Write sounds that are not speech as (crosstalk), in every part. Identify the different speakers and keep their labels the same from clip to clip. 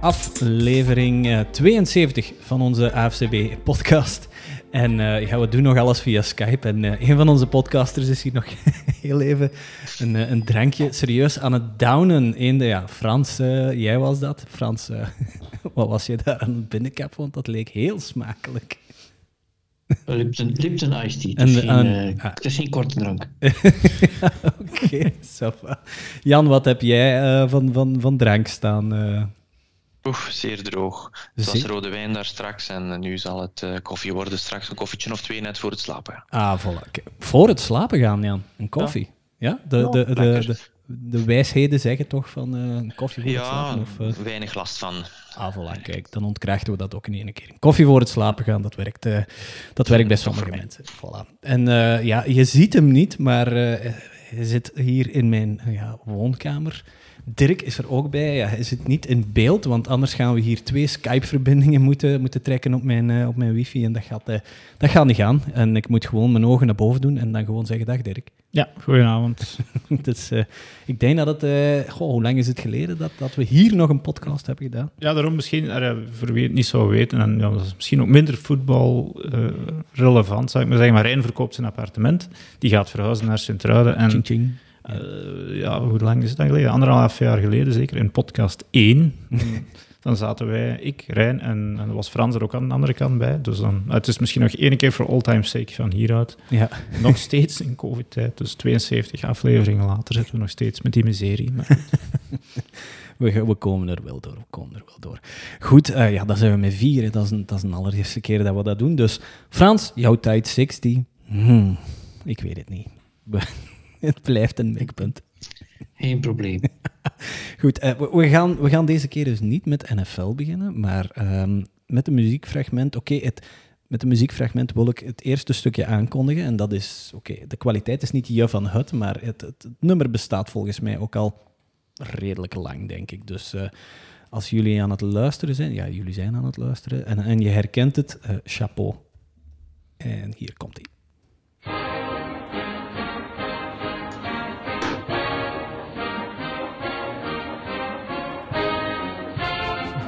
Speaker 1: aflevering uh, 72 van onze AFCB-podcast. En uh, ja, we doen nog alles via Skype. En uh, een van onze podcasters is hier nog (laughs) heel even een, een drankje serieus aan het downen. Eende, ja, Frans, jij was dat. Frans, (laughs) wat was je daar aan het binnenkap? Want dat leek heel smakelijk.
Speaker 2: Lipton, Lipton Iced Tea. Het is, geen, uh, het is geen korte drank. (laughs)
Speaker 1: Oké, okay, Jan, wat heb jij uh, van, van, van drank staan? Uh?
Speaker 3: Oeh, zeer droog. Het was rode wijn daar straks en nu zal het koffie worden straks. Een koffietje of twee net voor het slapen.
Speaker 1: Ah, voilà. Voor het slapen gaan, Jan. Een koffie. Ja, ja? De, de, de, de, de wijsheden zeggen toch van uh, een koffie voor
Speaker 3: ja,
Speaker 1: het slapen?
Speaker 3: Of, uh... weinig last van.
Speaker 1: Ah, voilà, kijk, dan ontkrijgen we dat ook in één keer. Koffie voor het slapen gaan, dat werkt, uh, dat werkt bij sommige mensen. Voilà. En ja, je ziet hem niet, maar hij zit hier in mijn ja, woonkamer. Dirk is er ook bij. Ja, hij zit niet in beeld, want anders gaan we hier twee Skype-verbindingen moeten, moeten trekken op mijn, op mijn wifi. En dat gaat, dat gaat niet gaan. En ik moet gewoon mijn ogen naar boven doen en dan gewoon zeggen, dag Dirk. (laughs)
Speaker 4: Ja, goedenavond.
Speaker 1: dus, uh, ik denk dat het... Goh, hoe lang is het geleden dat, dat we hier nog een podcast hebben gedaan?
Speaker 4: Ja, daarom misschien, voor wie het niet zou weten, en ja, dat is misschien ook minder voetbal relevant, zou ik maar zeggen, maar Rijn verkoopt zijn appartement. Die gaat verhuizen naar Sint-Truiden. En,
Speaker 1: ching, ching.
Speaker 4: Ja, hoe lang is het dan geleden? Anderhalf jaar geleden zeker, in podcast 1. (laughs) dan zaten wij, ik, Rijn en, en er was Frans er ook aan de andere kant bij. Dus dan, het is misschien nog één keer voor all time sake van hieruit.
Speaker 1: Ja. (laughs)
Speaker 4: Nog steeds in covid-tijd, dus 72 afleveringen later zitten we nog steeds met die miserie. Maar... (laughs)
Speaker 1: we, we, komen er wel door, we komen er wel door. Goed, uh, ja, dan zijn we met vier. Dat is, een, dat is een allereerste keer dat we dat doen. Dus Frans, jouw tijd 60. Hmm, ik weet het niet. (laughs) het blijft een mikpunt.
Speaker 2: Geen probleem. (laughs)
Speaker 1: Goed, uh, we, gaan, we gaan deze keer dus niet met NFL beginnen, maar um, met een muziekfragment. Oké, okay, met een muziekfragment wil ik het eerste stukje aankondigen. En dat is, oké, okay, de kwaliteit is niet je van het, maar het, het, het, nummer bestaat volgens mij ook al redelijk lang, denk ik. Dus uh, als jullie aan het luisteren zijn, ja, jullie zijn aan het luisteren, en, en je herkent het, uh, chapeau. En hier komt hij.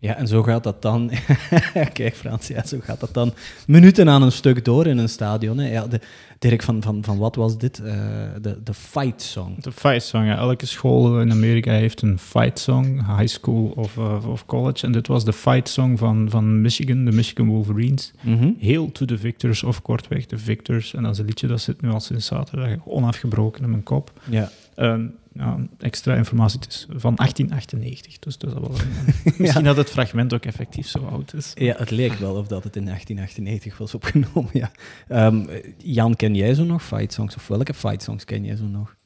Speaker 1: Ja, en zo gaat dat dan. (laughs) Kijk, Frans, ja, zo gaat dat dan minuten aan een stuk door in een stadion. Hè. Ja, de, Dirk, van, van, van wat was dit? Uh, de, de fight song.
Speaker 4: De fight song, ja. Elke school in Amerika heeft een fight song, high school of, uh, of college. En dit was de fight song van, van Michigan, de Michigan Wolverines. Mm -hmm. Hail to the victors, of kortweg de victors. En dat is een liedje dat zit nu al sinds zaterdag onafgebroken in mijn kop.
Speaker 1: Ja.
Speaker 4: Uh, ja, extra informatie. Het is van 1898, dus, dus dat wel een, (laughs) misschien dat het fragment ook effectief zo oud is.
Speaker 1: Ja, het leek wel of dat het in 1898 was opgenomen, ja. Um, Jan, ken jij zo nog fight songs? Of welke fight songs ken jij zo nog?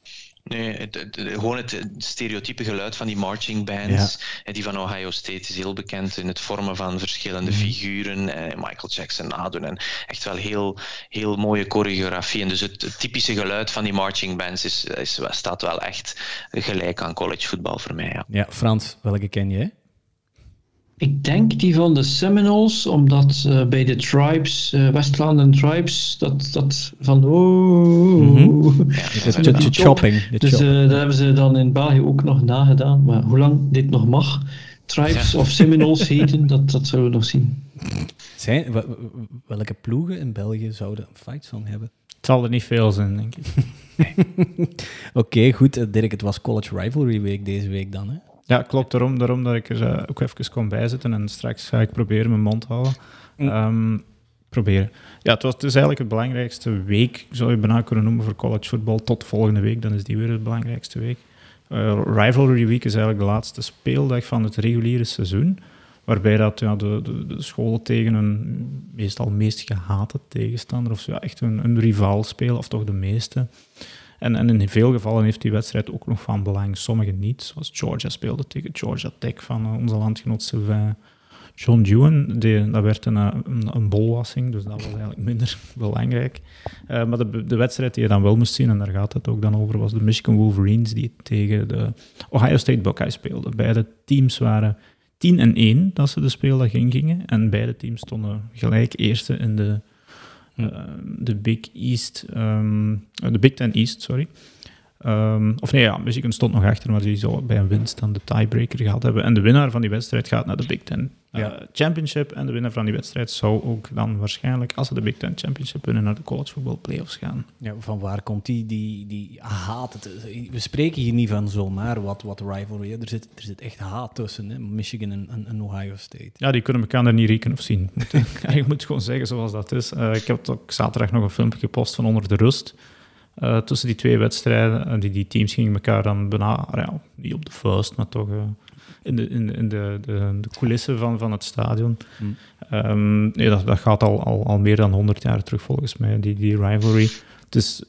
Speaker 3: Nee, het, het, gewoon het stereotype geluid van die marching bands. Ja. Die van Ohio State is heel bekend in het vormen van verschillende mm. figuren. Eh, Michael Jackson nadoen. En echt wel heel, heel mooie choreografie. En dus het, het, typische geluid van die marching bands is, is, staat wel echt gelijk aan collegevoetbal voor mij. Ja.
Speaker 1: ja, Frans, welke ken jij?
Speaker 2: Ik denk die van de Seminoles, omdat uh, bij de Tribes, uh, Westland Tribes, dat, dat van oh,
Speaker 1: mm -hmm. ja, de, de, de, chopping.
Speaker 2: dus uh, dat hebben ze dan in België ook nog nagedaan. Maar hoe lang dit nog mag, Tribes ja. of Seminoles (laughs) heten, dat, dat zullen we nog zien.
Speaker 1: Zijn, welke ploegen in België zouden een fight song hebben?
Speaker 4: Het zal er niet veel zijn, denk ik. (laughs)
Speaker 1: Oké, okay, goed. Dirk, het was College Rivalry Week deze week dan, hè?
Speaker 4: Ja, klopt. Daarom, daarom dat ik er uh, ook even kon bijzitten. En straks ga ik proberen mijn mond te houden. Mm. Um, proberen. Ja, het, was, is eigenlijk het belangrijkste week, zou je bijna kunnen noemen, voor college football. Tot volgende week, dan is die weer het belangrijkste week. Uh, Rivalry Week is eigenlijk de laatste speeldag van het reguliere seizoen. Waarbij dat, ja, de, de, de scholen tegen een meestal meest gehate tegenstander, of zo, ja, echt een, een rivaal spelen, of toch de meeste. En, en, in veel gevallen heeft die wedstrijd ook nog van belang, sommige niet. Zoals Georgia speelde tegen Georgia Tech van uh, onze landgenoot Sylvain John Dewan. Dat werd een, een, een, bolwassing, dus dat was eigenlijk minder (laughs) belangrijk. Uh, maar de, de, wedstrijd die je dan wel moest zien, en daar gaat het ook dan over, was de Michigan Wolverines die tegen de Ohio State Buckeyes speelden. Beide teams waren 10 en 1 dat ze de speeldag ingingen. En beide teams stonden gelijk eerste in de, uh, de Big East, um, de Big Ten East, sorry. Ehm, of nee, ja, Michigan stond nog achter, maar die zou bij een winst dan de tiebreaker gehad hebben. En de winnaar van die wedstrijd gaat naar de Big Ten eh,
Speaker 1: Ja.
Speaker 4: Championship. En de winnaar van die wedstrijd zou ook dan waarschijnlijk, als ze de Big Ten Championship winnen, naar de college football playoffs gaan.
Speaker 1: Ja, van waar komt die, die, die haat? Het- we spreken hier niet van zomaar wat, wat rivalry. Er zit, er zit echt haat tussen, hè? Michigan en, en, en Ohio State.
Speaker 4: Ja, die kunnen elkaar er niet rekenen of zien. (laughs) Ik moet gewoon zeggen zoals dat is. Eh, ik heb ook zaterdag nog een filmpje gepost van onder de rust. Eh, tussen die twee wedstrijden. En die, die teams gingen elkaar dan bijna, ja, niet op de vuist, maar toch eh, in, de, in, de- in de, de, de coulissen van, van het stadion.
Speaker 1: Hmm.
Speaker 4: Ehm, nee, dat, dat gaat al, al, al meer dan 100 jaar terug volgens mij, die, die rivalry. Dus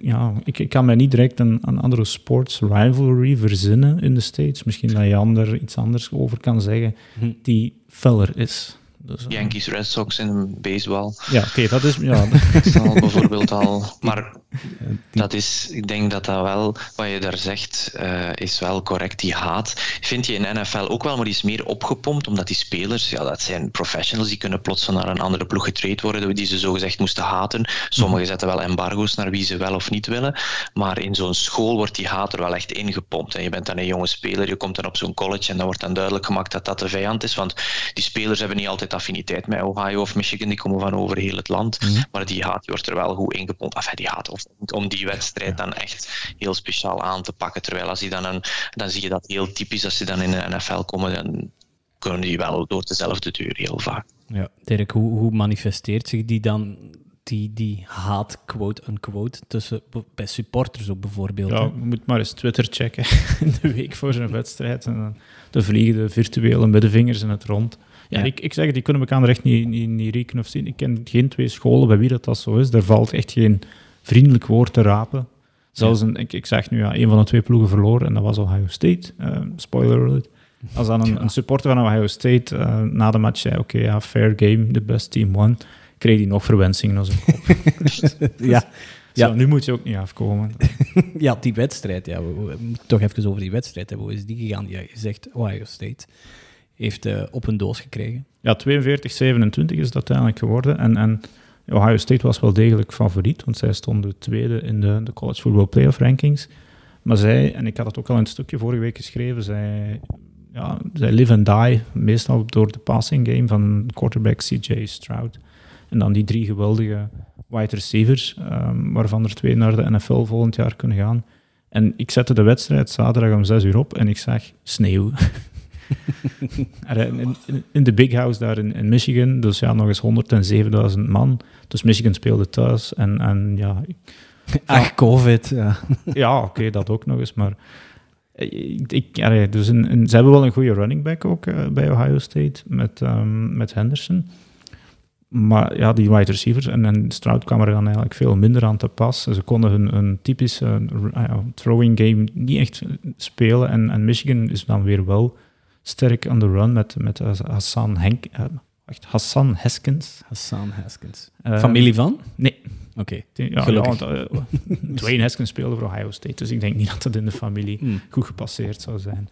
Speaker 4: ja, ik, ik kan mij niet direct een, een andere sports rivalry verzinnen in de States. Misschien dat Jan er iets anders over kan zeggen
Speaker 1: Hm.
Speaker 4: die feller is. Dus, eh,
Speaker 3: Yankees, Red Sox in baseball.
Speaker 4: Ja, oké, dat is... Ja,
Speaker 3: Dat is al bijvoorbeeld al. Maar (laughs) dat is, ik denk dat dat wel, wat je daar zegt, eh, is wel correct. Die haat vind je in NFL ook wel, maar die is meer opgepompt, omdat die spelers, ja, dat zijn professionals, die kunnen plots naar een andere ploeg getraind worden, die ze zogezegd moesten haten. Sommigen zetten wel embargo's naar wie ze wel of niet willen, maar in zo'n school wordt die haat er wel echt ingepompt. En je bent dan een jonge speler, je komt dan op zo'n college en dan wordt dan duidelijk gemaakt dat dat de vijand is, want die spelers hebben niet altijd affiniteit met Ohio of Michigan, die komen van over heel het land, maar die haat die wordt er wel goed ingepompt. Enfin, die haat of om die wedstrijd dan echt heel speciaal aan te pakken. Terwijl als die dan een, dan zie je dat heel typisch als ze dan in de NFL komen, dan kunnen die wel door dezelfde deur heel vaak.
Speaker 1: Ja. Dirk, hoe, hoe manifesteert zich die dan, die, die haat, quote-unquote, tussen, bij supporters ook bijvoorbeeld?
Speaker 4: ja, je moet maar eens Twitter checken (laughs) in de week voor zo'n wedstrijd. En dan, dan vliegen de virtuele middenvingers in het rond. Ja. Ik, ik zeg het, die kunnen elkaar er echt niet, niet, niet rekenen of zien. Ik ken geen twee scholen bij wie dat, dat zo is. Er valt echt geen vriendelijk woord te rapen. Zelfs een, ik, ik zeg nu, ja, een van de twee ploegen verloren en dat was Ohio State. Eh, spoiler alert. Als dan een, (laughs) een supporter van Ohio State eh, na de match zei, oké, ja, fair game, the best team won, kreeg hij nog verwensingen als een kop. (laughs)
Speaker 1: ja.
Speaker 4: Ja.
Speaker 1: Ja.
Speaker 4: nu moet je ook niet afkomen. (laughs)
Speaker 1: ja, die wedstrijd. Ja, we, we moeten toch even over die wedstrijd hebben. Hoe is die gegaan? Ja, je zegt Ohio State heeft eh, op een doos gekregen.
Speaker 4: Ja, 42-27 is het uiteindelijk geworden. En, en Ohio State was wel degelijk favoriet, want zij stonden tweede in de, de college football playoff rankings. Maar zij, en ik had het ook al in het stukje vorige week geschreven, zij, ja, zij live and die meestal door de passing game van quarterback CJ Stroud. En dan die drie geweldige wide receivers, ehm, waarvan er twee naar de NFL volgend jaar kunnen gaan. En ik zette de wedstrijd zaterdag om 6 uur op en ik zag sneeuw. (laughs) In, in- in de Big House daar in, in Michigan, dus ja, nog eens 107.000 man. Dus Michigan speelde thuis en, en ja, (laughs)
Speaker 1: Ach, COVID. Ja. (laughs)
Speaker 4: ja oké, dat ook nog eens, maar ik, dus ze hebben wel een goede running back ook eh, bij Ohio State met, ehm, met Henderson. Maar ja, die wide receivers en, en Stroud kwam er dan eigenlijk veel minder aan te pas. Ze konden hun, hun typische eh, ja, throwing game niet echt spelen. En, en Michigan is dan weer wel sterk aan de run met, met Hassan, Henk, eh, wacht, Hassan Haskins.
Speaker 1: Hassan Haskins.
Speaker 4: Eh,
Speaker 1: Familie van?
Speaker 4: Nee.
Speaker 1: Oké.
Speaker 4: Die- Ja,
Speaker 1: Gelukkig.
Speaker 4: ja, want, eh, (laughs) Dwayne Haskins speelde voor Ohio State, dus ik denk niet dat dat in de familie
Speaker 1: Hmm.
Speaker 4: goed gepasseerd zou zijn.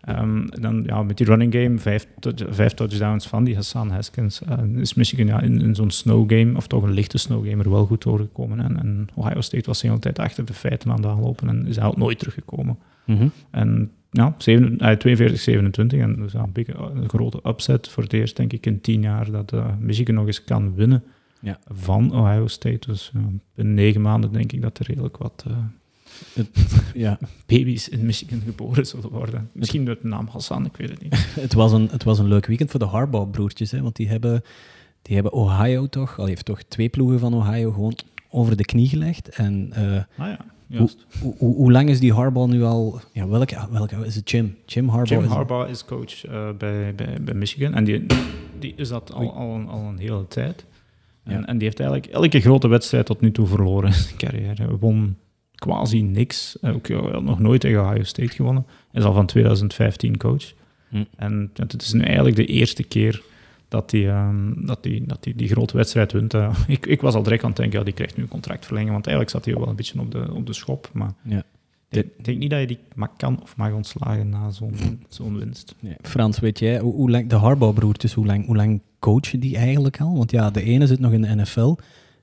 Speaker 4: Ehm, dan ja, met die running game, vijf, vijf touchdowns van die Hassan Haskins, is Michigan ja, in, in zo'n snow game, of toch een lichte snow game, er wel goed doorgekomen. En, en Ohio State was de hele tijd achter de feiten aan het aanlopen en is eigenlijk nooit teruggekomen.
Speaker 1: Mhm.
Speaker 4: En ja, zeven- eh, 42-27, en dus een, big- een grote upset voor het eerst, denk ik, in tien jaar dat eh, Michigan nog eens kan winnen
Speaker 1: Ja.
Speaker 4: van Ohio State. Dus binnen negen maanden denk ik dat er redelijk wat eh,
Speaker 1: Ja, (laughs)
Speaker 4: baby's in Michigan geboren zullen worden. Misschien met de naam Hassan, ik weet het niet. (laughs)
Speaker 1: het was, een, het was een leuk weekend voor de Harbaugh-broertjes, hè, want die hebben, die hebben Ohio toch, al heeft toch twee ploegen van Ohio gewoon over de knie gelegd. En eh,
Speaker 4: Ah ja, juist.
Speaker 1: hoe, hoe, hoe lang is die Harbaugh nu al? Ja, welke, welke is het? Jim. Jim Harbaugh.
Speaker 4: Jim
Speaker 1: is-
Speaker 4: Harbaugh is coach eh, bij, bij, bij Michigan en die, die is dat al, al, een, al een hele tijd. En,
Speaker 1: Ja.
Speaker 4: en die heeft eigenlijk elke grote wedstrijd tot nu toe verloren in zijn carrière. Hij won quasi niks. Eh, Ook, ja, had nog nooit tegen Ohio State gewonnen. Hij is al van 2015 coach.
Speaker 1: Hm.
Speaker 4: En het is nu eigenlijk de eerste keer dat hij, ehm, dat hij, dat hij die grote wedstrijd wint. Eh, (laughs) ik, ik was al direct aan het denken, ja, die krijgt nu een contractverlenging, want eigenlijk zat hij wel een beetje op de, op de schop. Maar
Speaker 1: Ja.
Speaker 4: ik denk, denk niet dat je die mag, kan of mag ontslagen na zo'n (laughs) zo'n winst.
Speaker 1: Ja, Frans, weet jij, hoe, hoe lang, de Harbaugh-broertjes, hoe lang, hoe lang coachen die eigenlijk al? Want ja, de ene zit nog in de NFL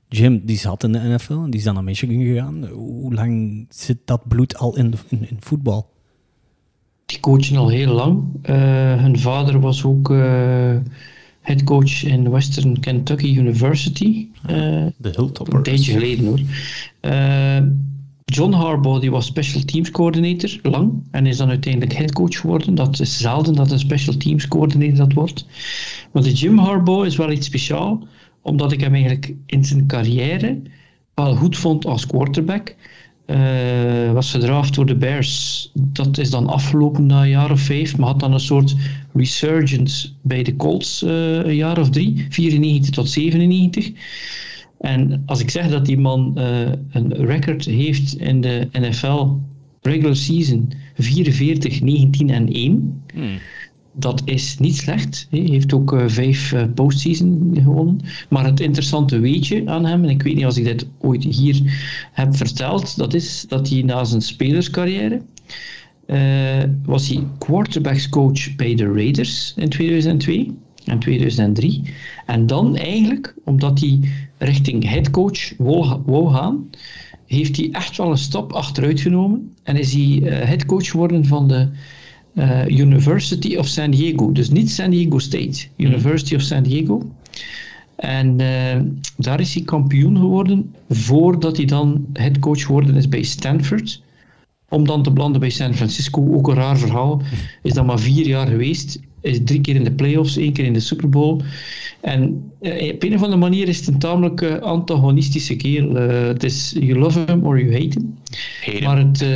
Speaker 1: Jim, die zat in de NFL en die is dan naar Michigan gegaan. Hoe lang zit dat bloed al in, in, in voetbal?
Speaker 2: Die coachen al heel lang. Uh, hun vader was ook uh, headcoach in Western Kentucky University. Uh,
Speaker 4: de Hilltoppers.
Speaker 2: Een tijdje geleden hoor. John Harbaugh die was special teams coördinator lang en is dan uiteindelijk headcoach geworden. Dat is zelden dat een special teams coördinator dat wordt. Maar de Jim Harbaugh is wel iets speciaals, omdat ik hem eigenlijk in zijn carrière wel goed vond als quarterback. Uh, was gedraafd door de Bears. Dat is dan afgelopen na een jaar of vijf, maar had dan een soort resurgence bij de Colts uh, een jaar of drie, 94 tot 97. En als ik zeg dat die man uh, een record heeft in de NFL regular season 44, 19 en 1, hmm. Dat is niet slecht. Hij heeft ook uh, vijf uh, postseason gewonnen. Maar het interessante weetje aan hem, en ik weet niet als ik dit ooit hier heb verteld, dat is dat hij na zijn spelerscarrière was hij quarterbackscoach bij de Raiders in 2002 en 2003. En dan eigenlijk, omdat hij richting headcoach wou, gaan, heeft hij echt wel een stap achteruit genomen en is hij headcoach geworden van de uh, University of San Diego. Dus niet San Diego State, hmm. University of San Diego. En uh, daar is hij kampioen geworden voordat hij dan headcoach geworden is bij Stanford. Om dan te belanden bij San Francisco, ook een raar verhaal. Is dat maar vier jaar geweest is drie keer in de playoffs, één keer in de Super Bowl. En eh, op een of andere manier is het een tamelijk uh, antagonistische kerel. Uh, het is you love him or you hate him. maar het, (laughs)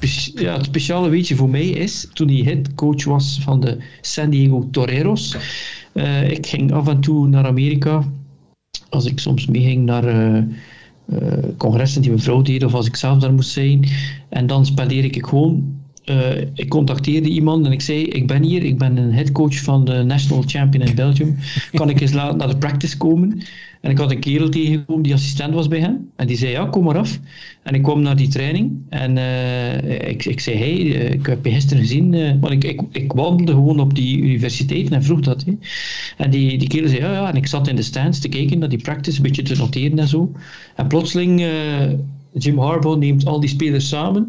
Speaker 2: het, ja, het speciale weetje voor mij is, toen hij headcoach was van de San Diego Toreros. ik ging af en toe naar Amerika. Als ik soms meeging naar congressen die mijn vrouw deed, of als ik zelf daar moest zijn. En dan spendeer ik gewoon uh, ik contacteerde iemand en ik zei: Ik ben hier, ik ben een headcoach van de National Champion in Belgium. (laughs) Kan ik eens naar de practice komen? En ik had een kerel tegengekomen die assistent was bij hem. En die zei: Ja, kom maar af. En ik kwam naar die training en uh, ik, ik zei: Hey, uh, ik heb je gisteren gezien. want ik, ik, wandelde gewoon op die universiteit en vroeg dat. Hè. En die, die kerel zei: Ja, ja. En ik zat in de stands te kijken naar die practice, een beetje te noteren en zo. En plotseling. Jim Harbaugh neemt al die spelers samen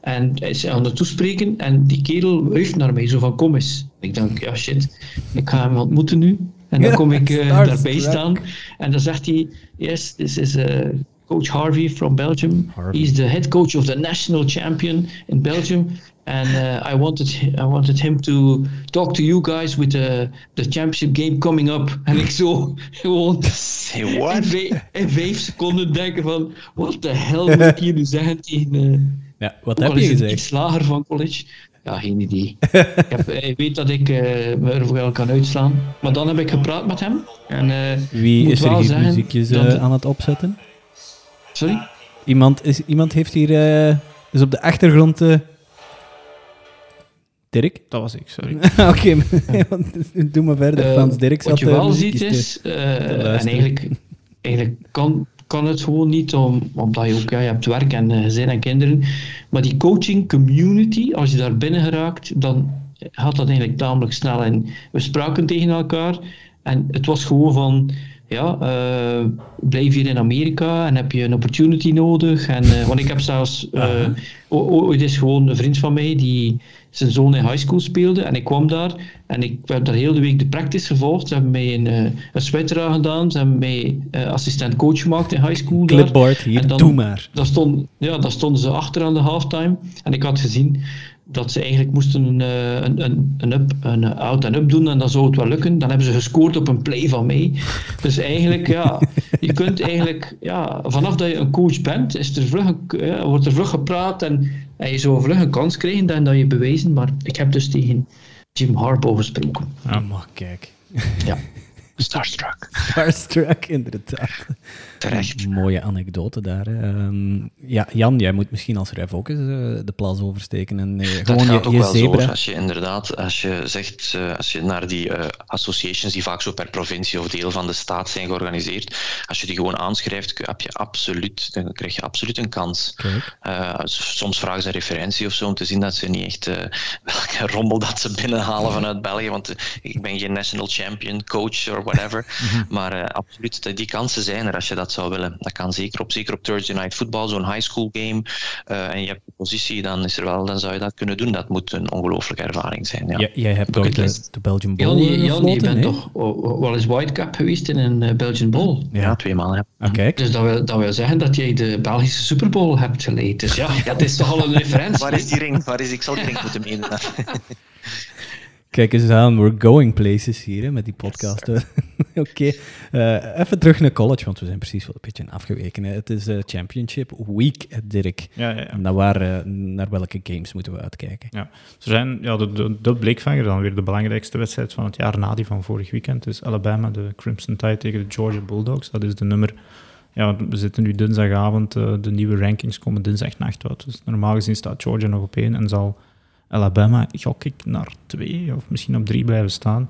Speaker 2: en is aan het toespreken en die kerel heeft naar mij zo van kom eens. Ik denk, ja shit, ik ga hem ontmoeten nu. En dan kom (laughs) ik uh, daarbij staan en dan zegt hij, yes, this is uh, coach Harvey from Belgium. Harvey. He's the head coach of the national champion in Belgium. And uh, I wanted I wanted him to talk to you guys with the, the championship game coming up. En ik zo (laughs) gewoon? In, vijf, seconden denken van, what the hell moet ik hier nu zeggen tegen...
Speaker 1: Ja, wat heb je gezegd?
Speaker 2: Iets lager van college. Ja, geen idee. ik heb, hij weet dat ik uh, me er wel kan uitslaan. Maar dan heb ik gepraat met hem. En, uh,
Speaker 1: Wie is er hier zeggen, muziekjes uh, aan het opzetten?
Speaker 2: Sorry?
Speaker 1: Iemand, is, iemand heeft hier dus op de achtergrond Dirk?
Speaker 4: Dat was ik, sorry. (laughs)
Speaker 1: Oké, (laughs) doe maar verder. Uh, Frans Dirk
Speaker 2: Wat je wel ziet is, uh, en eigenlijk, eigenlijk kan, kan het gewoon niet, om, omdat je ook ja, je hebt werk en uh, gezin en kinderen, maar die coaching community, als je daar binnen geraakt, dan gaat dat eigenlijk tamelijk snel. En we spraken tegen elkaar en het was gewoon van, ja, uh, blijf hier in Amerika en heb je een opportunity nodig. En, uh, want ik heb zelfs, uh, ooit is gewoon een vriend van mij die zijn zoon in high school speelde. En ik kwam daar en ik heb daar heel de week de practice gevolgd. Ze hebben mij een, uh, een sweater aangedaan. Ze hebben mij uh, assistent coach gemaakt in high school.
Speaker 1: Clipboard, hier, dan, doe maar.
Speaker 2: Daar, stond, ja, daar stonden ze achter aan de halftime. En ik had gezien dat ze eigenlijk moesten een, eh, een, een, een, up, een out en up doen en dan zou het wel lukken. Dan hebben ze gescoord op een play van mij. Dus eigenlijk, ja, (laughs) je kunt eigenlijk, ja, vanaf dat je een coach bent, is er vlug, ja, wordt er vlug gepraat en, en je zou vlug een kans krijgen dan dat je bewezen. Maar ik heb dus tegen Jim Harbaugh gesproken.
Speaker 1: Ah, maar kijk.
Speaker 2: Ja. (laughs)
Speaker 3: Starstruck. (laughs)
Speaker 1: Starstruck, inderdaad.
Speaker 3: Terecht.
Speaker 1: mooie anekdote daar. Um, ja, Jan, jij moet misschien als ref ook eens uh, de plas oversteken en uh, gewoon
Speaker 3: gaat
Speaker 1: je, je zebra...
Speaker 3: Zo, als je inderdaad, als je zegt, uh, als je naar die associations die vaak zo per provincie of deel van de staat zijn georganiseerd, als je die gewoon aanschrijft, heb je absoluut, dan krijg je absoluut een kans. soms vragen ze een referentie of zo om te zien dat ze niet echt (laughs) welke rommel dat ze binnenhalen vanuit België, want ik ben geen national champion coach of whatever. (laughs) Maar absoluut, die kansen zijn er als je dat zou willen. Dat kan zeker op, zeker op Thursday Night Football, zo'n high school game. en je hebt de positie, dan, is er wel, dan zou je dat kunnen doen. Dat moet een ongelooflijke ervaring zijn. Ja.
Speaker 1: jij hebt ook de, de Belgian Bowl
Speaker 2: Jan, Jan, je bent toch wel eens Whitecup geweest in een Belgian Bowl?
Speaker 3: Ja, twee maal. Ja.
Speaker 1: Ah,
Speaker 2: dus dat wil, dat wil zeggen dat jij de Belgische Super Bowl hebt geleid. Dus ja, (laughs) dat is toch al een referentie.
Speaker 3: Waar is die ring? Waar is, ik zal die ring moeten meenemen. (laughs)
Speaker 1: Kijk eens aan, we're going places hier hè, met die podcast. (laughs) Oké, eh, even terug naar college, want we zijn precies wel een beetje afgeweken. Hè. Het is uh, Championship Week, Dirk.
Speaker 4: Ja, ja, ja.
Speaker 1: Waar, uh, naar welke games moeten we uitkijken?
Speaker 4: Ja, er zijn, ja de, de, de blikvanger, dan weer de belangrijkste wedstrijd van het jaar na die van vorig weekend. is Alabama, de Crimson Tide tegen de Georgia Bulldogs. Dat is de nummer ja, we zitten nu dinsdagavond, de nieuwe rankings komen dinsdagnacht uit. Dus normaal gezien staat Georgia nog op één en zal Alabama, gok ik, naar twee of misschien op drie blijven staan.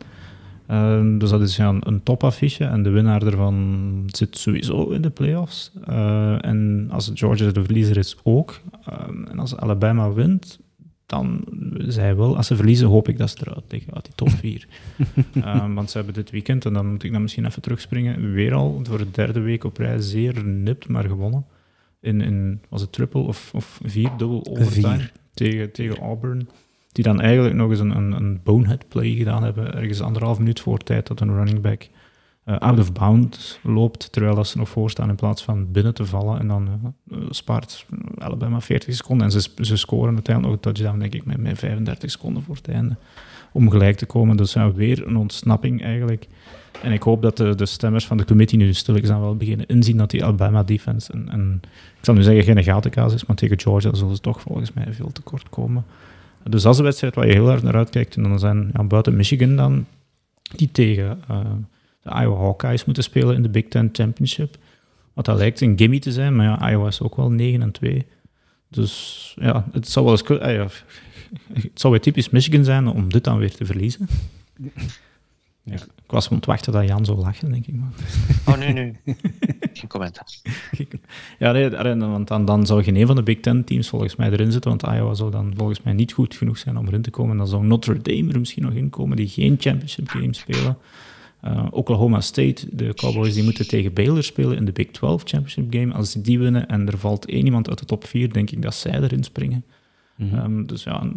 Speaker 4: Uh, dus dat is ja, een, een topaffiche en de winnaar ervan zit sowieso in de playoffs. Uh, en als Georgia de verliezer is ook. Uh, en als Alabama wint, dan zij wel. Als ze verliezen, hoop ik dat ze eruit liggen uit die top 4. (laughs) want ze hebben dit weekend, en dan moet ik dan misschien even terugspringen, weer al voor de derde week op rij zeer nipt, maar gewonnen. In, in was het triple of, of vier dubbel overtime? Vier tegen, tegen Auburn. Die dan eigenlijk nog eens een, een, bonehead play gedaan hebben, ergens anderhalf minuut voor tijd dat een running back uh, out of bounds loopt, terwijl ze nog voorstaan in plaats van binnen te vallen. En dan uh, spaart Alabama 40 seconden. En ze, ze scoren uiteindelijk nog een touchdown, denk ik, met, met 35 seconden voor het einde. Om gelijk te komen. Dus ja, weer een ontsnapping eigenlijk. En ik hoop dat de, de stemmers van de committee nu stilletjes wel beginnen inzien dat die Alabama defense, en, en ik zal nu zeggen geen gatenkaas is, maar tegen Georgia zullen ze toch volgens mij veel tekort komen. Dus dat is een wedstrijd waar je heel erg naar uitkijkt. En dan zijn ja, buiten Michigan dan, die tegen uh, de Iowa Hawkeyes moeten spelen in de Big Ten Championship. Wat dat lijkt een gimme te zijn, maar ja, Iowa is ook wel 9 en 2. Dus ja, het zou wel eens... Uh, ja, het zou weer typisch Michigan zijn om dit dan weer te verliezen. Ja. Ik was gewoon te wachten dat Jan zou lachen, denk ik. Maar.
Speaker 3: Oh, nee, nee. (laughs) Geen commentaar.
Speaker 4: ja, nee, want dan, dan zou geen een van de Big Ten teams volgens mij erin zitten, want Iowa zou dan volgens mij niet goed genoeg zijn om erin te komen. Dan zou Notre Dame er misschien nog in komen, die geen championship game spelen. Uh, Oklahoma State, de Cowboys, die moeten tegen Baylor spelen in de Big 12 championship game. Als ze die winnen en er valt één iemand uit de top 4, denk ik dat zij erin springen. Mhm. Ehm, dus ja,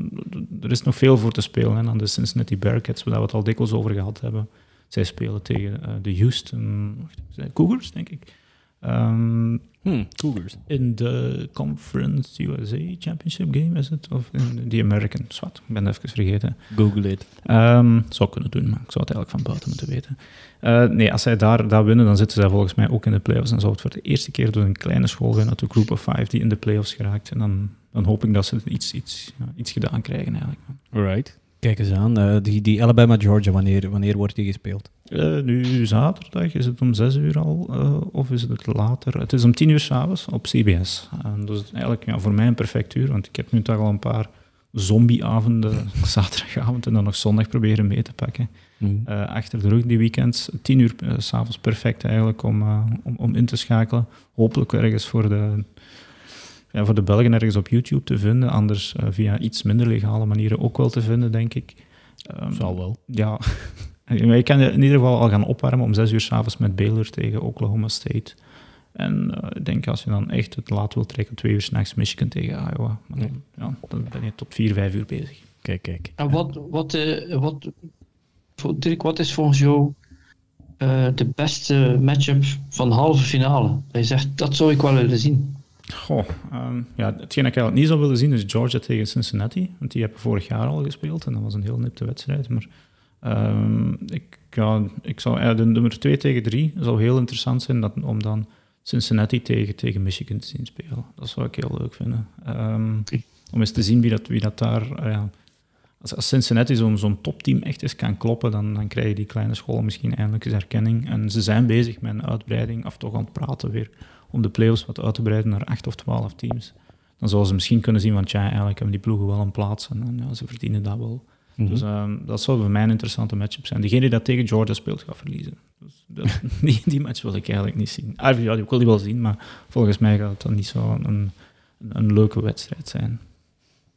Speaker 4: er is nog veel voor te spelen. En dan de Cincinnati Bearcats, waar we het al dikwijls over gehad hebben. Zij spelen tegen uh, de Houston Cougars, denk ik. Um,
Speaker 1: hmm, Cougars.
Speaker 4: In de Conference USA Championship game is het? Of in de American? Zwat, ik ben even vergeten.
Speaker 1: Google it.
Speaker 4: Um, zou kunnen doen, maar ik zou het eigenlijk van buiten moeten weten. Uh, nee, als zij daar, daar winnen, dan zitten zij volgens mij ook in de playoffs. En zou het voor de eerste keer door een kleine school zijn uit de Group of Five die in de playoffs geraakt. En dan dan hoop ik dat ze iets, iets, ja, iets gedaan krijgen eigenlijk.
Speaker 1: Alright. Kijk eens aan, uh, die, die Alabama-Georgia, wanneer, wanneer wordt die gespeeld?
Speaker 4: Uh, nu zaterdag, is het om zes uur al, uh, of is het later? Het is om tien uur s'avonds op CBS. dus eigenlijk ja, voor mij een perfect uur, want ik heb nu toch al een paar zombieavonden, (laughs) zaterdagavond en dan nog zondag proberen mee te pakken. Mm. achter de rug die weekends, tien uur s s'avonds perfect eigenlijk om, om, om in te schakelen. Hopelijk ergens voor de ja, voor de Belgen ergens op YouTube te vinden, anders uh, via iets minder legale manieren ook wel te vinden, denk ik.
Speaker 1: Um, Zal wel.
Speaker 4: Ja, (laughs) ik kan in ieder geval al gaan opwarmen om zes uur s'avonds met Baylor tegen Oklahoma State. En uh, ik denk als je dan echt het laat wilt trekken, twee uur s'nachts Michigan tegen Iowa. Dan, ja, dan ben je tot vier, vijf uur bezig.
Speaker 1: Kijk, kijk.
Speaker 2: En wat, wat, uh, wat, Dirk, wat is volgens jou uh, de beste matchup van de halve finale? Hij zegt, dat zou ik wel willen zien.
Speaker 4: Goh, um, ja, hetgeen dat ik eigenlijk niet zou willen zien is Georgia tegen Cincinnati. Want die hebben vorig jaar al gespeeld en dat was een heel nipte wedstrijd. Maar um, ik, ja, ik zou, ja, de nummer 2 tegen 3 zou heel interessant zijn dat, om dan Cincinnati tegen, tegen Michigan te zien spelen. Dat zou ik heel leuk vinden. Um, om eens te zien wie dat, wie dat daar... Uh, ja, als, als Cincinnati zo'n zo'n topteam echt eens kan kloppen, dan, dan krijg je die kleine school misschien eindelijk eens erkenning. En ze zijn bezig met een uitbreiding, of toch aan het praten weer om de playoffs wat uit te breiden naar acht of twaalf teams. Dan zouden ze misschien kunnen zien, want ja, eigenlijk hebben die ploegen wel een plaats en, ja, ze verdienen dat wel. Mhm. Dus um, dat zou voor mij een interessante matchup zijn. Degene die dat tegen Georgia speelt, gaat verliezen. Dus dat, (laughs) die, die match wil ik eigenlijk niet zien. Ah, ja, die wil die wel zien, maar volgens mij gaat het dan niet zo een, een leuke wedstrijd zijn.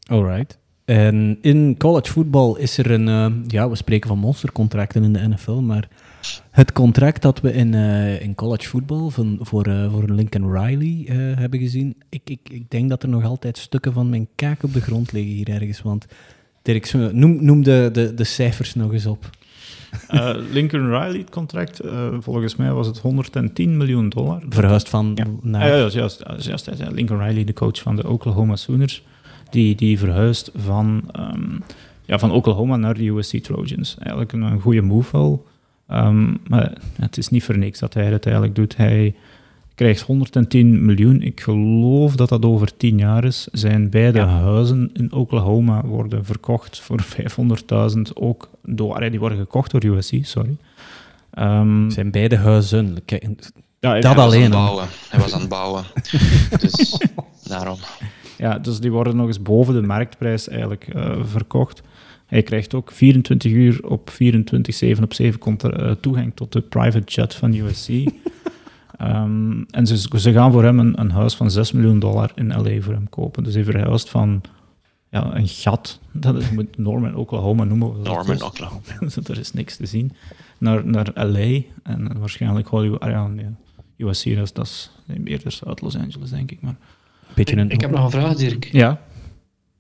Speaker 1: Alright. En in college football is er een, uh, ja, we spreken van monstercontracten in de NFL, maar Het contract dat we in, uh, in college football van, voor, uh, voor Lincoln Riley uh, hebben gezien, ik, ik, ik denk dat er nog altijd stukken van mijn kaak op de grond liggen hier ergens. Want Dirk, noem, noem de, de, de cijfers nog eens op.
Speaker 4: Lincoln Riley, het contract, volgens mij was het 110 miljoen dollar.
Speaker 1: Verhuisd van
Speaker 4: ja.
Speaker 1: naar...
Speaker 4: Ja, ja, juist, juist, Lincoln Riley, de coach van de Oklahoma Sooners, die, die verhuist van, um, ja, van Oklahoma naar de USC Trojans. Eigenlijk een, een goede move al. Um, maar het is niet voor niks dat hij het eigenlijk doet. Hij krijgt 110 miljoen. Ik geloof dat dat over 10 jaar is. Zijn beide huizen in Oklahoma worden verkocht voor (laughs) 500.000 ook door... Die worden gekocht door USC, sorry.
Speaker 1: Um, zijn beide huizen...
Speaker 3: Ja, dat alleen. Was bouwen. Hij was aan het bouwen. (laughs) dus daarom.
Speaker 4: Ja, dus die worden nog eens boven de marktprijs eigenlijk uh, verkocht. Hij krijgt ook 24 uur op 24, 7 op 7 komt er, uh, toegang tot de private jet van USC. um, (laughs) en ze, ze gaan voor hem een, een, huis van 6 miljoen dollar in LA voor hem kopen. Dus hij verhuist van ja, een gat, dat is, moet Norman, Oklahoma noemen.
Speaker 3: Norman, Oklahoma. (laughs)
Speaker 4: er is niks te zien. Naar, naar LA en waarschijnlijk Hollywood. Ah, ja, USC, dat is, dat is eerder uit Los Angeles, denk ik. Maar,
Speaker 2: Beetje een... Ik heb nog een vraag, Dirk.
Speaker 4: Ja.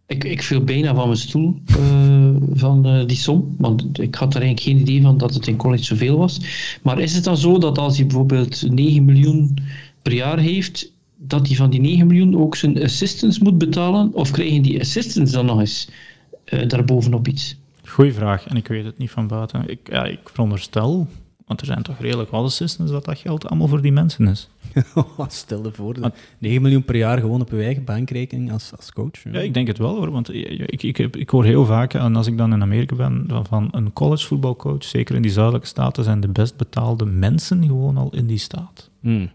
Speaker 2: Ik, ik viel bijna van mijn stoel uh, van uh, die som, want ik had er eigenlijk geen idee van dat het in college zoveel was. Maar is het dan zo dat als hij bijvoorbeeld 9 miljoen per jaar heeft, dat hij van die 9 miljoen ook zijn assistants moet betalen? Of krijgen die assistants dan nog eens uh, daarbovenop iets?
Speaker 4: Goeie vraag, en ik weet het niet van buiten. Ik, ja, ik veronderstel want er zijn toch redelijk wat systems dat dat geld allemaal voor die mensen is. (laughs)
Speaker 1: Stel je voor, 9 miljoen per jaar gewoon op je eigen bankrekening als, als coach.
Speaker 4: Ja. ik denk het wel hoor, want ik, ik, ik, hoor heel vaak, en als ik dan in Amerika ben, van een college voetbalcoach, zeker in die zuidelijke staten, zijn de best betaalde mensen gewoon al in die staat.
Speaker 1: Hmm.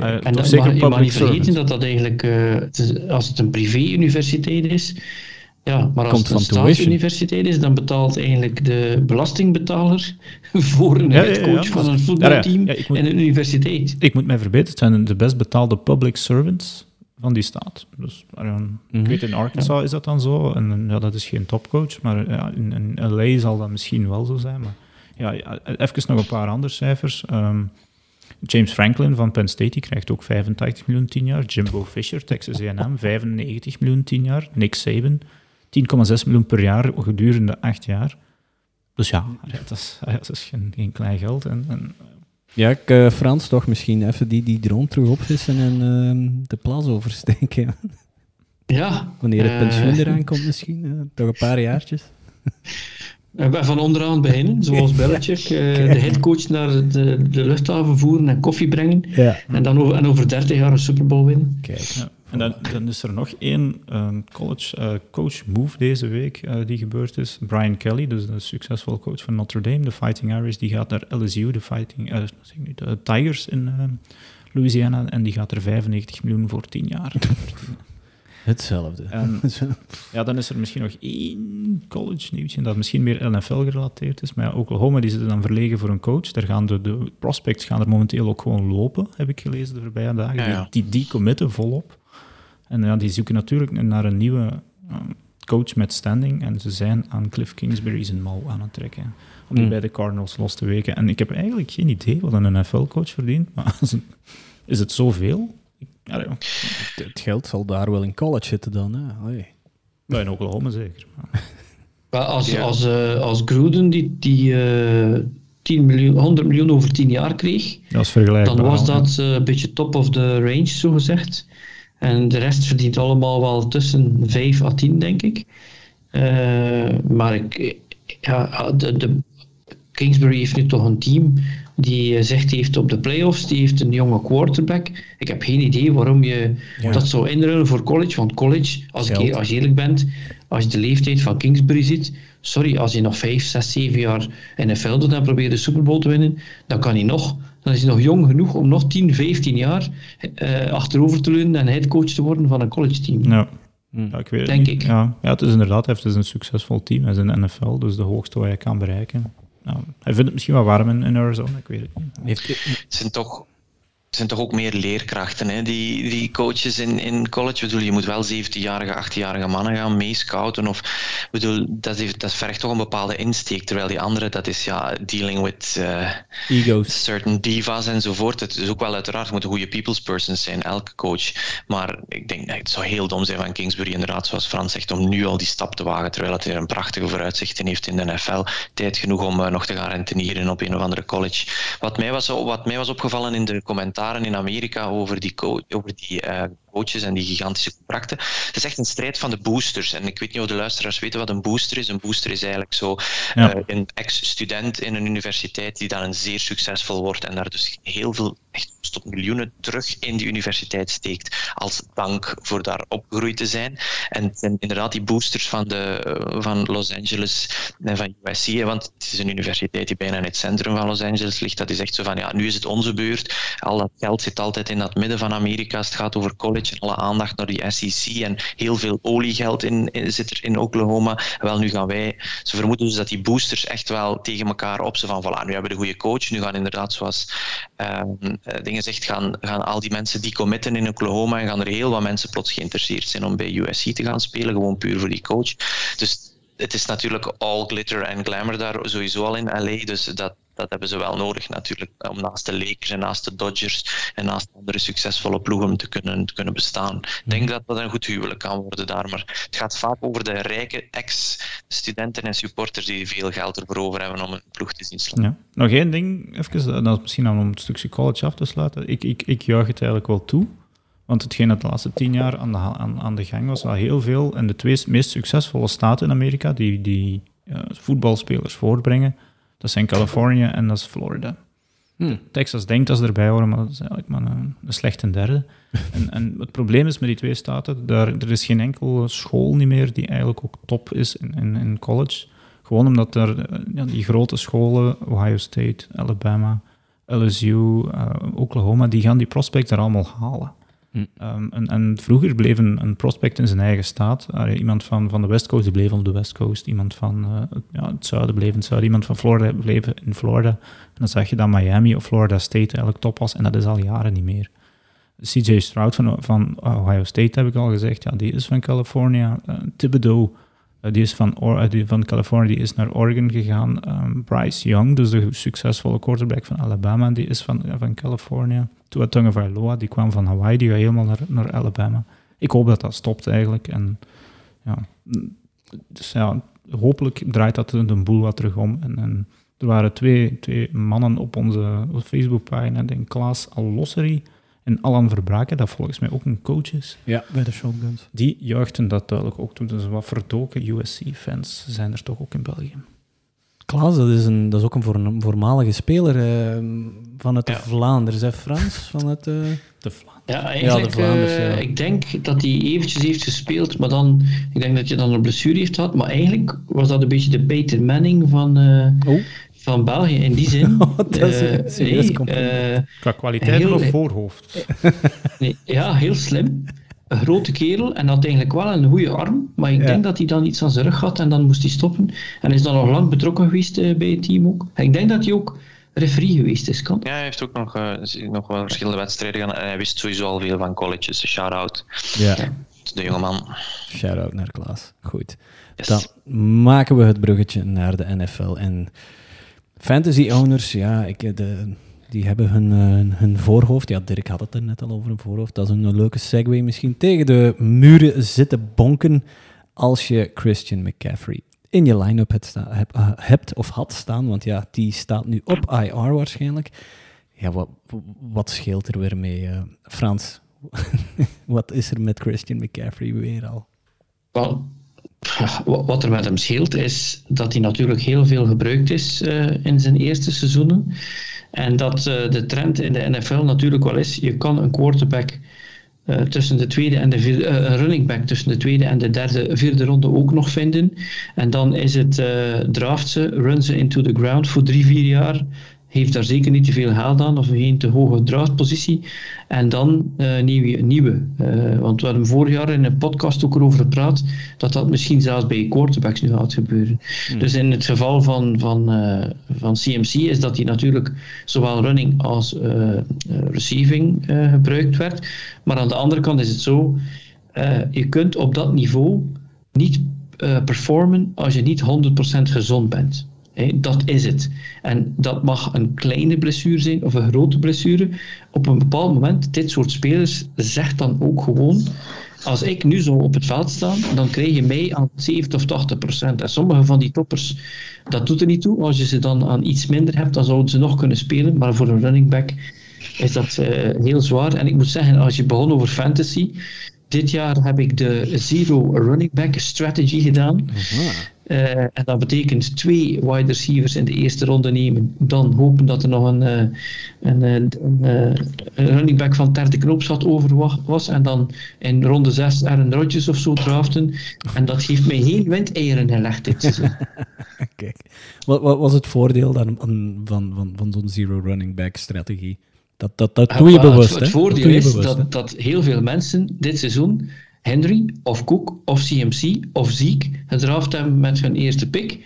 Speaker 2: Uh, en dat, zeker je mag niet vergeten dat dat eigenlijk, uh, als het een privé-universiteit is, ja, maar als het een staatsuniversiteit is, dan betaalt eigenlijk de belastingbetaler (laughs) voor een ja, headcoach van een voetbalteam en een universiteit.
Speaker 4: Ik moet mij verbeteren, het zijn de best betaalde public servants van die staat. Dus mm ik weet in Arkansas is dat dan zo, en ja, dat is geen topcoach, maar ja, in, in, LA zal dat misschien wel zo zijn. Maar ja, even nog een paar andere cijfers. Um, James Franklin van Penn State die krijgt ook 85 miljoen 10 jaar. Jimbo Fisher, Texas A&M, 95 miljoen 10 jaar. Nick Saban, 10,6 miljoen per jaar gedurende acht jaar. Dus ja, dat is, dat is geen, geen klein geld. En, en
Speaker 1: ja, ik, uh, Frans, toch misschien even die, die drone terug opvissen en uh, de plas oversteken.
Speaker 2: Ja.
Speaker 1: Wanneer het pensioen uh, eraan komt misschien, uh, toch een paar jaartjes.
Speaker 2: Van onderaan beginnen, zoals (laughs) Belichick. de headcoach naar de, de luchthaven voeren en koffie brengen.
Speaker 1: Ja.
Speaker 2: En dan over, en over 30 jaar een Super Bowl winnen.
Speaker 1: Kijk. Ja.
Speaker 4: En dan, dan, is er nog één college uh, coach move deze week uh, die gebeurd is. Brian Kelly, dus de succesvol coach van Notre Dame, de Fighting Irish, die gaat naar LSU, de, Fighting, uh, nu, de Tigers in Louisiana, en die gaat er 95 miljoen voor 10 jaar. (laughs)
Speaker 1: Hetzelfde.
Speaker 4: En, (laughs) ja, dan is er misschien nog één college nieuwtje dat misschien meer NFL gerelateerd is. Maar ja, Oklahoma die zitten dan verlegen voor een coach. Daar gaan de, de prospects gaan er momenteel ook gewoon lopen, heb ik gelezen de voorbije dagen.
Speaker 3: Ja, ja.
Speaker 4: Die, die, die committen volop. En ja, die zoeken natuurlijk naar een nieuwe um, coach met standing. En ze zijn aan Cliff Kingsbury zijn mouw aan het trekken. Om die mm. bij de Cardinals los te weken. En ik heb eigenlijk geen idee wat een NFL-coach verdient. Maar (laughs) is het zoveel? Ja, ja.
Speaker 1: Het geld zal daar wel in college zitten dan. Hè?
Speaker 4: Ja, in Oklahoma zeker.
Speaker 2: Maar (laughs) als, ja. als, uh, als Gruden die, die uh, 10 miljoen, 100 miljoen over 10 jaar kreeg,
Speaker 4: dat
Speaker 2: dan was dat uh, een beetje top of the range, zo gezegd. En de rest verdient allemaal wel tussen 5 à 10, denk ik. Uh, maar ik, ja, de, de, Kingsbury heeft nu toch een team die zegt heeft op de playoffs, die heeft een jonge quarterback. Ik heb geen idee waarom je ja. dat zou inruilen voor college. Want college, als, ik, als je eerlijk bent, als je de leeftijd van Kingsbury ziet, sorry, als je nog 5, 6, 7 jaar NFL doet en probeert de Super Bowl te winnen, dan kan hij nog dan is hij nog jong genoeg om nog 10, 15 jaar uh, achterover te leunen en headcoach te worden van een college team.
Speaker 4: Ja. Ja, ik weet
Speaker 2: Denk
Speaker 4: ik. Ja, ja, het is inderdaad hij is een succesvol team. Hij is in de NFL, dus de hoogste wat hij kan bereiken. Nou, hij vindt het misschien wel warm in, in Arizona, ik weet het niet.
Speaker 3: Heeft, het zijn toch zijn toch ook meer leerkrachten, hè? Die, die coaches in, in college. Ik bedoel, je moet wel 17-jarige, 18-jarige mannen gaan meescouten. Of, bedoel, dat, heeft, dat vergt toch een bepaalde insteek. Terwijl die andere, dat is ja, dealing with uh,
Speaker 1: Egos.
Speaker 3: certain divas enzovoort. Het is ook wel uiteraard, moet een goede people's person zijn, elke coach. Maar ik denk, het zou heel dom zijn van Kingsbury, inderdaad, zoals Frans zegt, om nu al die stap te wagen, terwijl het er een prachtige vooruitzichten heeft in de NFL. Tijd genoeg om uh, nog te gaan rentenieren op een of andere college. Wat mij was, wat mij was opgevallen in de commentaren in Amerika over die, over die uh, coaches en die gigantische contracten. Het is echt een strijd van de boosters. En ik weet niet of de luisteraars weten wat een booster is. Een booster is eigenlijk zo ja. uh, een ex-student in een universiteit die dan een zeer succesvol wordt en daar dus heel veel, echt tot miljoenen terug in die universiteit steekt als dank voor daar opgegroeid te zijn. En het zijn inderdaad die boosters van, de, van Los Angeles en van USC, want het is een universiteit die bijna in het centrum van Los Angeles ligt. Dat is echt zo van, ja, nu is het onze beurt. Al dat geld zit altijd in dat midden van Amerika. Als het gaat over college alle aandacht naar die SEC en heel veel oliegeld in, zit er in Oklahoma. Wel, nu gaan wij... Ze vermoeden dus dat die boosters echt wel tegen elkaar op ze van, voilà, nu hebben we de goede coach. Nu gaan inderdaad, zoals um, dingen zegt, gaan, gaan al die mensen die committen in Oklahoma en gaan er heel wat mensen plots geïnteresseerd zijn om bij USC te gaan spelen, gewoon puur voor die coach. Dus het is natuurlijk all glitter en glamour daar sowieso al in LA, dus dat, dat hebben ze wel nodig natuurlijk, om naast de Lakers en naast de Dodgers en naast andere succesvolle ploegen te kunnen, te kunnen bestaan. Ik denk dat dat een goed huwelijk kan worden daar, maar het gaat vaak over de rijke ex-studenten en supporters die veel geld ervoor over hebben om een ploeg te zien slaan.
Speaker 4: Ja. Nog één ding, even, dat is misschien om het stukje college af te sluiten. Ik, ik, ik juich het eigenlijk wel toe. Want hetgeen dat de laatste tien jaar aan de, aan, aan de gang was, al heel veel. En de twee meest succesvolle staten in Amerika die, die uh, voetbalspelers voortbrengen, dat zijn Californië en dat is Florida. Hmm. Texas denkt dat ze erbij horen, maar dat is eigenlijk maar een, een slechte derde. (laughs) en, en, het probleem is met die twee staten, daar, er is geen enkele school niet meer die eigenlijk ook top is in, in, in college. Gewoon omdat er ja, die grote scholen, Ohio State, Alabama, LSU, uh, Oklahoma, die gaan die prospects er allemaal halen. Um, en, vroeger bleef een, prospect in zijn eigen staat. Iemand van, van de West Coast bleef op de West Coast. Iemand van uh, ja, het zuiden bleef in het zuiden. Iemand van Florida bleef in Florida. En dan zag je dat Miami of Florida State eigenlijk top was. En dat is al jaren niet meer. CJ Stroud van, van Ohio State heb ik al gezegd. Ja, die is van California. Uh, Thibodeau, die is van, or die van California, die is naar Oregon gegaan. Um, Bryce Young, dus de succesvolle quarterback van Alabama, die is van, van California. Tua Tagovailoa, die kwam van Hawaii, die gaat helemaal naar, naar Alabama. Ik hoop dat dat stopt eigenlijk. En ja, dus ja, hopelijk draait dat de boel wat terug om. En, en er waren twee, twee mannen op onze Facebookpagina, denk Klaas Alossery en Alan Verbraken, dat volgens mij ook een coach is.
Speaker 1: Ja, bij de Shotguns.
Speaker 4: Die juichten dat duidelijk ook toe. Dus wat verdoken USC-fans zijn er toch ook in België.
Speaker 1: Klaas, dat is, een, dat is ook een, voor, een voormalige speler uh, vanuit de ja. Vlaanderen, hè Frans? Vanuit, uh,
Speaker 2: de Vlaanderen. Ja, eigenlijk, ja, de uh, ja. ik denk dat hij eventjes heeft gespeeld, maar dan, ik denk dat je dan een blessure heeft gehad, maar eigenlijk was dat een beetje de Peter Manning van, oh. Van België, in die zin. (laughs)
Speaker 1: Oh, dat is een serieus
Speaker 4: nee, Qua kwaliteit heel, of voorhoofd?
Speaker 2: nee, ja, heel slim een grote kerel en had eigenlijk wel een goede arm, maar ik ja. denk dat hij dan iets aan zijn rug had en dan moest hij stoppen. En is dan nog lang betrokken geweest uh, bij het team ook. En ik denk dat hij ook referee geweest is, kan.
Speaker 3: Ja, hij heeft ook nog, uh, nog wel verschillende wedstrijden gedaan en hij wist sowieso al veel van colleges. Shout-out.
Speaker 1: Ja.
Speaker 3: De jongeman.
Speaker 1: Shout-out naar Klaas. Goed. Yes. Dan maken we het bruggetje naar de NFL en fantasy owners. Ja, ik, de, die hebben hun, uh, hun voorhoofd. Ja, Dirk had het er net al over een voorhoofd. Dat is een leuke segue misschien. Tegen de muren zitten bonken als je Christian McCaffrey in je line-up hebt, uh, hebt, of had staan. Want ja, die staat nu op IR waarschijnlijk. Ja, wat, wat scheelt er weer mee? Frans, (laughs) wat is er met Christian McCaffrey weer al?
Speaker 2: Well, wat er met hem scheelt is dat hij natuurlijk heel veel gebruikt is uh, in zijn eerste seizoenen. En dat uh, de trend in de NFL natuurlijk wel is, je kan een quarterback uh, tussen de tweede en de een running back tussen de tweede en de derde, vierde ronde ook nog vinden. En dan is het draft ze, run ze into the ground voor drie, vier jaar heeft daar zeker niet te veel geld aan of geen te hoge draagpositie. En dan uh, nieuwe. nieuwe. Uh, want we hadden vorig jaar in een podcast ook erover gepraat dat dat misschien zelfs bij quarterbacks nu gaat gebeuren. Hmm. Dus in het geval van, van, uh, van CMC is dat die natuurlijk zowel running als receiving gebruikt werd. Maar aan de andere kant is het zo, je kunt op dat niveau niet performen als je niet 100% gezond bent dat is het. En dat mag een kleine blessure zijn of een grote blessure. Op een bepaald moment, dit soort spelers zegt dan ook gewoon als ik nu zo op het veld sta, dan krijg je mij aan 70 of 80 procent. En sommige van die toppers, dat doet er niet toe. Als je ze dan aan iets minder hebt, dan zouden ze nog kunnen spelen. Maar voor een running back is dat uh, heel zwaar. En ik moet zeggen, als je begon over fantasy, dit jaar heb ik de Zero Running Back Strategy gedaan. Uh, en dat betekent twee wide receivers in de eerste ronde nemen. Dan hopen dat er nog een, uh, een, een, running back van derde knoopsgat over was. En dan in ronde 6 Aaron Rodgers of zo draften. En dat heeft mij geen windeieren gelegd dit seizoen. (laughs)
Speaker 1: Kijk, wat, wat, was het voordeel dan van, van, van, zo'n zero running back strategie? Dat, dat, dat doe je bewust. Het,
Speaker 2: het voordeel is dat, dat heel veel mensen dit seizoen Henry of Cook of CMC of Zeke gedraft hebben met hun eerste pick.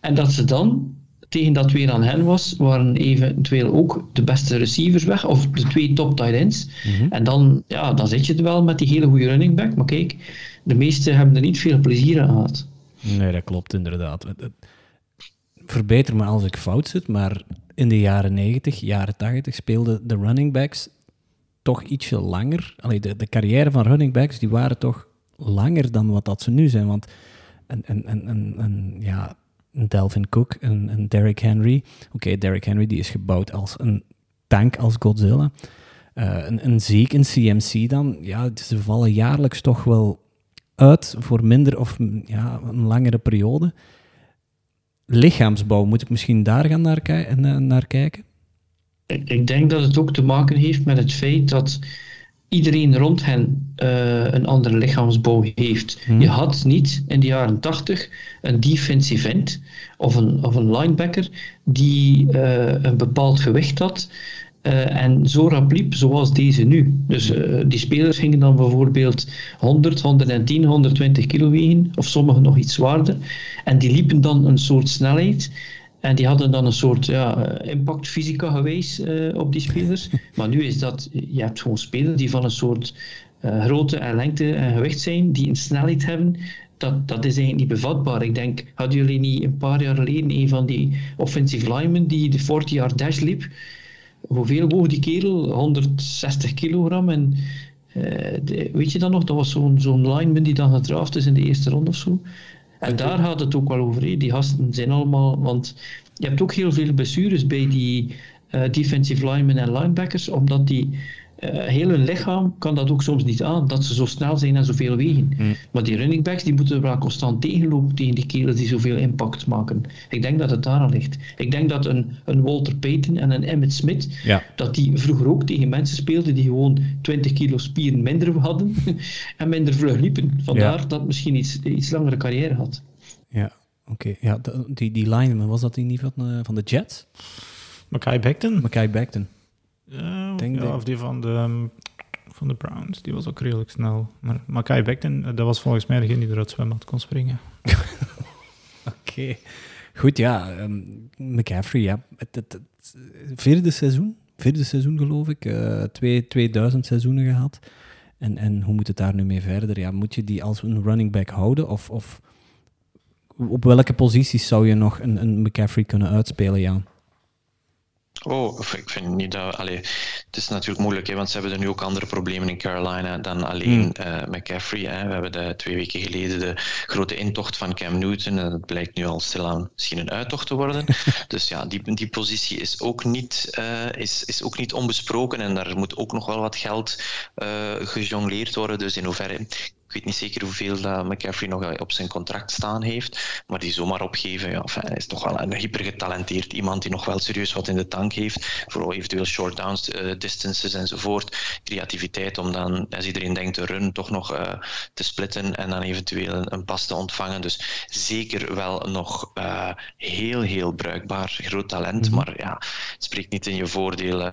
Speaker 2: En dat ze dan, tegen dat weer aan hen was, waren eventueel ook de beste receivers weg of de twee top tight ends. Mhm. En dan, ja, dan zit je er wel met die hele goede running back. Maar kijk, de meesten hebben er niet veel plezier aan gehad.
Speaker 1: Nee, dat klopt inderdaad. Verbeter me als ik fout zit, maar in de jaren 90, jaren 80 speelden de running backs toch ietsje langer. Allee, de, de carrière van running backs die waren toch langer dan wat dat ze nu zijn. Want een, een, een, een, ja, een Delvin Cook, een, een Derrick Henry. Oké, Derrick Henry die is gebouwd als een tank als Godzilla. Uh, een, een Zeke, een CMC dan. Ja, ze vallen jaarlijks toch wel uit voor minder of ja, een langere periode. Lichaamsbouw, moet ik misschien daar gaan naar, naar kijken?
Speaker 2: Ik denk dat het ook te maken heeft met het feit dat iedereen rond hen uh, een andere lichaamsbouw heeft. Hmm. Je had niet in de jaren 80 een defensive end of een, of een linebacker die uh, een bepaald gewicht had. Uh, en zo rap liep zoals deze nu. Dus die spelers gingen dan bijvoorbeeld 100, 110, 120 kilo wegen, of sommigen nog iets zwaarder. En die liepen dan een soort snelheid en die hadden dan een soort ja, eh, impact fysica geweest uh, op die spelers. (laughs) Maar nu is dat, je hebt gewoon spelers die van een soort uh, grootte en lengte en gewicht zijn, die een snelheid hebben. Dat, dat is eigenlijk niet bevatbaar. Ik denk, hadden jullie niet een paar jaar geleden een van die offensive linemen die de 40 yard dash liep? Hoeveel woog die kerel? 160 kilogram. En de, weet je dan nog, dat was zo'n zo'n lineman die dan gedraft is in de eerste ronde of zo. En daar gaat het ook wel over. Die gasten zijn allemaal. Want je hebt ook heel veel blessures bij die uh, defensive linemen en linebackers, omdat die uh, heel hun lichaam kan dat ook soms niet aan, dat ze zo snel zijn en zoveel wegen. Hmm. Maar die running backs die moeten wel constant tegenlopen tegen die kerels die zoveel impact maken. Ik denk dat het daar aan ligt. Ik denk dat een, een Walter Payton en een Emmett Smith, ja. dat die vroeger ook tegen mensen speelden die gewoon 20 kilo spieren minder hadden (laughs) en minder vlug liepen. Vandaar dat misschien iets, iets langere carrière had.
Speaker 1: Ja, oké. Ja, die, die line, was dat die niet van, uh, van de Jets?
Speaker 4: Mackay Becton?
Speaker 1: Mackay Becton.
Speaker 4: Ja, ja of die van de, ehm, van de Browns. Die was ook redelijk snel. Maar Mackay Becton, eh, dat was volgens mij degene die er uit zwembad kon springen. (laughs)
Speaker 1: Oké. Goed, ja. Um, McCaffrey, ja. Het, het, vierde seizoen. Vierde seizoen, geloof ik. Uh, twee, 2000 seizoenen gehad. En, en hoe moet het daar nu mee verder? Ja, moet je die als een running back houden? Of, of op welke posities zou je nog een, een McCaffrey kunnen uitspelen, Jan?
Speaker 3: Oh, ik vind niet dat. Allee, het is natuurlijk moeilijk, hè, want ze hebben er nu ook andere problemen in Carolina dan alleen mm. uh, McCaffrey. Hè. We hebben de, twee weken geleden de grote intocht van Cam Newton en dat blijkt nu al stilaan misschien een uittocht te worden. (laughs) dus ja, die, die positie is ook, niet, uh, is, is ook niet onbesproken en daar moet ook nog wel wat geld uh, gejongleerd worden. Dus in hoeverre Ik weet niet zeker hoeveel dat McCaffrey nog op zijn contract staan heeft, maar die zomaar opgeven, ja, hij is toch wel een hypergetalenteerd iemand die nog wel serieus wat in de tank heeft, voor eventueel short downs, uh, distances enzovoort. Creativiteit om dan, als iedereen denkt de run, toch nog uh, te splitten en dan eventueel een, een, pas te ontvangen. Dus zeker wel nog uh, heel, heel bruikbaar, groot talent, mm -hmm. maar ja, het spreekt niet in je voordeel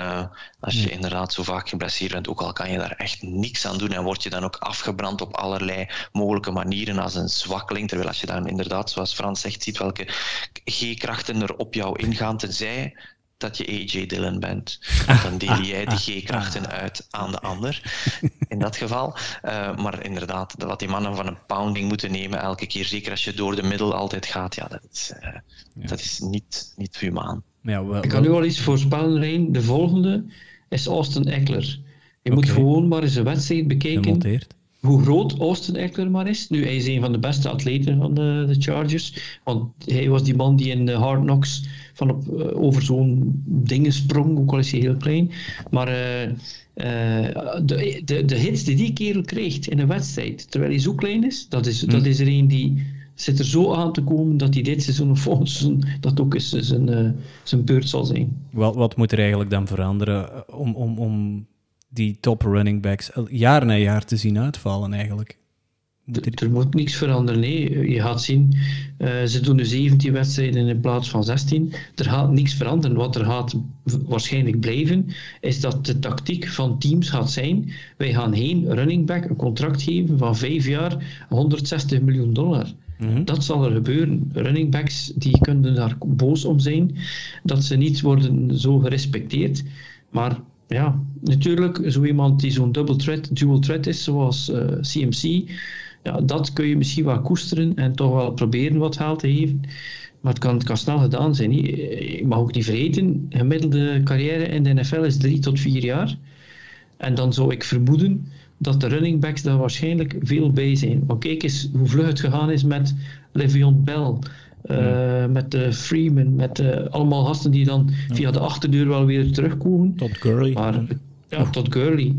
Speaker 3: als je inderdaad zo vaak geblesseerd bent, ook al kan je daar echt niks aan doen en word je dan ook afgebrand op allerlei mogelijke manieren als een zwakkeling. Terwijl als je dan inderdaad, zoals Frans zegt, ziet welke G-krachten er op jou ingaan, tenzij dat je AJ Dillon bent. Dan deel jij die G-krachten uit aan de ander, (laughs) in dat geval. Uh, maar inderdaad, wat die mannen van een pounding moeten nemen elke keer, zeker als je door de middel altijd gaat, ja, dat is, uh, ja. Dat is niet, niet humaan.
Speaker 2: Ja, wel, Ik kan nu al iets voorspellen, Rijn. De volgende is Austin Eckler. Je okay. moet gewoon maar eens een wedstrijd bekijken.
Speaker 1: Gemonteerd.
Speaker 2: Hoe groot Austin Eckler maar is. Nu, hij is een van de beste atleten van de, de Chargers. Want hij was die man die in de Hard Knocks van op, uh, over zo'n dingen sprong, ook al is hij heel klein. Maar uh, uh, de, de, de hits die die kerel krijgt in een wedstrijd, terwijl hij zo klein is, dat is, hm. dat is er een die zit er zo aan te komen dat hij dit seizoen of volgend seizoen dat ook eens zijn, zijn beurt zal zijn.
Speaker 1: Wat, wat moet er eigenlijk dan veranderen om, om, om die top running backs jaar na jaar te zien uitvallen eigenlijk?
Speaker 2: Moet er... er... moet niks veranderen. Nee. Je gaat zien, uh, ze doen de 17 wedstrijden in plaats van 16. Er gaat niks veranderen. Wat er gaat waarschijnlijk blijven, is dat de tactiek van teams gaat zijn: wij gaan heen running back een contract geven van 5 jaar, 160 miljoen dollar. Mhm. Dat zal er gebeuren. Running backs die kunnen daar boos om zijn dat ze niet worden zo gerespecteerd. Maar ja, natuurlijk, zo iemand die zo'n double threat, dual threat is, zoals uh, eh, CMC, ja, dat kun je misschien wel koesteren en toch wel proberen wat geld te geven. Maar het kan, het snel gedaan zijn. Je mag ook niet vergeten, gemiddelde carrière in de NFL is drie tot vier jaar. En dan zou ik vermoeden dat de running backs daar waarschijnlijk veel bij zijn. Want kijk eens hoe vlug het gegaan is met Le'Veon Bell, uh, met uh, Freeman, met uh, allemaal gasten die dan ja. via de achterdeur wel weer terugkomen.
Speaker 4: Tot Gurley.
Speaker 2: Maar, ja, tot Gurley.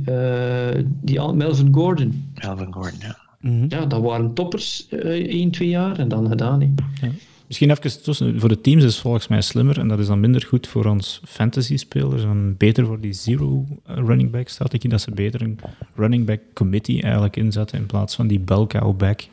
Speaker 2: die Melvin Gordon.
Speaker 3: Melvin Gordon, ja.
Speaker 2: Mm -hmm. Ja, dat waren toppers één, twee jaar en dan gedaan. Ja.
Speaker 4: Misschien even tussen. Voor de teams is het volgens mij slimmer en dat is dan minder goed voor ons fantasy-spelers en beter voor die zero-running back-strategie, dat ze beter een running back committee eigenlijk inzetten in plaats van die bell cow back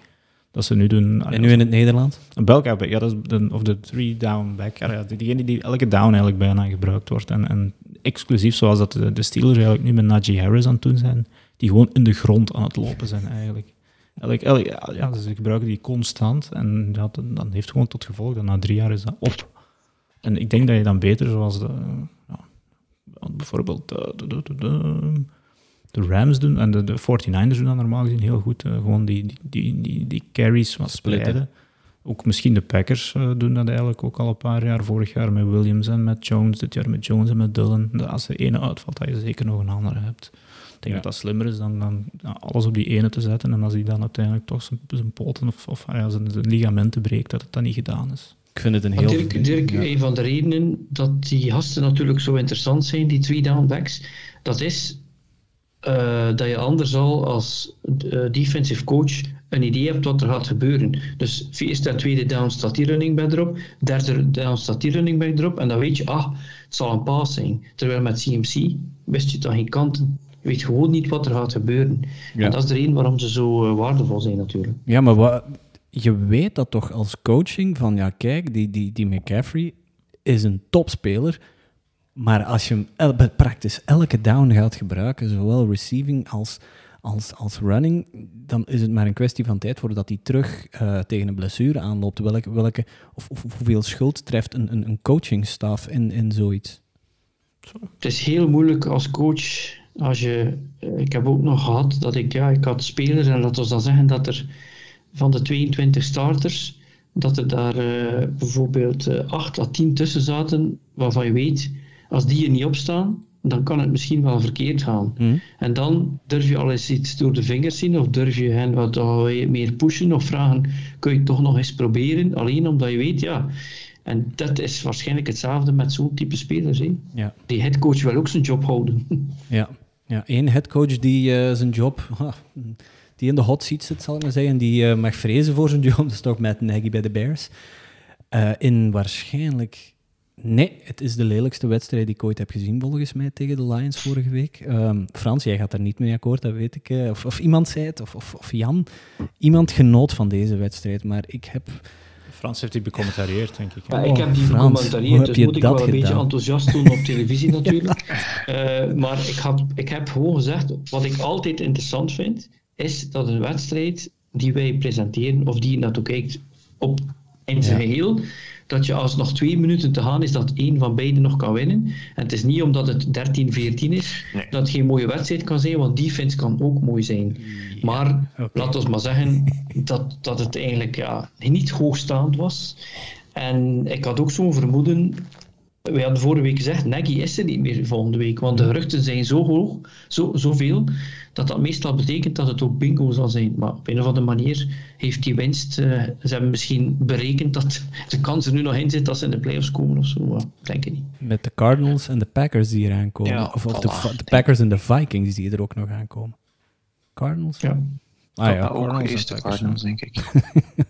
Speaker 4: dat ze nu doen.
Speaker 1: En nu in het Nederland?
Speaker 4: Een back, ja, dat is de, of de three-down back. Ja, diegene die elke down eigenlijk bijna gebruikt wordt. En, en exclusief zoals dat de, de Steelers eigenlijk nu met Najee Harris aan het doen zijn, die gewoon in de grond aan het lopen zijn eigenlijk. Elk, elk, ja, ze gebruiken die constant en dat, dan heeft gewoon tot gevolg dat na drie jaar is dat op. En ik denk dat je dan beter, zoals de, ja, bijvoorbeeld de, de, de, de, Rams doen en de, de 49ers doen dat normaal gezien heel goed. Uh, gewoon die, die, die, die, die carries wat splitten. Ook misschien de Packers uh, doen dat eigenlijk ook al een paar jaar. Vorig jaar met Williams en met Jones, dit jaar met Jones en met Dillon. Als er ene uitvalt, dat je zeker nog een andere hebt. Ik denk dat dat slimmer is dan, dan alles op die ene te zetten. En als hij dan uiteindelijk toch zijn, zijn poten of, of ja, zijn, zijn, ligamenten breekt, dat het dan niet gedaan is.
Speaker 1: Ik vind het een heel...
Speaker 2: Dirk, Dirk ja. een van de redenen dat die gasten natuurlijk zo interessant zijn, die three down backs, dat is uh, dat je anders al als uh, defensive coach een idee hebt wat er gaat gebeuren. Dus eerste tweede down staat die running back erop, derde down staat die running back erop, en dan weet je, ah, het zal een pass zijn. Terwijl met CMC wist je dan geen kanten. Je weet gewoon niet wat er gaat gebeuren. Ja. En dat is de reden waarom ze zo uh, waardevol zijn natuurlijk.
Speaker 1: Ja, maar wat, je weet dat toch als coaching van, ja kijk, die, die, die McCaffrey is een topspeler, maar als je hem praktisch elke down gaat gebruiken, zowel receiving als, als, als running, dan is het maar een kwestie van tijd voordat hij terug uh, tegen een blessure aanloopt. Welke, welke, of, of, hoeveel schuld treft een, een, een coachingstaf in, in zoiets?
Speaker 2: Het is heel moeilijk als coach als je, eh, ik heb ook nog gehad dat ik, ja, ik had spelers en dat was dan zeggen dat er van de 22 starters, dat er daar uh, bijvoorbeeld uh, 8 à 10 tussen zaten waarvan je weet, als die er niet op staan, dan kan het misschien wel verkeerd gaan. Mm. En dan durf je al eens iets door de vingers zien, of durf je hen wat meer pushen, of vragen, kun je het toch nog eens proberen, alleen omdat je weet, ja, en dat is waarschijnlijk hetzelfde met zo'n type spelers. Hè?
Speaker 1: Ja.
Speaker 2: Die headcoach wil ook zijn job houden. (laughs)
Speaker 1: Ja, ja, één headcoach die uh, zijn job, (laughs) die in de hot seat zit, zal ik maar zeggen. Die uh, mag vrezen voor zijn job. (laughs) Dat is toch met Nagy bij de Bears. Uh, in waarschijnlijk... Nee, het is de lelijkste wedstrijd die ik ooit heb gezien, volgens mij, tegen de Lions vorige week. Um, Frans, jij gaat er niet mee akkoord, dat weet ik. Uh, of, of, iemand zei het, of, of, of Jan. Iemand genoot van deze wedstrijd, maar ik heb...
Speaker 4: Frans heeft die becommentarieerd, denk ik.
Speaker 2: Ja, ik heb die becommentarieerd, dus moet ik wel een beetje enthousiast doen op televisie (laughs) (laughs) natuurlijk. uh, maar ik, had, ik heb gewoon gezegd, wat ik altijd interessant vind, is dat een wedstrijd die wij presenteren, of die je naartoe kijkt, op, in zijn ja. geheel, dat je als nog twee minuten te gaan is, dat één van beiden nog kan winnen. En het is niet omdat het 13-14 is, nee. dat het geen mooie wedstrijd kan zijn, want defense kan ook mooi zijn. Ja, maar okay. laat ons maar zeggen dat, dat het eigenlijk ja, niet hoogstaand was. En ik had ook zo'n vermoeden we hadden vorige week gezegd, Nagy is er niet meer volgende week, want de geruchten zijn zo hoog, zo, zoveel, dat dat meestal betekent dat het ook bingo zal zijn. Maar op een of andere manier heeft die winst, uh, ze hebben misschien berekend dat de kans er nu nog in zit dat ze in de playoffs komen of zo, maar denk ik niet.
Speaker 1: Met de Cardinals en de Packers die eraan komen, ja, of, of de, de, Packers en de Vikings die er ook nog aankomen. Cardinals?
Speaker 2: Ja.
Speaker 3: Ah, ja, ook eerst de Cardinals, denk ik. (laughs)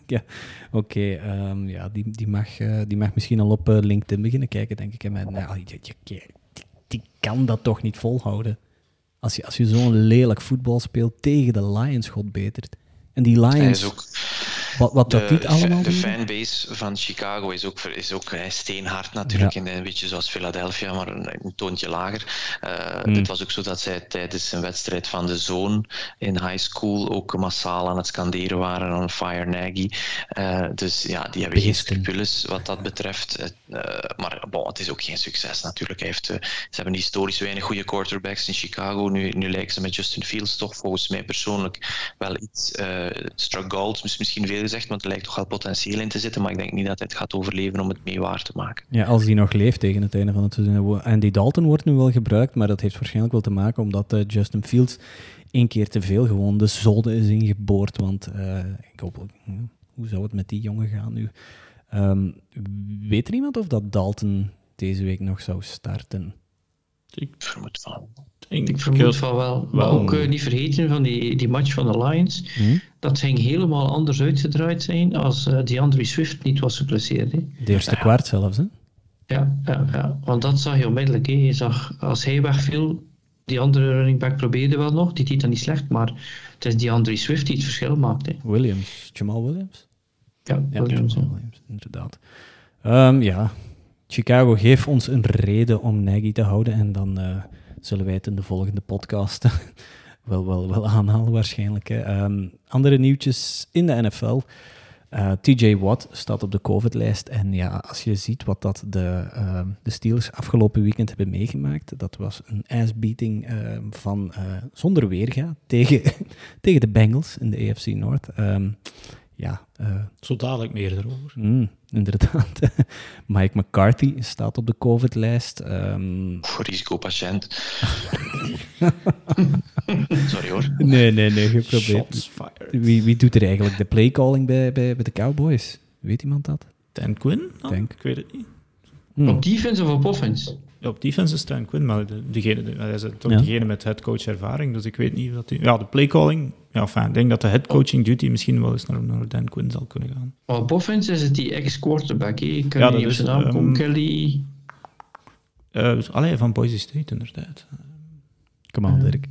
Speaker 1: ja, oké. Okay, um, ja, die, die, mag, uh, die mag misschien al op uh, LinkedIn beginnen kijken, denk ik. En met, nou, die, die kan dat toch niet volhouden. Als je, als je zo'n lelijk voetbal speelt tegen de Lions, god betert. En die Lions...
Speaker 3: Ook,
Speaker 1: wat, wat
Speaker 3: de,
Speaker 1: dat niet allemaal
Speaker 3: De fanbase van Chicago is ook, is ook steenhard natuurlijk. Ja. En een beetje zoals Philadelphia, maar een, een toontje lager. Uh, mm. Het was ook zo dat zij tijdens een wedstrijd van de zoon in high school ook massaal aan het scanderen waren aan Fire Nagy. Uh, dus ja, die hebben geen scrupules wat dat betreft. Uh, maar bon, het is ook geen succes natuurlijk. Hij heeft, ze hebben historisch weinig goede quarterbacks in Chicago. Nu, nu lijken ze met Justin Fields toch volgens mij persoonlijk wel iets struggled. Misschien veel gezegd, want er lijkt toch wel potentieel in te zitten, maar ik denk niet dat hij het gaat overleven om het mee waar te maken.
Speaker 1: Ja, als hij nog leeft tegen het einde van het seizoen. Andy Dalton wordt nu wel gebruikt, maar dat heeft waarschijnlijk wel te maken omdat uh, Justin Fields één keer te veel gewoon de zolde is ingeboord, want uh, ik hoop, hoe zou het met die jongen gaan nu? Um, weet er iemand of dat Dalton deze week nog zou starten?
Speaker 3: Ik vermoed van.
Speaker 2: Ik, ik vermoed van wel. Maar ook uh, niet vergeten van die, die match van de Lions.
Speaker 1: Hm?
Speaker 2: Dat ging helemaal anders uitgedraaid zijn als uh, DeAndre Swift niet was geblesseerd. Hè.
Speaker 1: De eerste ja. kwart zelfs, hè?
Speaker 2: Ja, ja, ja, want dat zag je onmiddellijk. Hè. Je zag, als hij wegviel, die andere running back probeerde wel nog. Die deed dat niet slecht, maar het is DeAndre Swift die het verschil maakt. Hè.
Speaker 1: Williams, Jamal Williams?
Speaker 2: Ja,
Speaker 1: ja
Speaker 2: Williams,
Speaker 1: Jamal Williams, inderdaad. Um, ja, Chicago geeft ons een reden om Nagy te houden en dan... Uh, zullen wij het in de volgende podcast (laughs) wel, wel, wel aanhalen waarschijnlijk. Um, andere nieuwtjes in de NFL. Uh, TJ Watt staat op de COVID-lijst. En ja, als je ziet wat dat de, uh, de Steelers afgelopen weekend hebben meegemaakt, dat was een ass-beating uh, van zonder weerga tegen, (laughs) tegen de Bengals in de AFC North. Um, ja,
Speaker 4: Zo dadelijk meer erover.
Speaker 1: Mm, inderdaad. (laughs) Mike McCarthy staat op de COVID-lijst. Um...
Speaker 3: Risicopatiënt. (laughs) Sorry hoor.
Speaker 1: Nee, nee, nee, geen probleem. Wie, wie doet er eigenlijk de playcalling bij, bij, bij de Cowboys? Weet iemand dat?
Speaker 4: Dan Quinn?
Speaker 1: Denk.
Speaker 4: Ik weet het niet.
Speaker 2: Hmm. Op defense of op offense?
Speaker 4: Ja, op defense is Dan Quinn, maar de, degene, de, hij is toch ja. degene met headcoach ervaring, dus ik weet niet dat hij... Ja, de playcalling, ja, enfin, ik denk dat de headcoaching duty misschien wel eens naar, naar Dan Quinn zal kunnen gaan.
Speaker 2: Maar op offense is het die ex-quarterback, ik kan ja, niet op zijn naam komen, um, Kelly...
Speaker 4: Uh, allee, van Boise State, inderdaad.
Speaker 1: Kom aan, Dirk.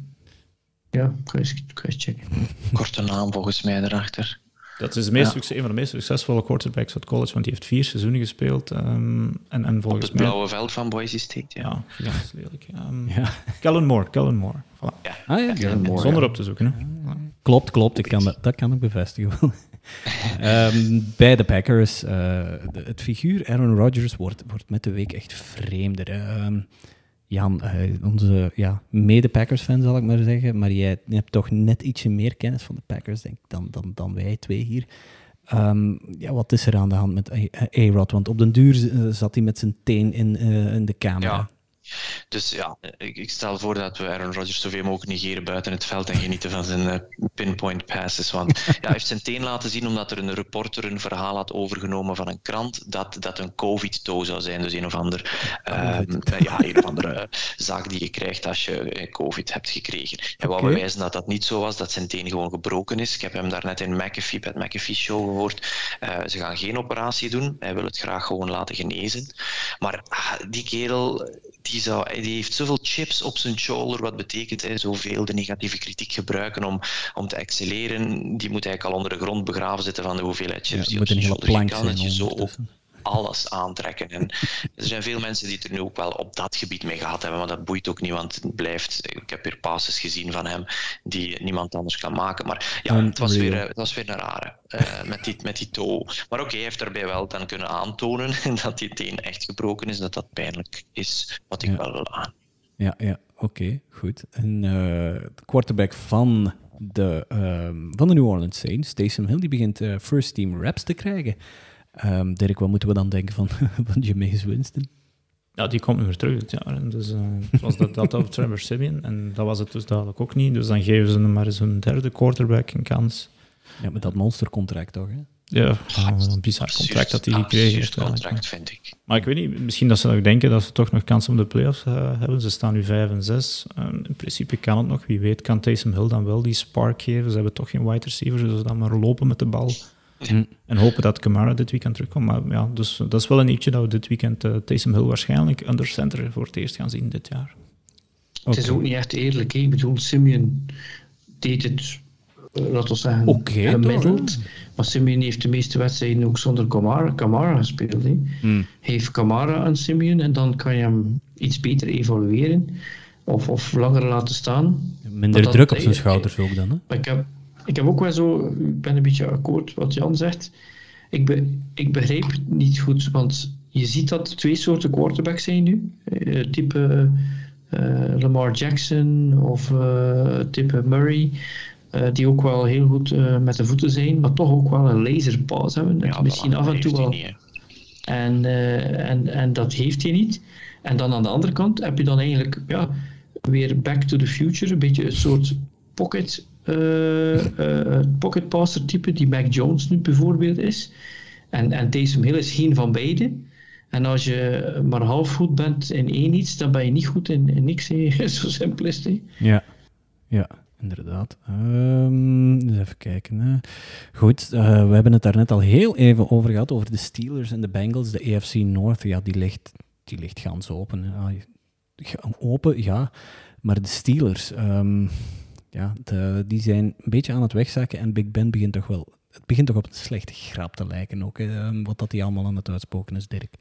Speaker 2: Ja, ik ga eens checken.
Speaker 3: Korte naam volgens mij erachter.
Speaker 4: Dat is de meest ja. succes, een van de meest succesvolle quarterbacks uit college, want die heeft vier seizoenen gespeeld. Um, en, en volgens
Speaker 3: Op het blauwe mij... veld van Boise State, ja.
Speaker 4: Ja, ja lelijk. Um, ja. Kellen Moore, Kellen Moore. Voilà.
Speaker 3: Ja,
Speaker 1: ah, ja.
Speaker 3: Kellen Moore,
Speaker 4: Zonder op te zoeken. Hè.
Speaker 1: Klopt, klopt. Ik kan dat, dat kan ik bevestigen. um, (laughs) bij de Packers, uh, de, het figuur Aaron Rodgers wordt, wordt met de week echt vreemder. Um, Jan, uh, onze ja, mede-Packers-fan zal ik maar zeggen, maar jij hebt toch net ietsje meer kennis van de Packers denk ik, dan, dan, dan wij twee hier. Um, ja, wat is er aan de hand met A-Rod? Want op den duur zat hij met zijn teen in, uh, in de camera.
Speaker 3: Ja. Dus ja, ik, ik, stel voor dat we Aaron Rodgers zoveel mogelijk negeren buiten het veld en genieten van zijn uh, pinpoint passes. Want (laughs) ja, hij heeft zijn teen laten zien omdat er een reporter een verhaal had overgenomen van een krant dat dat een COVID-toe zou zijn. Dus een of, ander, uh, ja, een of andere zaak die je krijgt als je COVID hebt gekregen. Hij wou okay. bewijzen dat dat niet zo was, dat zijn teen gewoon gebroken is. Ik heb hem daarnet in McAfee, bij het McAfee Show gehoord. Uh, ze gaan geen operatie doen. Hij wil het graag gewoon laten genezen. Maar ah, die kerel die, zou, die heeft zoveel chips op zijn shoulder, wat betekent hè, zoveel de negatieve kritiek gebruiken om, om te excelleren. Die moet eigenlijk al onder de grond begraven zitten van de hoeveelheid chips
Speaker 1: ja,
Speaker 3: die op zijn shoulder
Speaker 1: kan.
Speaker 3: Dat je zo alles aantrekken. En er zijn veel mensen die het er nu ook wel op dat gebied mee gehad hebben, maar dat boeit ook niet, want het blijft. Ik heb weer passes gezien van hem die niemand anders kan maken. Maar ja, het was weer, het was weer een rare uh, met, die, met die toe. Maar oké, hij heeft daarbij wel dan kunnen aantonen (laughs) dat die teen echt gebroken is, dat dat pijnlijk is, wat ik
Speaker 1: ja.
Speaker 3: wel wil aan.
Speaker 1: Ja, ja oké, okay, goed. En uh, de quarterback van de, uh, van de New Orleans Saints, Taysom Hill, die begint uh, first team reps te krijgen. Um, Dirk, wat moeten we dan denken van, (laughs) van Jameis Winston?
Speaker 4: Ja, die komt nu weer terug dit jaar. Dus uh, was dat, dat op Trevor Simeon. En dat was het dus duidelijk ook niet. Dus dan geven ze hem maar eens een derde quarterback een kans.
Speaker 1: Ja, met dat monstercontract toch, hè?
Speaker 4: Ja, een bizar contract dat hij gekregen heeft.
Speaker 3: contract, vind ik.
Speaker 4: Maar ik weet niet, misschien dat ze ook denken dat ze toch nog kans om de playoffs uh, hebben. Ze staan nu 5 en 6. Um, in principe kan het nog. Wie weet kan Taysom Hill dan wel die spark geven. Ze hebben toch geen wide receivers, dus dan maar lopen met de bal. Mm. En hopen dat Camara dit weekend terugkomt. Maar ja, dus dat is wel een ietsje dat we dit weekend uh, Taysom Hill waarschijnlijk under center voor het eerst gaan zien dit jaar.
Speaker 2: Okay. Het is ook niet echt eerlijk. Hè? Ik bedoel, Simeon deed het, uh, laten we zeggen,
Speaker 1: okay,
Speaker 2: gemiddeld. Maar Simeon heeft de meeste wedstrijden ook zonder Camara, Camara gespeeld. Hè? Mm. Heeft Camara aan Simeon en dan kan je hem iets beter evalueren. Of, of langer laten staan.
Speaker 1: Minder druk op zijn schouders ook dan. Hè?
Speaker 2: Ik heb, ik heb ook wel zo, ik ben een beetje akkoord wat Jan zegt. Ik, be, ik begrijp het niet goed, want je ziet dat er twee soorten quarterbacks zijn nu. Uh, type uh, Lamar Jackson of uh, type Murray. die ook wel heel goed met de voeten zijn, maar toch ook wel een laserpaas hebben. Dat ja, misschien af en toe wel. Niet, en, en, en dat heeft hij niet. En dan aan de andere kant heb je dan eigenlijk ja, weer back to the future, een beetje een soort pocket pocket passer type, die Mac Jones nu bijvoorbeeld is. En, en Taysom Hill is geen van beide. En als je maar half goed bent in één iets, dan ben je niet goed in, niks. (laughs) Zo simpel is het.
Speaker 1: Ja, ja inderdaad. Eens even kijken. Hè. Goed, uh, we hebben het daar net al heel even over gehad, over de Steelers en de Bengals. De AFC North, ja, die ligt, die ligt gans open. Open, ja. Maar de Steelers... Um, ja, de, die zijn een beetje aan het wegzakken en Big Ben begint toch wel... Het begint toch op een slechte grap te lijken ook, hè, wat dat hij allemaal aan het uitspoken is, Dirk.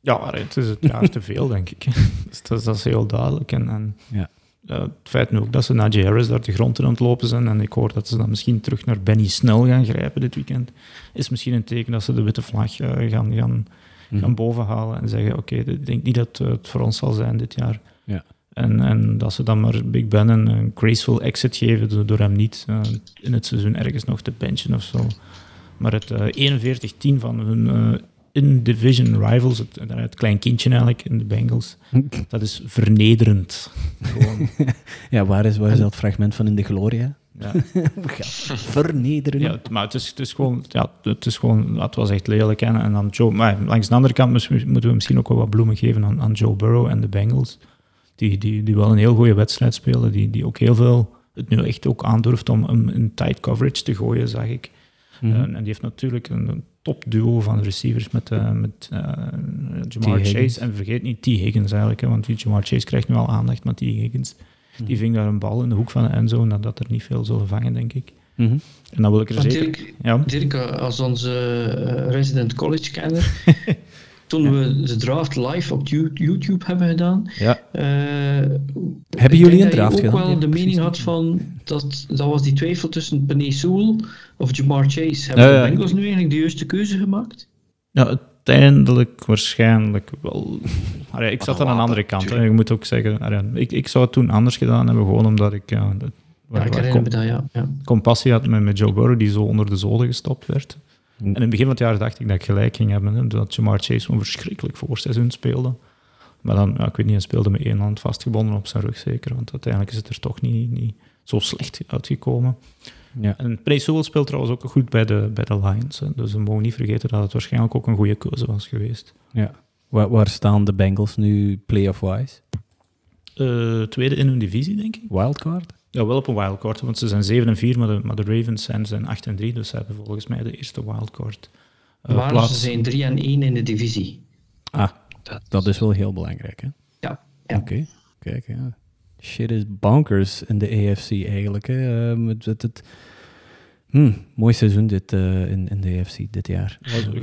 Speaker 4: Ja, het is het (laughs) jaar te veel, denk ik. (laughs) dus dat, dat, is heel duidelijk. En, en
Speaker 1: ja.
Speaker 4: uh, het feit nu ook dat ze Najee Harris daar de grond in aan het lopen zijn en ik hoor dat ze dan misschien terug naar Benny Snell gaan grijpen dit weekend, is misschien een teken dat ze de witte vlag uh, gaan, gaan, mm gaan bovenhalen en zeggen, oké, okay, ik denk niet dat het voor ons zal zijn dit jaar.
Speaker 1: Ja.
Speaker 4: En, en dat ze dan maar Big Ben een, een graceful exit geven door, hem niet uh, in het seizoen ergens nog te benchen of zo. Maar het uh, 41-10 van hun uh, in-division rivals, het, het klein kindje eigenlijk in de Bengals, (laughs) dat is vernederend. (laughs)
Speaker 1: ja, waar is, waar is dat fragment van in de Gloria? (laughs)
Speaker 4: Ja.
Speaker 1: Vernederend.
Speaker 4: Ja, maar het is, het is gewoon, ja, het is gewoon, het was echt lelijk. En, en dan Joe, maar langs de andere kant moeten we misschien ook wel wat bloemen geven aan, aan Joe Burrow en de Bengals die, die, die wel een heel goede wedstrijd spelen, die, die ook heel veel het nu echt ook aandurft om een, een tight coverage te gooien, zag ik. Mm -hmm. uh, en die heeft natuurlijk een, topduo van receivers met, uh, met uh, Jamar Chase. En vergeet niet T. Higgins eigenlijk, hè, want Jamar Chase krijgt nu al aandacht, maar T. Higgins, mm -hmm. die ving daar een bal in de hoek van de endzone, dat, dat er niet veel zullen vangen, denk ik.
Speaker 1: Mm -hmm.
Speaker 4: En dan wil ik er zeker...
Speaker 2: Dirk, ja. Dirk, als onze resident college-kenner... (laughs) toen we de draft live op YouTube hebben gedaan.
Speaker 1: Ja.
Speaker 2: Uh,
Speaker 1: hebben jullie een draft
Speaker 2: gedaan?
Speaker 1: Ik
Speaker 2: ook wel de mening had van dat dat was die twijfel tussen Penny Sewell of Jamar Chase. Hebben uh, de Bengals nu eigenlijk de juiste keuze gemaakt?
Speaker 4: Ja, uiteindelijk waarschijnlijk wel. Allee, ik zat aan een andere kant. Hè. Je moet ook zeggen, allee, ik, ik zou het toen anders gedaan hebben, gewoon omdat ik. Ja, dat,
Speaker 2: ja, ik herinner me dat, ja. ja.
Speaker 4: Compassie had met, met Joe Burrow, die zo onder de zoden gestopt werd. En in het begin van het jaar dacht ik dat ik gelijk ging hebben. Hè, dat Jamar Chase een verschrikkelijk voorseizoen speelde. Maar dan, ja, ik weet niet, hij speelde met één hand vastgebonden op zijn rug zeker, want uiteindelijk is het er toch niet, niet zo slecht uitgekomen.
Speaker 1: Ja.
Speaker 4: En Sewell speelt trouwens ook goed bij de, bij de Lions. Hè. Dus we mogen niet vergeten dat het waarschijnlijk ook een goede keuze was geweest.
Speaker 1: ja. Waar, waar staan de Bengals nu playoff-wise?
Speaker 4: Eh, tweede in hun divisie, denk ik.
Speaker 1: Wildcard?
Speaker 4: Ja, wel op een wildcard, want ze zijn 7 en 4, maar de, maar de Ravens zijn, zijn 8 en 3, dus ze hebben volgens mij de eerste wildcard. eh,
Speaker 2: maar
Speaker 4: plaats.
Speaker 2: ze zijn 3 en 1 in de divisie.
Speaker 1: Ah,
Speaker 3: Dat-
Speaker 1: dat is wel heel belangrijk, hè?
Speaker 2: Ja. ja.
Speaker 1: Oké, kijk, ja. Shit is bonkers in de AFC eigenlijk, hè. Ehm, het, het, het- Hm, mooi seizoen dit eh, in, in de AFC dit jaar.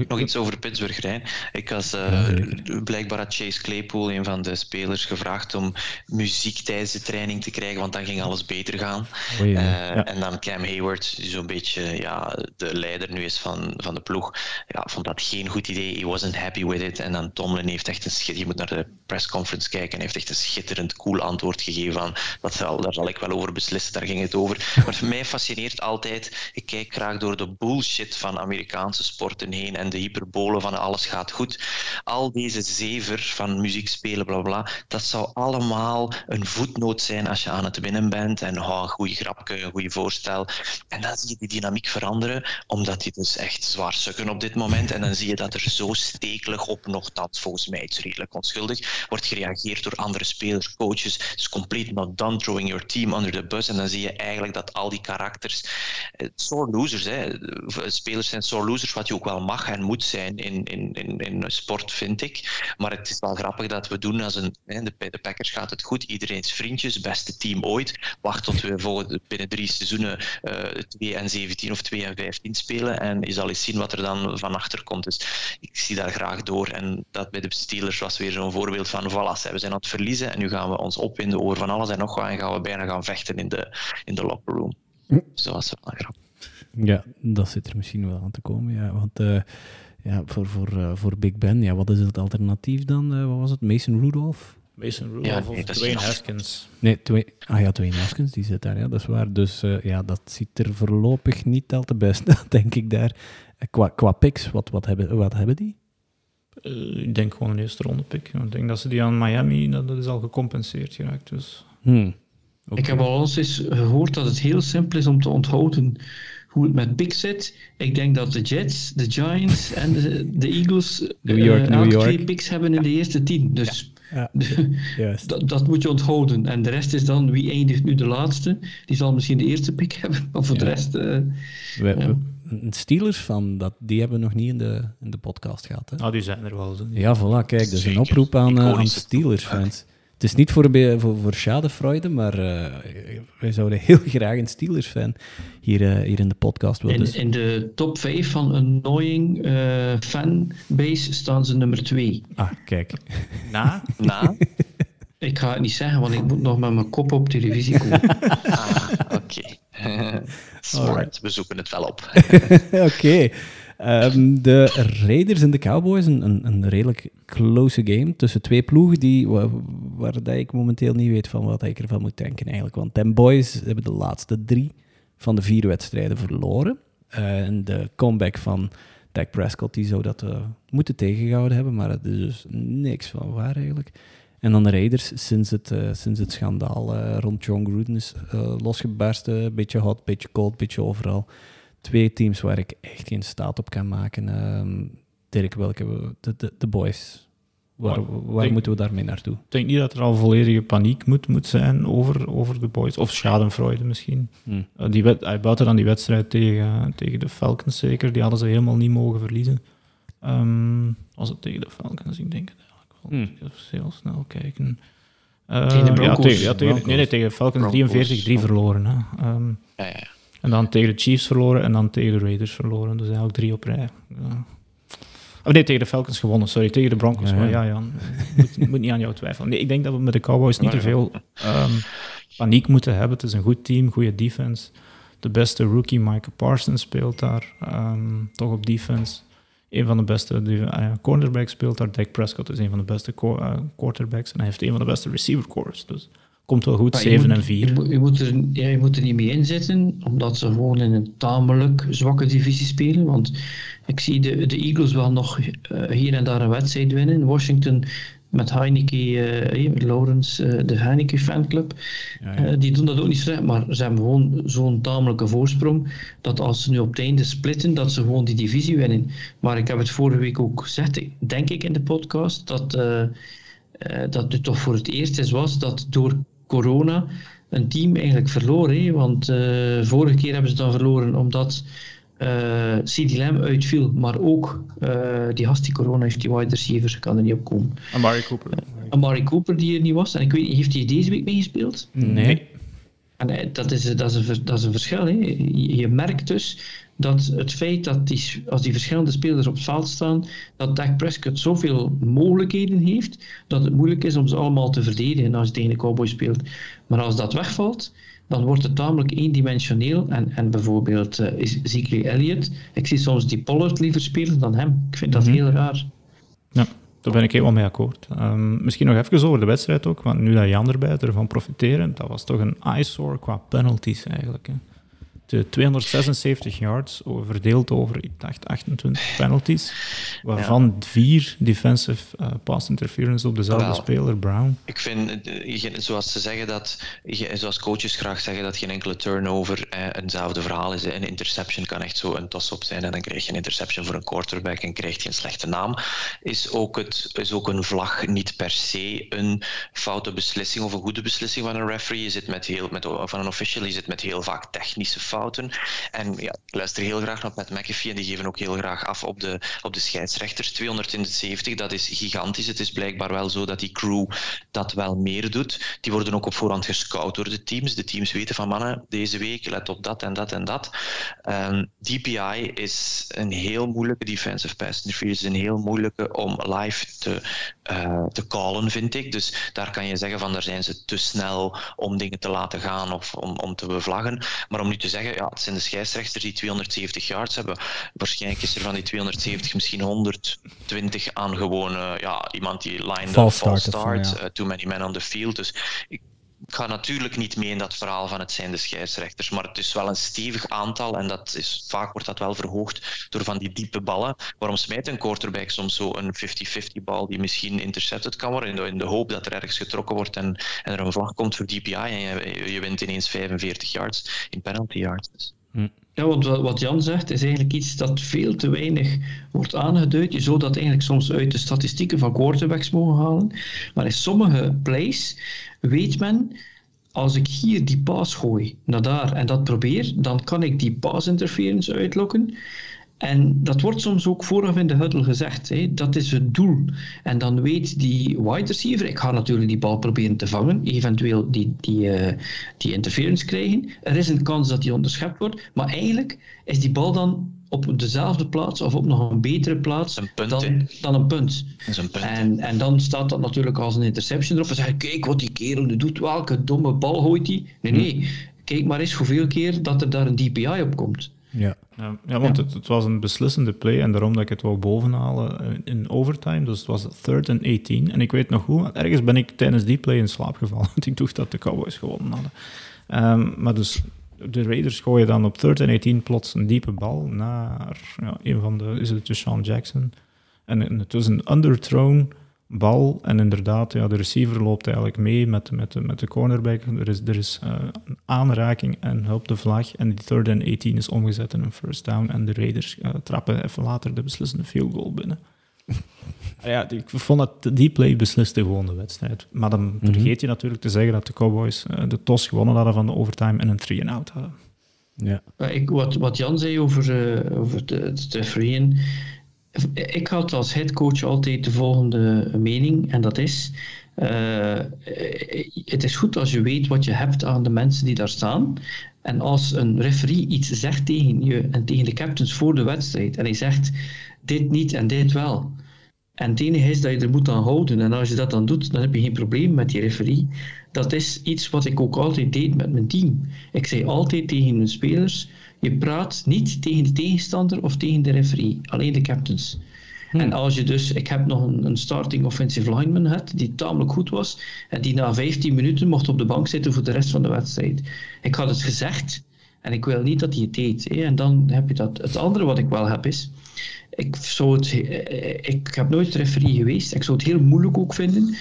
Speaker 3: Nog iets over Pittsburgh, Rijn. Ik was, eh,
Speaker 1: Ja,
Speaker 3: blijkbaar had Chase Claypool, een van de spelers, gevraagd om muziek tijdens de training te krijgen, want dan ging alles beter gaan. Eh,
Speaker 1: ja.
Speaker 3: En dan Cam Hayward, die zo'n beetje ja, de leider nu is van, van de ploeg, ja, vond dat geen goed idee. He wasn't happy with it. En dan Tomlin heeft echt een schit. Je moet naar de pressconference kijken en heeft echt een schitterend cool antwoord gegeven van dat zal, daar zal ik wel over beslissen, daar ging het over. Maar voor mij fascineert altijd, ik kijk graag door de bullshit van Amerikaanse sporten heen en de hyperbolen van alles gaat goed. Al deze zever van muziek spelen, bla bla, dat zou allemaal een voetnoot zijn als je aan het winnen bent en oh, een goede grapje, goede voorstel. En dan zie je die dynamiek veranderen, omdat die dus echt zwaar sukken op dit moment. En dan zie je dat er zo stekelig op, nogthans volgens mij iets redelijk onschuldig, wordt gereageerd door andere spelers, coaches. Dus complete not done, throwing your team under the bus. En dan zie je eigenlijk dat al die karakters, eh, sore losers, hè. spelers zijn sore losers, wat je ook wel mag en moet zijn in, in, in, in sport, vind ik. Maar het is wel grappig dat we doen als een, hè, de, de Packers gaat het goed, iedereen's vriendjes, beste team ooit. Wacht tot we volgende, binnen drie seizoenen eh 2 en 17 of 2 en 15 spelen en je zal eens zien wat er dan van achter komt. Dus ik zie daar graag door. En dat bij de Steelers was weer zo'n voorbeeld van voilà, we zijn aan het verliezen en nu gaan we ons opwinden over van alles en nog wat en gaan we bijna gaan vechten in de, in de locker room. Dus dat was wel grappig.
Speaker 1: Ja, dat zit er misschien wel aan te komen, ja. Want eh, ja, voor, voor, eh, voor Big Ben, ja, wat is het alternatief dan? Eh, wat was het? Mason Rudolph?
Speaker 4: Mason Rudolph
Speaker 3: Ja,
Speaker 4: of
Speaker 3: nee,
Speaker 4: Dwayne Haskins.
Speaker 1: Nee, twee, ah ja, Dwayne Haskins, die zit daar, ja, dat is waar. Dus eh, ja, dat ziet er voorlopig niet al te best (laughs) uit, denk ik daar. Qua, qua picks, wat, wat, hebben, wat hebben die?
Speaker 4: Ik denk gewoon een eerste ronde pick. Ik denk dat ze die aan Miami, dat, dat is al gecompenseerd geraakt. Dus.
Speaker 1: Hmm. oké.
Speaker 2: Ik heb al eens gehoord dat het heel simpel is om te onthouden hoe het met picks zit. Ik denk dat de Jets, de Giants en de, de Eagles
Speaker 1: New York,
Speaker 2: eh,
Speaker 1: New
Speaker 2: elk
Speaker 1: York.
Speaker 2: twee picks hebben in de eerste tien. Dus
Speaker 1: Ja, (laughs)
Speaker 2: dat, dat moet je onthouden. En de rest is dan wie eindigt nu de laatste. Die zal misschien de eerste pick (laughs) hebben, maar voor de rest... eh,
Speaker 1: We, een Steelers van, dat, die hebben we nog niet in de, in de podcast gehad. Hè?
Speaker 4: Nou, die zijn er wel. zo.
Speaker 1: Ja, voilà, kijk, dus een
Speaker 3: Zeker.
Speaker 1: oproep aan, eh, aan
Speaker 3: Iconische
Speaker 1: Steelers-fans. Het is niet voor, voor, voor schadefreude, maar eh, wij zouden heel (laughs) graag een Steelers-fan hier, eh, hier in de podcast willen.
Speaker 2: in,
Speaker 1: Dus,
Speaker 2: in de top 5 van annoying eh fanbase staan ze nummer 2.
Speaker 1: ah, kijk. (laughs)
Speaker 4: Na?
Speaker 3: Na? (laughs)
Speaker 2: Ik ga het niet zeggen, want ik moet nog met mijn kop op televisie komen.
Speaker 3: Ah, oké. Smart, we zoeken het wel op.
Speaker 1: Oké. Ehm, de Raiders en de Cowboys, een, een, een redelijk close game tussen twee ploegen die, wa- waar, dat ik momenteel niet weet van wat ik ervan moet denken eigenlijk. Want Ten Boys hebben de laatste drie van de vier wedstrijden verloren. Eh, en de comeback van Dak Prescott die zou dat eh, moeten tegengehouden hebben, maar het is dus niks van waar eigenlijk. En dan de Raiders, sinds het, eh, sinds het schandaal rond John Gruden is losgebarsten, beetje hot, beetje cold, beetje overal twee teams waar ik echt geen staat op kan maken. Ehm Dirk, welke we- de, de, de boys. Waar, moeten we daarmee naartoe?
Speaker 4: Ik denk niet dat er al volledige paniek moet, moet zijn over, over de boys. Of schadenfreude misschien.
Speaker 1: Hm.
Speaker 4: Eh, die wed, eh, buiten dan die wedstrijd tegen, tegen de Falcons zeker, die hadden ze helemaal niet mogen verliezen. Ehm was het tegen de Falcons? Ik denk het eigenlijk wel.
Speaker 1: Hmm.
Speaker 4: Even heel snel kijken. Eh,
Speaker 2: Tegen de
Speaker 4: ja, tegen, ja, tegen,
Speaker 1: Broncos.
Speaker 4: nee, nee, tegen de Falcons
Speaker 3: Broncos.
Speaker 4: 43-3 verloren. Hè. Ehm,
Speaker 3: ja, ja.
Speaker 4: En dan tegen de Chiefs verloren en dan tegen de Raiders verloren. Dus eigenlijk drie op rij. Ja. Oh nee, tegen de Falcons gewonnen, sorry. Tegen de Broncos.
Speaker 1: Ja,
Speaker 4: Ja,
Speaker 1: ja.
Speaker 4: ja, Jan. Moet, moet niet aan jou twijfelen. Nee, ik denk dat we met de Cowboys niet te veel ehm, paniek moeten hebben. Het is een goed team, goede defense. De beste rookie, Michael Parsons, speelt daar. ehm, toch op defense. Een van de beste ja, cornerbacks speelt daar. Dak Prescott is een van de beste eh, quarterbacks. En hij heeft een van de beste receiver cores. Dus komt wel goed,
Speaker 2: Maar je
Speaker 4: 7
Speaker 2: moet-
Speaker 4: en 4.
Speaker 2: Je, moet- je, moet er, ja, je moet er niet mee inzitten, omdat ze gewoon in een tamelijk zwakke divisie spelen. Want ik zie de, de Eagles wel nog eh, hier en daar een wedstrijd winnen. Washington met Heineken, uh, Laurens, de Heineken fanclub. Ja, die doen dat ook niet slecht, maar ze hebben gewoon zo'n tamelijke voorsprong dat als ze nu op het einde splitten, dat ze gewoon die divisie winnen. Maar ik heb het vorige week ook gezegd, denk ik in de podcast, dat, dat het toch voor het eerst is was dat door corona een team eigenlijk verloren. Want vorige keer hebben ze dan verloren omdat uh, eh, CD Lamb uitviel, maar ook uh, die Hasti Corona heeft die wide receiver, kan er niet op komen.
Speaker 4: Amari Cooper.
Speaker 2: Uh, Amari Cooper die er niet was. En ik weet niet, heeft hij deze week meegespeeld?
Speaker 1: Nee.
Speaker 2: En dat is, dat is, een, dat is een verschil. Hè. Je, merkt dus dat het feit dat die, als die verschillende spelers op het veld staan, dat Dak Prescott zoveel mogelijkheden heeft, dat het moeilijk is om ze allemaal te verdedigen als je tegen de Cowboys speelt. Maar als dat wegvalt, dan wordt het tamelijk eendimensioneel. En, en bijvoorbeeld uh, Ezekiel Elliott, ik zie soms die Pollard liever spelen dan hem. Ik vind dat mhm. heel raar.
Speaker 4: Daar ben ik helemaal mee akkoord. Um, misschien nog even over de wedstrijd ook, want nu dat Jan erbij ervan profiteren, dat was toch een eyesore qua penalties eigenlijk. Hè de 276 yards verdeeld over, ik dacht, 28 penalties, waarvan vier defensive uh, pass interference op dezelfde speler, Brown.
Speaker 3: Ik vind, eh, zoals ze zeggen dat, zoals coaches graag zeggen dat geen enkele turnover eh, eenzelfde verhaal is. Een interception kan echt zo een toss-up zijn en dan krijg je een interception voor een quarterback en krijg je een slechte naam. Is ook, het, is ook een vlag niet per se een foute beslissing of een goede beslissing van een referee. Je zit met heel, met, van een official, je zit met heel vaak technische fouten en ja, ik luister heel graag naar Pat McAfee en die geven ook heel graag af op de, op de scheidsrechters. 270, dat is gigantisch. Het is blijkbaar wel zo dat die crew dat wel meer doet. Die worden ook op voorhand gescout door de teams. De teams weten van mannen, deze week let op dat en dat en dat. Ehm, DPI is een heel moeilijke defensive pass interference, een heel moeilijke om live te, uh, te callen, vind ik. Dus daar kan je zeggen van daar zijn ze te snel om dingen te laten gaan of om, om te bevlaggen. Maar om nu te zeggen ja, het zijn de scheidsrechters die 270 yards hebben. Waarschijnlijk is er van die 270 misschien 120 aan gewone, ja, iemand die line up, false start, uh, too many men on the field. Dus ik, ga natuurlijk niet mee in dat verhaal van het zijn de scheidsrechters, maar het is wel een stevig aantal en dat is, vaak wordt dat wel verhoogd door van die diepe ballen. Waarom smijt een quarterback soms zo een 50-50 bal die misschien intercepted kan worden in de, in de, hoop dat er ergens getrokken wordt en, en er een vlag komt voor DPI en je, je wint ineens 45 yards in penalty yards.
Speaker 2: Hm. Ja, want wat Jan zegt is eigenlijk iets dat veel te weinig wordt aangeduid. Je zou dat eigenlijk soms uit de statistieken van quarterbacks mogen halen. Maar in sommige plays weet men, als ik hier die pass gooi naar daar en dat probeer, dan kan ik die pass interference uitlokken. En dat wordt soms ook vooraf in de huddle gezegd. Hè. Dat is het doel. En dan weet die wide receiver, ik ga natuurlijk die bal proberen te vangen, eventueel die, die, uh, die interference krijgen. Er is een kans dat die onderschept wordt, maar eigenlijk is die bal dan op dezelfde plaats of op nog een betere plaats
Speaker 3: een punt,
Speaker 2: dan, dan, een punt.
Speaker 3: is een punt.
Speaker 2: En, en dan staat dat natuurlijk als een interception erop. En zeggen, kijk wat die kerel nu doet, welke domme bal gooit hij. Nee, nee, hm. kijk maar eens hoeveel keer dat er daar een DPI op komt.
Speaker 4: Ja, ja, want Het, het, was een beslissende play en daarom dat ik het wou bovenhalen eh, in overtime. Dus het was third and 18. En ik weet nog hoe, ergens ben ik tijdens die play in slaap gevallen. (laughs) Want ik dacht dat de Cowboys gewonnen hadden. Um, maar dus de Raiders gooien dan op third and 18 plots een diepe bal naar ja, een van de, is het Sean Jackson. En, en het was een underthrown bal. En inderdaad, ja, de receiver loopt eigenlijk mee met, met, met de cornerback. Er is, er is uh, een aanraking en hulp de vlag. En die third and 18 is omgezet in een first down. En de Raiders uh, trappen even later de beslissende field goal binnen. (laughs) ja, ik vond dat die play besliste gewoon de wedstrijd. Maar dan mhm. vergeet je natuurlijk te zeggen dat de Cowboys uh, de TOS gewonnen hadden van de overtime en een 3-and-out hadden.
Speaker 2: Ja. Ik, wat, wat Jan zei over, uh, over de, de ik had als headcoach altijd de volgende mening, en dat is: uh, het is goed als je weet wat je hebt aan de mensen die daar staan. En als een referee iets zegt tegen je en tegen de captains voor de wedstrijd, en hij zegt dit niet en dit wel. En het enige is dat je er moet aan houden. En als je dat dan doet, dan heb je geen probleem met die referee. Dat is iets wat ik ook altijd deed met mijn team. Ik zei altijd tegen mijn spelers: je praat niet tegen de tegenstander of tegen de referee, alleen de captains. Hmm. En als je dus, ik heb nog een, een, starting offensive lineman gehad die tamelijk goed was en die na 15 minuten mocht op de bank zitten voor de rest van de wedstrijd. Ik had het gezegd en ik wil niet dat hij het deed. Hè. En dan heb je dat. Het andere wat ik wel heb is, ik, zou het, eh, ik heb nooit referee geweest. Ik zou het heel moeilijk ook vinden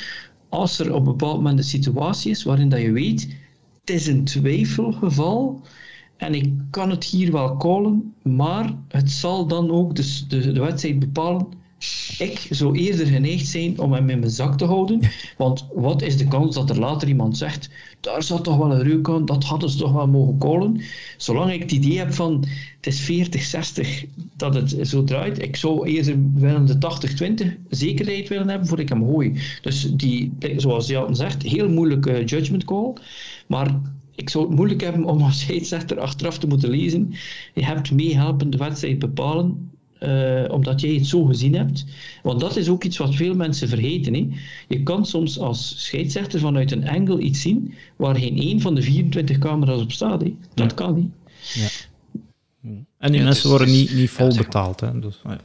Speaker 2: als er op een bepaald moment een situatie is waarin dat je weet, het is een twijfelgeval en ik kan het hier wel callen, maar het zal dan ook de, de, de wedstrijd bepalen ik zou eerder geneigd zijn om hem in mijn zak te houden. Want wat is de kans dat er later iemand zegt: daar zat toch wel een reuk aan, dat hadden ze toch wel mogen callen. Zolang ik het idee heb van het is 40, 60 dat het zo draait, ik zou eerder wel de 80, 20 zekerheid willen hebben voordat ik hem gooi. Dus die, zoals Jan zegt, heel moeilijke judgment call. Maar ik zou het moeilijk hebben om als scheidsrechter achteraf te moeten lezen. Je hebt meehelpen de wedstrijd bepalen uh, omdat jij het zo gezien hebt. Want dat is ook iets wat veel mensen vergeten. Hè. Je kan soms als scheidsrechter vanuit een angle iets zien waar geen één van de 24 camera's op staat. Hè. Dat kan niet. Ja.
Speaker 4: En die mensen worden niet, niet vol betaald. Hè. Dus,
Speaker 3: ja.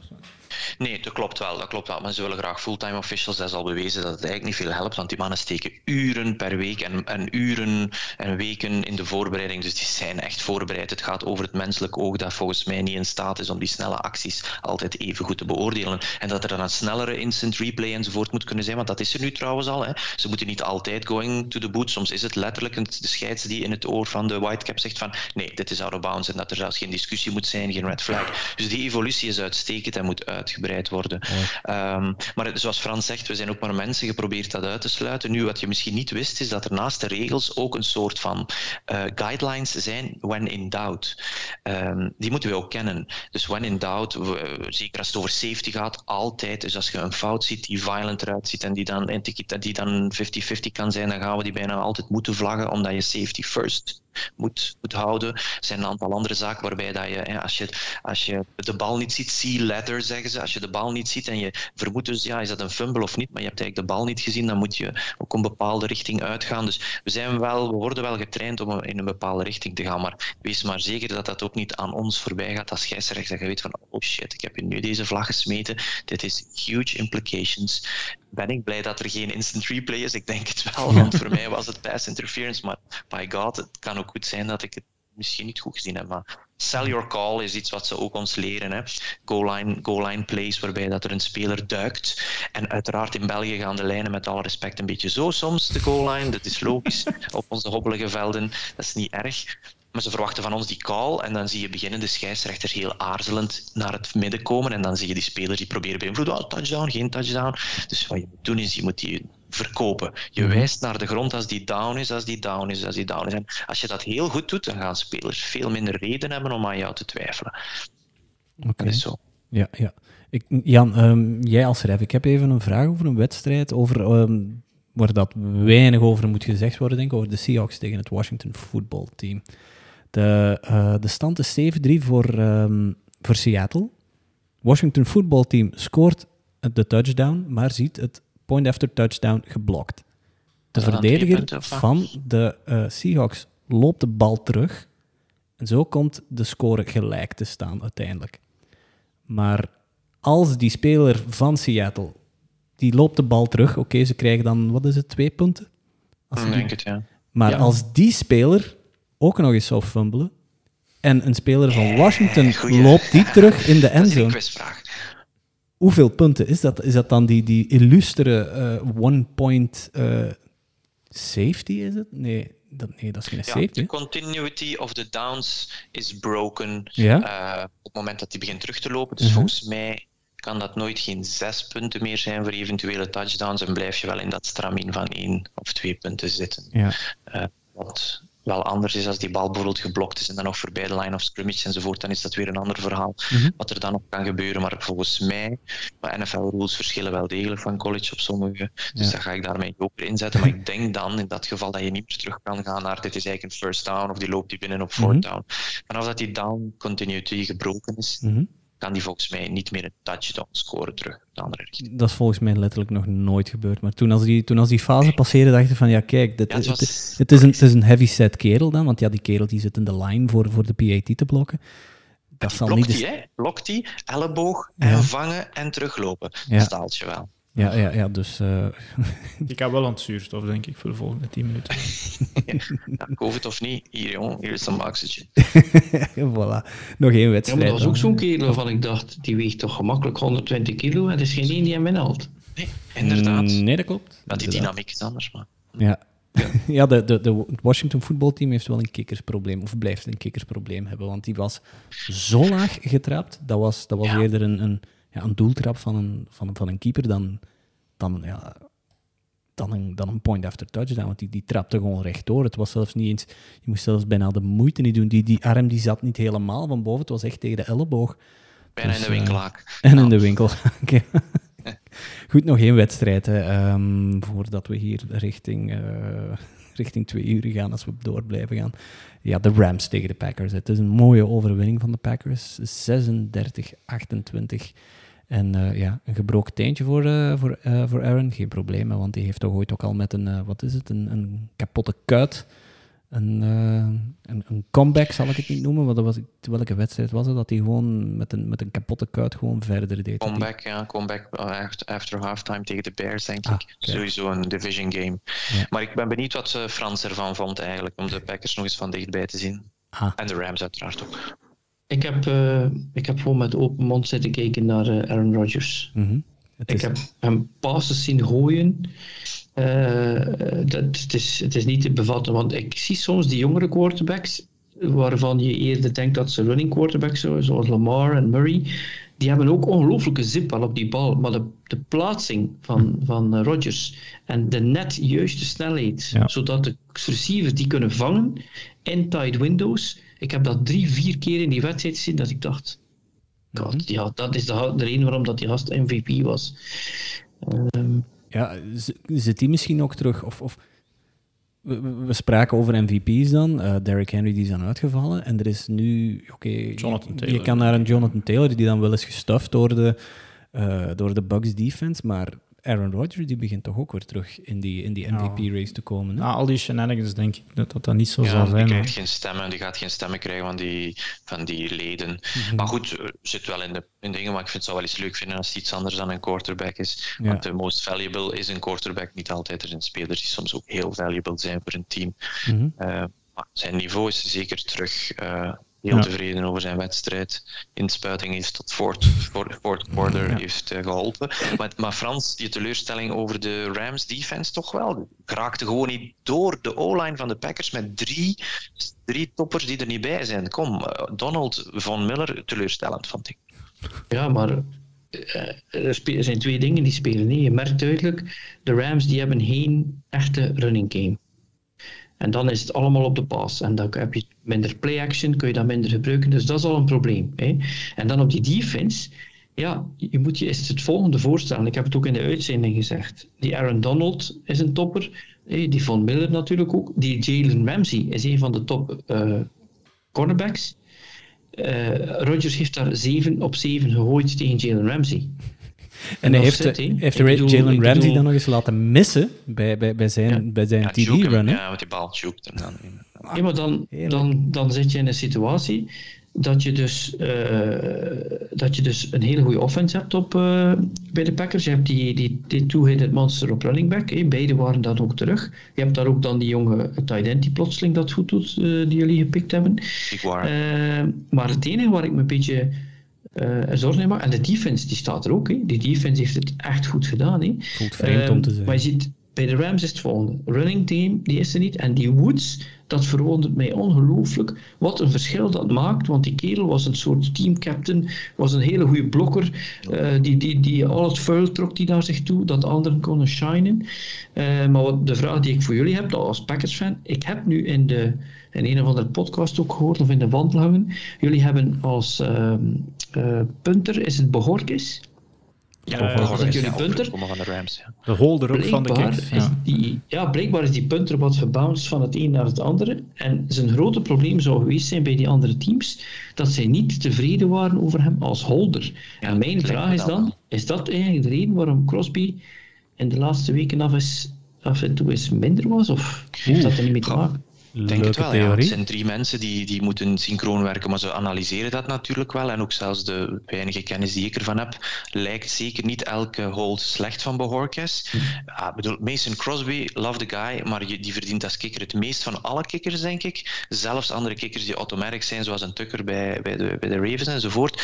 Speaker 3: Nee, dat klopt wel. Dat klopt wel. Maar ze willen graag fulltime officials. Dat is al bewezen dat het eigenlijk niet veel helpt, want die mannen steken uren per week en, en uren en weken in de voorbereiding. Dus die zijn echt voorbereid. Het gaat over het menselijk oog dat volgens mij niet in staat is om die snelle acties altijd even goed te beoordelen. En dat er dan een snellere instant replay enzovoort moet kunnen zijn, want dat is er nu trouwens al. Hè. Ze moeten niet altijd going to the boot. Soms is het letterlijk de scheids die in het oor van de whitecap zegt van nee, dit is out of bounds en dat er zelfs geen discussie moet zijn, geen red flag. Dus die evolutie is uitstekend en moet uit uitgebreid worden. Ehm, maar zoals Frans zegt, we zijn ook maar mensen geprobeerd dat uit te sluiten. Nu, wat je misschien niet wist, is dat er naast de regels ook een soort van uh, guidelines zijn when in doubt. Um, die moeten we ook kennen. Dus when in doubt, we, zeker als het over safety gaat, altijd. Dus als je een fout ziet die violent eruit ziet en die dan 50-50 kan zijn, dan gaan we die bijna altijd moeten vlaggen, omdat je safety first moet, moet houden. Er zijn een aantal andere zaken waarbij dat je, hè, als, je, als je de bal niet ziet, see letter zeggen ze. Als je de bal niet ziet en je vermoedt dus, ja, is dat een fumble of niet, maar je hebt eigenlijk de bal niet gezien, dan moet je ook een bepaalde richting uitgaan. Dus we, zijn wel, we worden wel getraind om in een bepaalde richting te gaan, maar wees maar zeker dat dat ook niet aan ons voorbij gaat als scheidsrechter. Dat je weet van, oh shit, ik heb nu deze vlag gesmeten. Dit is huge implications ben ik blij dat er geen instant replay is. Ik denk het wel, want voor mij was het pass interference. Maar by god, het kan ook goed zijn dat ik het misschien niet goed gezien heb. Maar sell your call is iets wat ze ook ons leren. Hè. Goal, line, goal line plays waarbij dat er een speler duikt. En uiteraard in België gaan de lijnen met alle respect een beetje zo soms, de goal line. Dat is logisch op onze hobbelige velden. Dat is niet erg. Maar ze verwachten van ons die call en dan zie je beginnende scheidsrechters heel aarzelend naar het midden komen en dan zie je die spelers die proberen beïnvloeden. Oh, touchdown, geen touchdown. Dus wat je moet doen is, je moet die verkopen. Je mhm. wijst naar de grond als die down is, als die down is, als die down is. En als je dat heel goed doet, dan gaan spelers veel minder reden hebben om aan jou te twijfelen.
Speaker 1: Oké. Okay. zo. Ja, ja. Ik, Jan, um, jij als ref, ik heb even een vraag over een wedstrijd, over, um, waar dat weinig over moet gezegd worden, denk ik, over de Seahawks tegen het Washington Football Team. De, uh, de stand is 7-3 voor, um, voor Seattle. Washington Football Team scoort de touchdown, maar ziet het point after touchdown geblokt. De verdediger van de uh, Seahawks loopt de bal terug. En zo komt de score gelijk te staan uiteindelijk. Maar als die speler van Seattle, die loopt de bal terug, oké, ze krijgen dan, wat is het, twee punten?
Speaker 3: Als Ik denk het, ja.
Speaker 1: Maar als die speler ook nog eens zou fumbelen. En een speler van Washington loopt die terug in de (laughs) endzone. Hoeveel punten is dat? Is dat dan die, die illustere uh, one-point uh, safety, is het? Nee, dat, nee, dat is geen ja, safety.
Speaker 3: De continuity of the downs is broken ja? uh, op het moment dat hij begint terug te lopen. Dus uh volgens mij kan dat nooit geen zes punten meer zijn voor eventuele touchdowns en blijf je wel in dat stramien van één of twee punten zitten. Ja. Wel anders is als die bal bijvoorbeeld geblokt is en dan nog voorbij de line of scrimmage enzovoort, dan is dat weer een ander verhaal mhm. wat er dan nog kan gebeuren. Maar volgens mij, NFL-rules verschillen wel degelijk van college op sommige, dus ja. dan ga ik daarmee ook in zetten. Maar ik denk dan, in dat geval, dat je niet meer terug kan gaan naar dit is eigenlijk een first down of die loopt die binnen op fourth mm down. Vanaf dat die down continuity gebroken is, mhm kan die volgens mij niet meer een touchdown scoren terug de andere richting.
Speaker 1: Dat is volgens mij letterlijk nog nooit gebeurd. Maar toen als die, toen als die fase passeerde, dacht ik van ja, kijk, dit, het, het, is een, het is een heavy set kerel dan, want ja, die kerel die zit in de line voor, voor de PAT te blokken.
Speaker 3: Dat zal blokt niet... Die, blokt die, elleboog en vangen en teruglopen. Ja. Dat staalt je wel.
Speaker 1: Ja, ja, ja dus... Uh... (laughs)
Speaker 4: ik heb wel aan het zuurstof, denk ik, voor de volgende 10 minuten. (laughs)
Speaker 3: ja, COVID of niet, hier jong, hier is een oxygen. (laughs)
Speaker 1: voilà, nog één wedstrijd. Ja,
Speaker 2: maar dat was ook zo'n kerel waarvan ik dacht, die weegt toch gemakkelijk 120 kilo en er is geen één die hem inhaalt.
Speaker 3: Nee, inderdaad.
Speaker 1: Mm, nee, dat klopt.
Speaker 3: Want die dynamiek is anders, maar...
Speaker 1: Ja, ja, de, de, de Washington voetbalteam heeft wel een kikkersprobleem, of blijft een kikkersprobleem hebben, want die was zo laag getrapt, dat was, dat was eerder een, een, ja, een doeltrap van een, van, van een keeper dan, dan, ja, dan, een, dan een point after touchdown, want die, die trapte gewoon rechtdoor. Het was zelfs niet eens, je moest zelfs bijna de moeite niet doen, die, die arm die zat niet helemaal van boven, het was echt tegen de elleboog.
Speaker 3: Bijna in de dus, winkelaak.
Speaker 1: Uh, en in de winkel. (laughs) (laughs) Goed, nog één wedstrijd hè, um, voordat we hier richting, uh, richting twee uur gaan, als we door blijven gaan. Ja, de Rams tegen de Packers. Het is een mooie overwinning van de Packers. 36-28. En uh, ja, een gebroken teentje voor, uh, voor, voor Aaron. Geen probleem, want die heeft toch ooit ook al met een, wat is het, een, een kapotte kuit een, een, een, comeback, zal ik het niet noemen. Want was, welke wedstrijd was het? Dat hij gewoon met een, met een kapotte kuit gewoon verder deed.
Speaker 3: Comeback, ja. Comeback after halftime tegen de Bears, denk ah, ik. Sowieso een division game. Maar ik ben benieuwd wat Frans ervan vond eigenlijk, om de Packers nog eens van dichtbij te zien. Ah. En de Rams uiteraard ook.
Speaker 2: Ik heb, uh, ik heb gewoon met open mond zitten kijken naar Aaron Rodgers. Mm -hmm. Ik heb hem passes zien gooien. Uh, dat, het, is, het is niet te bevatten, want ik zie soms die jongere quarterbacks, waarvan je eerder denkt dat ze running quarterbacks zijn, zoals Lamar en Murray, die hebben ook ongelooflijke zip al op die bal. Maar de, de plaatsing van, van uh, Rodgers en de net juiste snelheid, zodat de receivers die kunnen vangen in tight windows. Ik heb dat drie, vier keer in die wedstrijd gezien dat ik dacht, God, mhm. ja, dat is de, de reden waarom dat die gast MVP was. Um,
Speaker 1: ja, zit die misschien ook terug? Of, of we, spraken over MVP's dan. Uh, Derrick Henry die is dan uitgevallen. En er is nu, oké, je, kan naar een Jonathan Taylor die dan wel eens gestuft door de, uh, door de Bucks defense. Maar Aaron Rodgers die begint toch ook weer terug in die, in die MVP-race te komen. Hè?
Speaker 4: Ja, al die shenanigans denk ik dat dat, dat niet zo zal zijn.
Speaker 3: Die krijgt geen stemmen, die gaat geen stemmen krijgen van die, van die leden. Mhm. Maar goed, zit wel in de in dingen, maar ik vind het zou wel eens leuk vinden als het iets anders dan een quarterback is. Want de most valuable is een quarterback niet altijd. Er zijn spelers die soms ook heel valuable zijn voor een team. Mm maar zijn niveau is zeker terug. Uh, heel tevreden over zijn wedstrijd. Inspuiting heeft tot fourth, fourth quarter heeft uh, geholpen. Maar, maar, Frans, die teleurstelling over de Rams defense toch wel. Raakte gewoon niet door de O-line van de Packers met drie, drie toppers die er niet bij zijn. Kom, uh, Donald von Miller, teleurstellend vond ik.
Speaker 2: Ja, maar uh, er zijn twee dingen die spelen. Nee, je merkt duidelijk, de Rams die hebben geen echte running game. En dan is het allemaal op de pas. En dan heb je minder play-action, kun je dat minder gebruiken. Dus dat is al een probleem. Hè. En dan op die defense, ja, je moet je is het volgende voorstellen. Ik heb het ook in de uitzending gezegd. Die Aaron Donald is een topper. Die Von Miller natuurlijk ook. Die Jalen Ramsey is een van de top uh, cornerbacks. Uh, Rodgers heeft daar 7 op 7 gegooid tegen Jalen Ramsey.
Speaker 1: En, hij heeft, heeft Jalen Ramsey dan nog eens laten missen bij, bij, bij zijn, bij zijn TD-run.
Speaker 3: Ja, met die bal hem dan.
Speaker 2: Ja, maar dan, dan, dan zit je in een situatie dat je dus, uh, dat je dus een hele goede offense hebt op, uh, bij de Packers. Je hebt die, die, die two-headed monster op running back. Hè. Beide waren dan ook terug. Je hebt daar ook dan die jonge tight end die plotseling dat goed doet, uh, die jullie gepikt hebben. maar het enige waar ik me een beetje zorgen in maak, en de defense die staat er ook. Hè. Die defense heeft het echt goed gedaan. Hè.
Speaker 1: Voelt vreemd om te zijn.
Speaker 2: Maar je ziet, bij de Rams is het volgende. Running team, die is er niet. En die Woods, dat verwondert mij ongelooflijk. Wat een verschil dat maakt. Want die kerel was een soort teamcaptain. Was een hele goede blokker. Uh, die, die, die al het vuil trok die naar zich toe. Dat anderen konden shinen. Uh, maar wat, de vraag die ik voor jullie heb, als Packers fan. Ik heb nu in, de, in een of andere podcast ook gehoord. Of in de wandelgangen. Jullie hebben als uh, punter, is het Behorkis.
Speaker 3: Ja, dat is jullie punter. Van de, Rams, ja.
Speaker 4: de holder ook van de Kings.
Speaker 2: Ja. Die, ja, blijkbaar is die punter wat gebounced van het een naar het andere. En zijn grote probleem zou geweest zijn bij die andere teams dat zij niet tevreden waren over hem als holder. en mijn vraag is dan, is dat eigenlijk de reden waarom Crosby in de laatste weken af, is, af en toe eens minder was? Of heeft dat er niet mee te maken?
Speaker 3: Ik denk het wel, ja. Het zijn drie mensen die, die moeten synchroon werken, maar ze analyseren dat natuurlijk wel. En ook zelfs de weinige kennis die ik ervan heb, lijkt zeker niet elke hold slecht van Behorkes. Hm. Ja, bedoel, Mason Crosby, love the guy, maar die verdient als kikker het meest van alle kikkers, denk ik. Zelfs andere kikkers die automatic zijn, zoals een Tucker bij, bij, de, bij de Ravens enzovoort.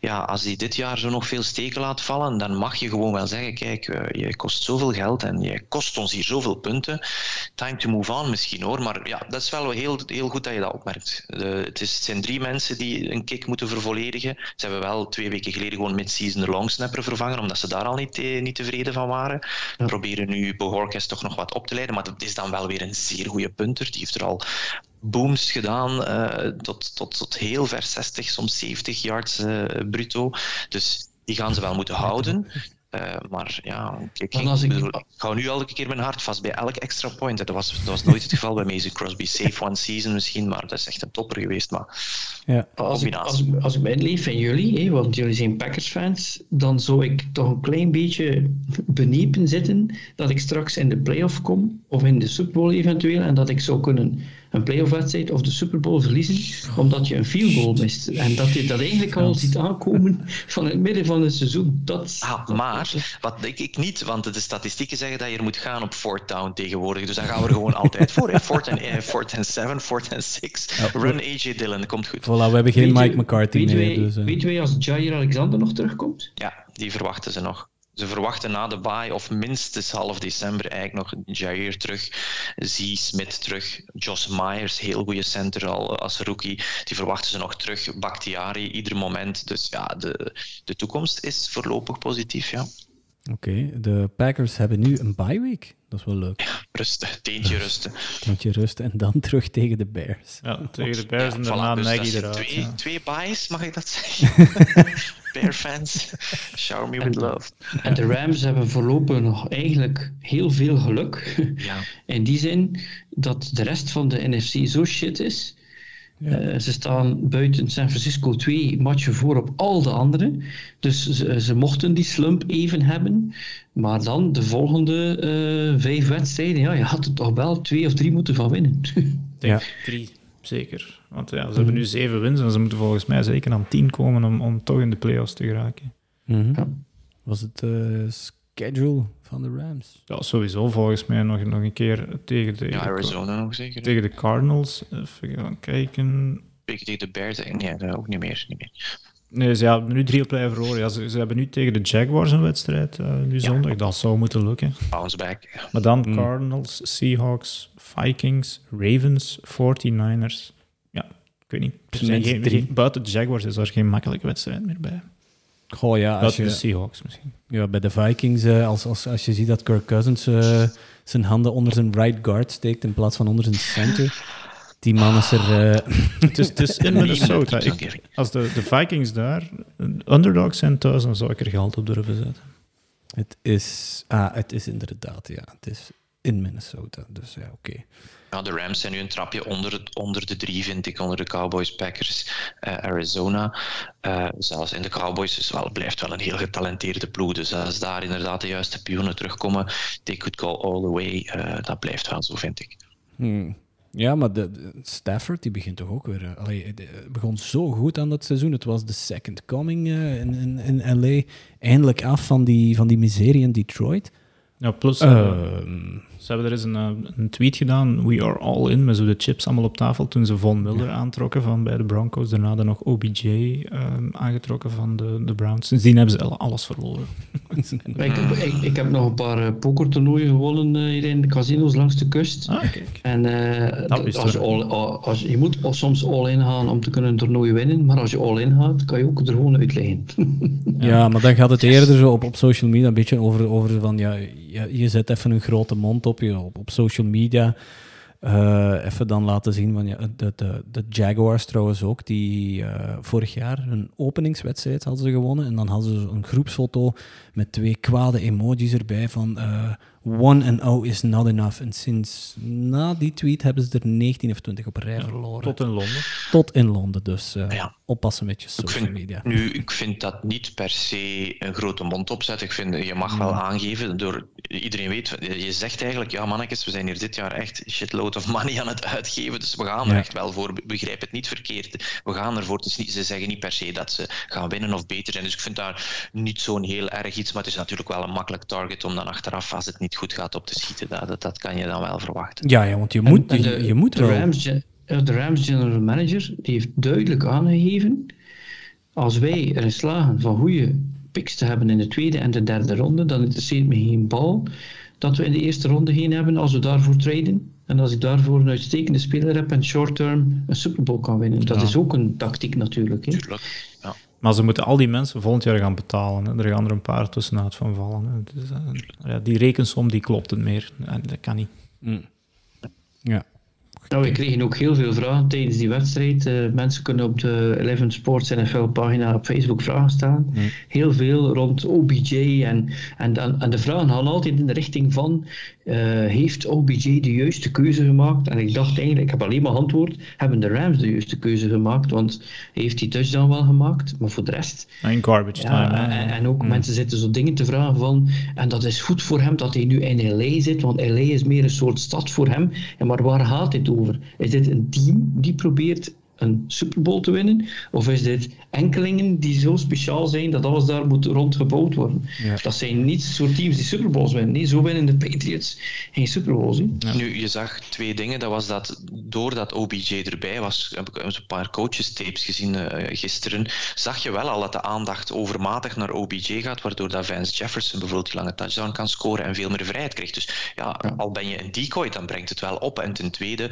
Speaker 3: Ja, als die dit jaar zo nog veel steken laat vallen, dan mag je gewoon wel zeggen, kijk, eh, je kost zoveel geld en je kost ons hier zoveel punten. Time to move on misschien hoor, maar ja, dat is wel heel, heel goed dat je dat opmerkt. De, het, is, het zijn drie mensen die een kick moeten vervolledigen. Ze hebben wel twee weken geleden gewoon mid-season de longsnapper vervangen, omdat ze daar al niet, eh, niet tevreden van waren. Ja. Proberen nu Bohorkes toch nog wat op te leiden, maar dat is dan wel weer een zeer goede punter. Die heeft er al booms gedaan uh, tot, tot, tot heel ver 60, soms 70 yards uh, bruto. Dus die gaan ze wel moeten houden. Uh, maar ja, ik, ik, ik, bedoel, ik hou nu elke keer mijn hart vast bij elk extra point. Dat was, dat was nooit het geval bij Mason Crosby. Safe one season misschien, maar dat is echt een topper geweest. Maar
Speaker 2: ja. als, ik, als, als ik van jullie, hè, want jullie zijn Packers-fans, dan zou ik toch een klein beetje benepen zitten dat ik straks in de playoff kom, of in de Super Bowl eventueel, en dat ik zou kunnen een playoff-wedstrijd of de Super Bowl verliezen, omdat je een field goal mist. En dat je dat eigenlijk al ziet aankomen van het midden van het seizoen. Dat,
Speaker 3: ah, maar, wat denk ik niet, want de statistieken zeggen dat je er moet gaan op fourth down tegenwoordig. Dus dan gaan we er gewoon altijd voor. Fourth en, eh, fourth en seven, fourth en six. Run AJ Dillon, dat komt goed.
Speaker 1: Voilà, we hebben geen Mike McCarthy meer.
Speaker 2: Dus, uh... Weet je als Jair Alexander nog terugkomt?
Speaker 3: Ja, die verwachten ze nog. Ze verwachten na de bye of minstens half december eigenlijk nog Jair terug, Z. Smith terug, Josh Myers, heel goede center al als rookie, die verwachten ze nog terug, Bakhtiari ieder moment. Dus ja, de, de toekomst is voorlopig positief, ja.
Speaker 1: Oké, de Packers hebben nu een bye week. Dat is wel leuk.
Speaker 3: Ja, rusten, teentje rusten.
Speaker 1: Teentje rusten en dan (laughs) terug tegen de Bears.
Speaker 4: Ja, tegen de Bears en daarna dus Nagy eruit.
Speaker 3: Twee, ja. twee byes, mag ik dat zeggen? (laughs) Bear fans, shower me with love.
Speaker 2: En de Rams hebben voorlopig nog eigenlijk heel veel geluk. Ja. (laughs) In die zin dat de rest van de NFC zo shit is ja. Uh, ze staan buiten San Francisco twee matchen voor op al de anderen. Dus ze, ze mochten die slump even hebben. Maar dan de volgende uh, vijf wedstrijden, ja, je had er toch wel twee of drie moeten van winnen. (laughs)
Speaker 4: ja. Drie, zeker. Want ja, ze hebben nu zeven wins en ze moeten volgens mij zeker aan tien komen om, om toch in de playoffs te geraken.
Speaker 1: Mm -hmm. ja. Was het uh, schedule van de Rams.
Speaker 4: Ja, sowieso volgens mij nog, nog een keer tegen de...
Speaker 3: Ja, Arizona nog zeker.
Speaker 4: Tegen de Cardinals. Even gaan kijken.
Speaker 3: Tegen de Bears, nee, dat ook niet meer. Niet meer.
Speaker 4: Nee, ze hebben nu drie op rij verloren. Ja, ze, ze, hebben nu tegen de Jaguars een wedstrijd, uh, nu zondag. Dat zou moeten lukken.
Speaker 3: Bounce back.
Speaker 4: Maar dan mm. Cardinals, Seahawks, Vikings, Ravens, 49ers. Ja, ik weet niet. Geen, geen, buiten de Jaguars is er geen makkelijke wedstrijd meer bij.
Speaker 1: Goh, ja,
Speaker 4: als je, de Seahawks misschien.
Speaker 1: Ja, bij de Vikings, uh, als, als, als je ziet dat Kirk Cousins uh, zijn handen onder zijn right guard steekt in plaats van onder zijn center. Die man is er... Uh... (laughs)
Speaker 4: het, is, het is in Minnesota. Ik, als de, de Vikings daar underdogs zijn thuis, dan zou ik er geld op durven zetten.
Speaker 1: Het is, ah, het is inderdaad, ja. Het is in Minnesota, dus ja, oké. Okay.
Speaker 3: Nou, de Rams zijn nu een trapje onder, het, onder de drie, vind ik, onder de Cowboys, Packers, uh, Arizona. Uh, zelfs in de Cowboys is wel, blijft wel een heel getalenteerde ploeg. Dus als daar inderdaad de juiste pionnen terugkomen, they could go all the way. Uh, dat blijft wel zo, vind ik.
Speaker 1: Hmm. Ja, maar de, de, Stafford die begint toch ook weer. Allee, de, begon zo goed aan dat seizoen. Het was de second coming in, in, in LA. Eindelijk af van die, van die miserie in Detroit.
Speaker 4: Ja, plus. Ehm, ze hebben er eens een, eh, een, tweet gedaan, we are all in, met zo de chips allemaal op tafel, toen ze Von Miller aantrokken van bij de Broncos. Daarna hadden nog OBJ um, aangetrokken van de, de Browns. Sindsdien hebben ze alles verloren. (laughs)
Speaker 2: ik, ik, ik, heb nog een paar uh, pokertoernooien gewonnen uh, hier in de casino's langs de kust.
Speaker 4: Ah, kijk.
Speaker 2: En uh, als je, all, als, je moet soms all-in gaan om te kunnen een toernooi winnen, maar als je all-in gaat, kan je ook er gewoon uitleggen.
Speaker 1: ja. ja, maar dan gaat het eerder zo op, op social media een beetje over, over van, ja, je, je zet even een grote mond op op, je, op, op social media. Uh, even dan laten zien van ja, de, de, de Jaguars trouwens ook, die uh, vorig jaar een openingswedstrijd hadden ze gewonnen. En dan hadden ze een groepsfoto met twee kwade emojis erbij van uh, 1 en 0 is not enough. En sinds na die tweet hebben ze er 19 of 20 op rij verloren.
Speaker 4: Tot in Londen.
Speaker 1: Tot in Londen, dus uh,
Speaker 3: Ja.
Speaker 1: Oppassen met je
Speaker 3: Ik
Speaker 1: social
Speaker 3: vind,
Speaker 1: media.
Speaker 3: nu, ik vind dat niet per se een grote mond opzetten. Ik vind, je mag wel aangeven, door, iedereen weet, je zegt eigenlijk, ja mannetjes, we zijn hier dit jaar echt shitload of money aan het uitgeven, dus we gaan er
Speaker 1: Ja.
Speaker 3: echt wel voor. Begrijp het niet verkeerd. We gaan ervoor. Niet, ze zeggen niet per se dat ze gaan winnen of beter zijn, dus ik vind daar niet zo'n heel erg iets, maar het is natuurlijk wel een makkelijk target om dan achteraf, als het niet goed gaat, op te schieten. Dat, dat, dat kan je dan wel verwachten.
Speaker 1: Ja, ja, want je moet,
Speaker 2: en
Speaker 1: je,
Speaker 2: de,
Speaker 1: je moet
Speaker 2: de
Speaker 1: wel...
Speaker 2: Rams, de Rams general manager die heeft duidelijk aangegeven als wij erin slagen van goede picks te hebben in de tweede en de derde ronde, dan interesseert me geen bal dat we in de eerste ronde geen hebben als we daarvoor traden. En als ik daarvoor een uitstekende speler heb en short-term een Super Bowl kan winnen. Dat
Speaker 4: Ja.
Speaker 2: is ook een tactiek natuurlijk. Hè.
Speaker 3: Tuurlijk. Ja.
Speaker 4: Maar ze moeten al die mensen volgend jaar gaan betalen. Hè. Er gaan er een paar tussenuit van vallen. Hè. Dus, eh, ja, die rekensom die klopt het meer. En dat kan niet.
Speaker 1: Mm. Ja.
Speaker 2: Nou, we kregen ook heel veel vragen tijdens die wedstrijd. Eh, mensen kunnen op de 11 Sports NFL pagina op Facebook vragen stellen. Heel veel rond OBJ. En, en, en, en de vragen gaan altijd in de richting van... eh, heeft OBJ de juiste keuze gemaakt? En ik dacht eigenlijk, ik heb alleen maar antwoord... hebben de Rams de juiste keuze gemaakt? Want heeft die touchdown wel gemaakt. Maar voor de rest...
Speaker 4: In garbage
Speaker 2: Ja,
Speaker 4: time. hè.
Speaker 2: en, en ook mensen zitten zo dingen te vragen van... En dat is goed voor hem dat hij nu in L.A. zit, want L.A. is meer een soort stad voor hem. Ja, maar waar gaat dit over? Is dit een team die probeert een Super Bowl te winnen? Of is dit enkelingen die zo speciaal zijn dat alles daar moet rondgebouwd worden?
Speaker 1: Ja.
Speaker 2: Dat zijn niet soort teams die Super Bowls winnen. Nee, zo winnen de Patriots geen Super Bowls.
Speaker 3: Nu, je zag twee dingen. Dat was dat doordat OBJ erbij was, heb ik een paar coaches tapes gezien eh, gisteren, zag je wel al dat de aandacht overmatig naar OBJ gaat, waardoor dat Vance Jefferson bijvoorbeeld die lange touchdown kan scoren en veel meer vrijheid krijgt. Dus ja, al ben je een decoy, dan brengt het wel op. En ten tweede,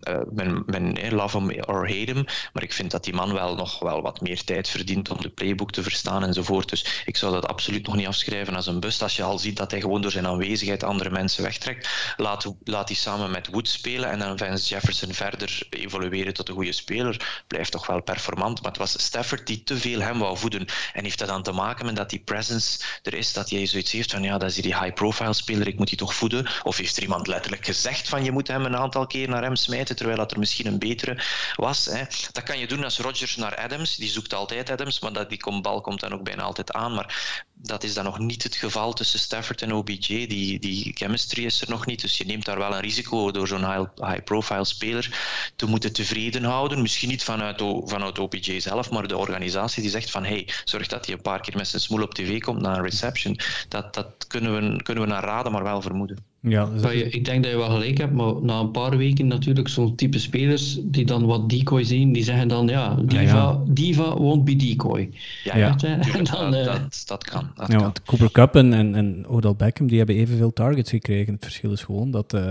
Speaker 3: eh, men, men love him or hate him, maar ik vind dat die man wel nog wel wat meer tijd verdient om de playbook te verstaan enzovoort. Dus ik zou dat absoluut nog niet afschrijven als een bust. Als je al ziet dat hij gewoon door zijn aanwezigheid andere mensen wegtrekt, laat, hij samen met Wood spelen en dan Vance Jefferson verder evolueren tot een goede speler. Blijft toch wel performant, maar het was Stafford die te veel hem wou voeden. En heeft dat dan te maken met dat die presence er is, dat hij zoiets heeft van ja, dat is die high-profile speler, ik moet die toch voeden? Of heeft er iemand letterlijk gezegd van je moet hem een aantal keer naar hem smijten, terwijl dat er misschien een betere was? Hè? Dat kan je doen als Rodgers naar Adams, die zoekt altijd Adams, maar dat, die kom- bal komt dan ook bijna altijd aan. Maar dat is dan nog niet het geval tussen Stafford en OBJ. Die, die chemistry is er nog niet, dus je neemt daar wel een risico door zo'n high- high-profile speler te moeten tevreden houden. Misschien niet vanuit, vanuit OBJ zelf, maar de organisatie die zegt van hey, zorg dat hij een paar keer met zijn smoel op tv komt na een reception. Dat, dat kunnen, we, kunnen we naar raden, maar wel vermoeden.
Speaker 1: Ja, dus-
Speaker 2: ik denk dat je wel gelijk hebt, maar na een paar weken natuurlijk zo'n type spelers die dan wat decoy zien, die zeggen dan ja, diva,
Speaker 1: ja.
Speaker 2: diva won't be decoy.
Speaker 3: Ja. (laughs)
Speaker 2: En dan,
Speaker 3: dat,
Speaker 2: eh,
Speaker 3: dat, dat kan. Dat
Speaker 1: ja,
Speaker 3: kan.
Speaker 1: want Cooper Cup en, en, en Odell Beckham die hebben evenveel targets gekregen. Het verschil is gewoon dat eh,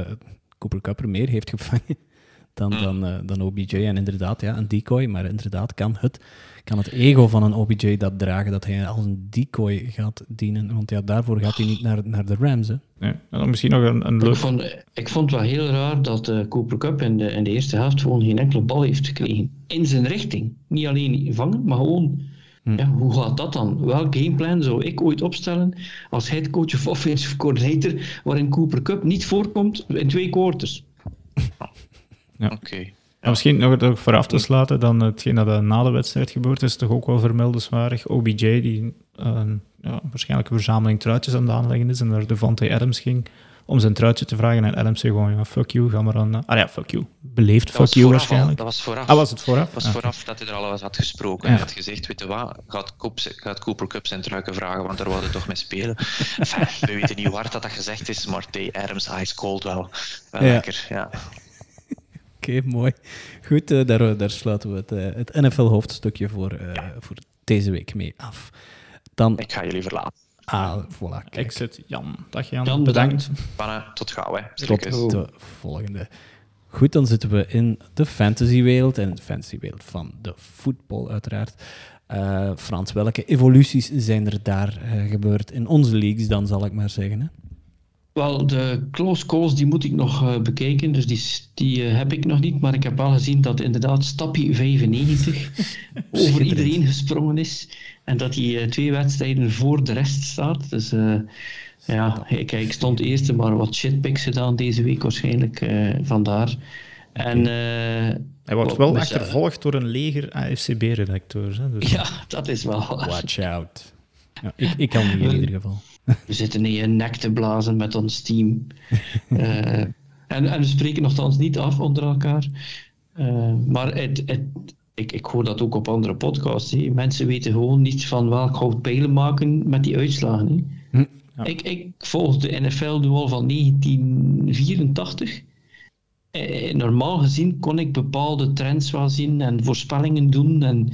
Speaker 1: Cooper Cup er meer heeft gevangen (laughs) dan,
Speaker 3: Mm.
Speaker 1: dan, eh, dan OBJ. En inderdaad, ja, een decoy, maar inderdaad kan het, kan het ego van een OBJ dat dragen, dat hij als een decoy gaat dienen. Want ja, daarvoor gaat hij niet naar, naar de Rams. Hè.
Speaker 4: Ja. En dan misschien nog een, een
Speaker 2: Ik
Speaker 4: leuk...
Speaker 2: vond, ik vond het wel heel raar dat eh, Cooper Cup in de, in de eerste helft gewoon geen enkele bal heeft gekregen. In zijn richting. Niet alleen vangen, maar gewoon... Ja, hoe gaat dat dan? Welk gameplan zou ik ooit opstellen als headcoach of offensive coordinator waarin Cooper Cup niet voorkomt in twee quarters?
Speaker 3: Oké.
Speaker 4: Ja, misschien nog het ook vooraf te sluiten, dan hetgeen dat er na de wedstrijd gebeurd is, toch ook wel vermeldenswaardig. OBJ, die eh, ja, waarschijnlijk een verzameling truitjes aan het aanleggen is en naar Devante Adams ging om zijn truitje te vragen. En Adams zei gewoon, ja, fuck you, ga maar aan... Ah ja, fuck you. Beleefd
Speaker 3: Dat
Speaker 4: fuck you
Speaker 3: vooraf
Speaker 4: waarschijnlijk.
Speaker 3: Dat was vooraf.
Speaker 4: Ah, was het vooraf?
Speaker 3: Het was
Speaker 4: Ah,
Speaker 3: vooraf dat hij er al had gesproken.
Speaker 4: Ja.
Speaker 3: Hij had gezegd, weet je wat, gaat, gaat Cooper Cup zijn truiken vragen, want daar wilde hij toch mee spelen. (laughs) Enfin, we weten niet hoe hard dat, dat gezegd is, maar Tay Adams ice cold wel. Wel
Speaker 1: Ja.
Speaker 3: lekker, ja.
Speaker 1: Oké, mooi. Goed, eh, daar, daar sluiten we het, eh, het NFL-hoofdstukje voor, eh, voor deze week mee af. Dan,
Speaker 3: Ik ga jullie verlaten.
Speaker 1: ah, voilà, kijk.
Speaker 4: Exit Jan. Dag Jan.
Speaker 2: Jan,
Speaker 4: bedankt.
Speaker 3: Mannen, tot gauw, hè.
Speaker 1: Tot de volgende. Goed, dan zitten we in de fantasywereld en de fantasywereld van de voetbal uiteraard. Eh, Frans, welke evoluties zijn er daar gebeurd in onze leagues dan, zal ik maar zeggen? Hè?
Speaker 2: Wel, de close calls die moet ik nog eh, bekijken, dus die, die eh, heb ik nog niet. Maar ik heb wel gezien dat inderdaad Stappie 95 (laughs) over iedereen gesprongen is. En dat hij twee wedstrijden voor de rest staat. Dus ja, kijk, ik stond eerste, maar wat shitpicks gedaan deze week waarschijnlijk. vandaar. En,
Speaker 4: hij wordt wel achtervolgd door een leger AFCB-redacteur. Dus.
Speaker 2: Ja, dat is wel.
Speaker 1: Watch out. Ja, ik, ik kan niet in ieder geval.
Speaker 2: We zitten niet in nek te blazen met ons team. uh, en, en we spreken nogthans niet af onder elkaar. Uh, maar het, het, ik, ik hoor dat ook op andere podcasts. He. Mensen weten gewoon niet van welk hout pijlen maken met die uitslagen. Hm, ja. ik, ik volg de NFL nu al van 1984. Eh, normaal gezien kon ik bepaalde trends wel zien en voorspellingen doen. En,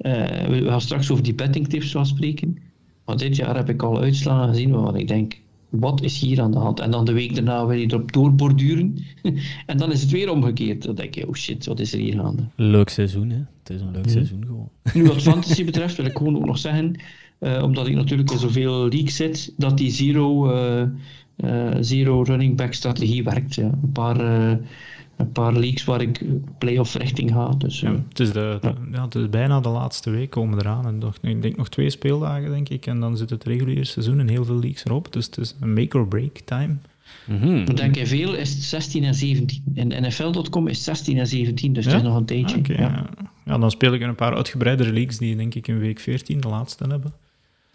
Speaker 2: uh, we gaan straks over die betting tips wel spreken. Maar dit jaar heb ik al uitslagen gezien waarvan ik denk, wat is hier aan de hand? En dan de week daarna wil je erop doorborduren. (laughs) en dan is het weer omgekeerd. Dan denk je, oh shit, wat is er hier gaande?
Speaker 1: Leuk seizoen, hè? Het is een leuk seizoen gewoon.
Speaker 2: Nu, wat (laughs) fantasy betreft, wil ik gewoon ook nog zeggen, uh, omdat ik natuurlijk in zoveel leagues zit, dat die zero, uh, uh, zero running back strategie werkt. Ja. Een paar een paar leagues waar ik play-off richting ga. Dus,
Speaker 4: ja, het, is de, ja. het is bijna de laatste week komen eraan. En nog, ik denk nog twee speeldagen, denk ik. En dan zit het reguliere seizoen en heel veel leagues erop. Dus het is een make-or-break time.
Speaker 2: Mm -hmm. Denk je veel is 16 en 17. In NFL.com is 16 en 17, dus ja? het is nog een tijdje.
Speaker 4: Okay, ja. ja. dan speel ik in een paar uitgebreidere leagues die denk ik in week 14 de laatste hebben.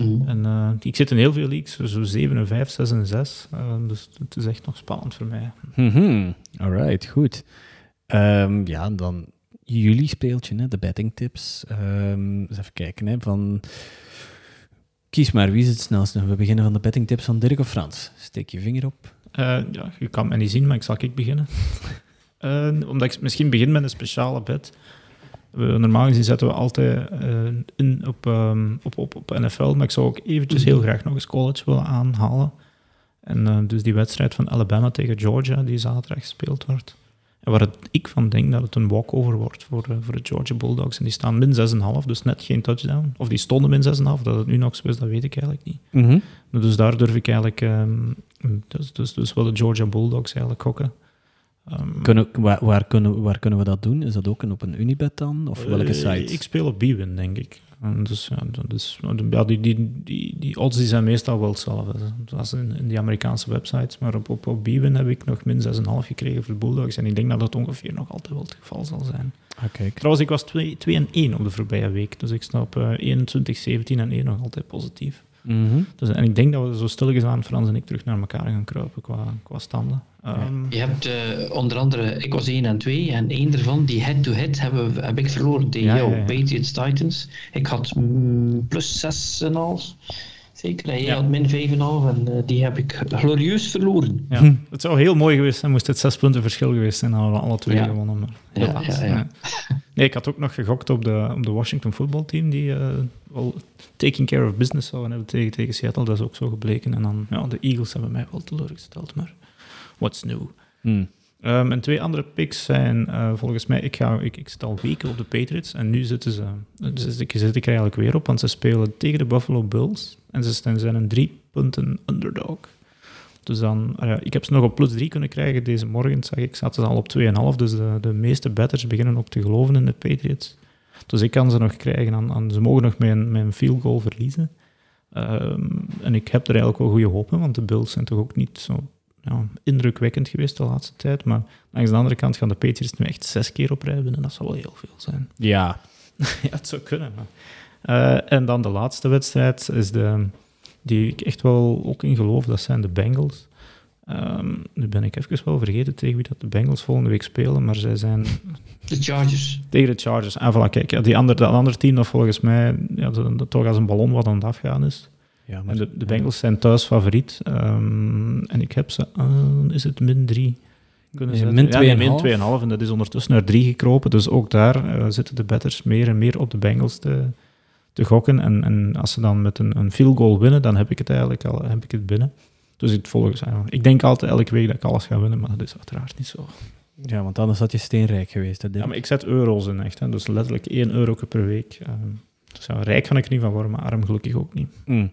Speaker 4: Mhm. En uh, ik zit in heel veel leagues, zo 7 en 5, 6 en 6. Uh, eh, dus het is echt nog spannend voor mij.
Speaker 1: Mm -hmm. Alright, goed. Um, ja, dan jullie speeltje, hè, de betting tips. Um, eens even kijken, hè, van... Kies maar, wie is het snelste? We beginnen van de betting tips van Dirk of Frans. Steek je vinger op.
Speaker 4: Uh, ja, je kan me niet zien, maar ik zal ik beginnen. (laughs) omdat ik misschien begin met een speciale bet. We, normaal gezien zetten we altijd uh, in op, um, op, op, op NFL, maar ik zou ook eventjes heel graag nog eens college willen aanhalen. En uh, dus die wedstrijd van Alabama tegen Georgia, die zaterdag gespeeld wordt. En waar het, ik van denk dat het een walkover wordt voor, uh, voor de Georgia Bulldogs. En die staan min 6,5, dus net geen touchdown. Of die stonden min 6,5, dat het nu nog zo is, dat weet ik eigenlijk niet. Mm -hmm. Dus daar durf ik eigenlijk, um, dus, dus, dus wel de Georgia Bulldogs eigenlijk gokken.
Speaker 1: Um, kunnen, waar, waar, kunnen, waar kunnen we dat doen? Is dat ook op een Unibet dan? Of welke eh, site?
Speaker 4: Ik speel op Bwin, denk ik. En dus, ja, dus, ja, die, die, die, die odds die zijn meestal wel hetzelfde. Dat in, in die Amerikaanse websites. Maar op, op, op Bwin heb ik nog min 6,5 gekregen voor de Bulldogs. En ik denk dat dat ongeveer nog altijd wel het geval zal zijn.
Speaker 1: Ah,
Speaker 4: Trouwens, ik was 2 en 1 op de voorbije week. Dus ik sta op uh, 21, 17 en 1 nog altijd positief. Mm -hmm. dus, en ik denk dat we zo stilletjes aan, Frans en ik, terug naar elkaar gaan kruipen qua, qua standen.
Speaker 2: Um, je hebt uh, onder andere, ik was 1 en 2 en één ervan, die head-to-head, -head, heb ik verloren tegen ja, jou, ja, ja. Patriots Titans. Ik had mm, plus 6,5. Zeker, jij had min 5,5 en uh, die heb ik glorieus verloren.
Speaker 4: Ja. Hm. Het zou heel mooi geweest zijn, moest het zes punten verschil geweest zijn, dan hadden we alle twee gewonnen. Maar
Speaker 2: ja, ja, ja,
Speaker 4: Nee, ik had ook nog gegokt op de, op de Washington voetbalteam, die uh, wel taking care of business zouden hebben tegen, tegen Seattle. Dat is ook zo gebleken. En dan, ja, de Eagles hebben mij wel teleurgesteld, maar what's new? Hmm. Um, en twee andere picks zijn uh, volgens mij, ik, ga, ik, ik zit al weken op de Patriots en nu zitten ze, dus ik zit ik er eigenlijk weer op, want ze spelen tegen de Buffalo Bills en ze zijn een drie punten underdog. Dus dan, uh, ik heb ze nog op plus drie kunnen krijgen deze morgen, zag ik, zaten ze al op 2,5, dus de, de meeste betters beginnen ook te geloven in de Patriots. Dus ik kan ze nog krijgen, aan, ze mogen nog mijn, mijn field goal verliezen. Um, en ik heb er eigenlijk wel goede hoop in, want de Bills zijn toch ook niet zo ja, indrukwekkend geweest de laatste tijd. Maar langs de andere kant gaan de Patriots nu echt zes keer op rij winnen. Dat zou wel heel veel zijn. (laughs)
Speaker 1: Ja.
Speaker 4: ja, het zou kunnen. Uh, en dan de laatste wedstrijd is de, die ik echt wel ook in geloof. Dat zijn de Bengals. Um, nu ben ik even wel vergeten tegen wie dat de Bengals volgende week spelen, maar zij zijn... (laughs)
Speaker 2: De Chargers.
Speaker 4: Tegen de Chargers. En voilà, kijk, die andere, dat andere team dat volgens mij ja, dat, toch als een ballon wat aan het afgaan is. Ja, maar, en de, de Bengals zijn thuis favoriet. Um, en ik heb ze aan, is het min 3
Speaker 1: kunnen? Min 2,5. Ja,
Speaker 4: min 2,5 en dat is ondertussen naar 3 gekropen. Dus ook daar uh, zitten de betters meer en meer op de Bengals te, te gokken. En, en als ze dan met een, een field goal winnen, dan heb ik het eigenlijk al heb ik het binnen. Dus ik, uh, ik denk altijd elke week dat ik alles ga winnen, maar dat is uiteraard niet zo.
Speaker 1: Ja, want anders had je steenrijk geweest. Hè,
Speaker 4: ja, maar ik zet euro's in echt. Hè, dus letterlijk 1 euro per week. Uh, dus ja, rijk kan ik niet van worden, maar arm gelukkig ook niet.
Speaker 1: Mm.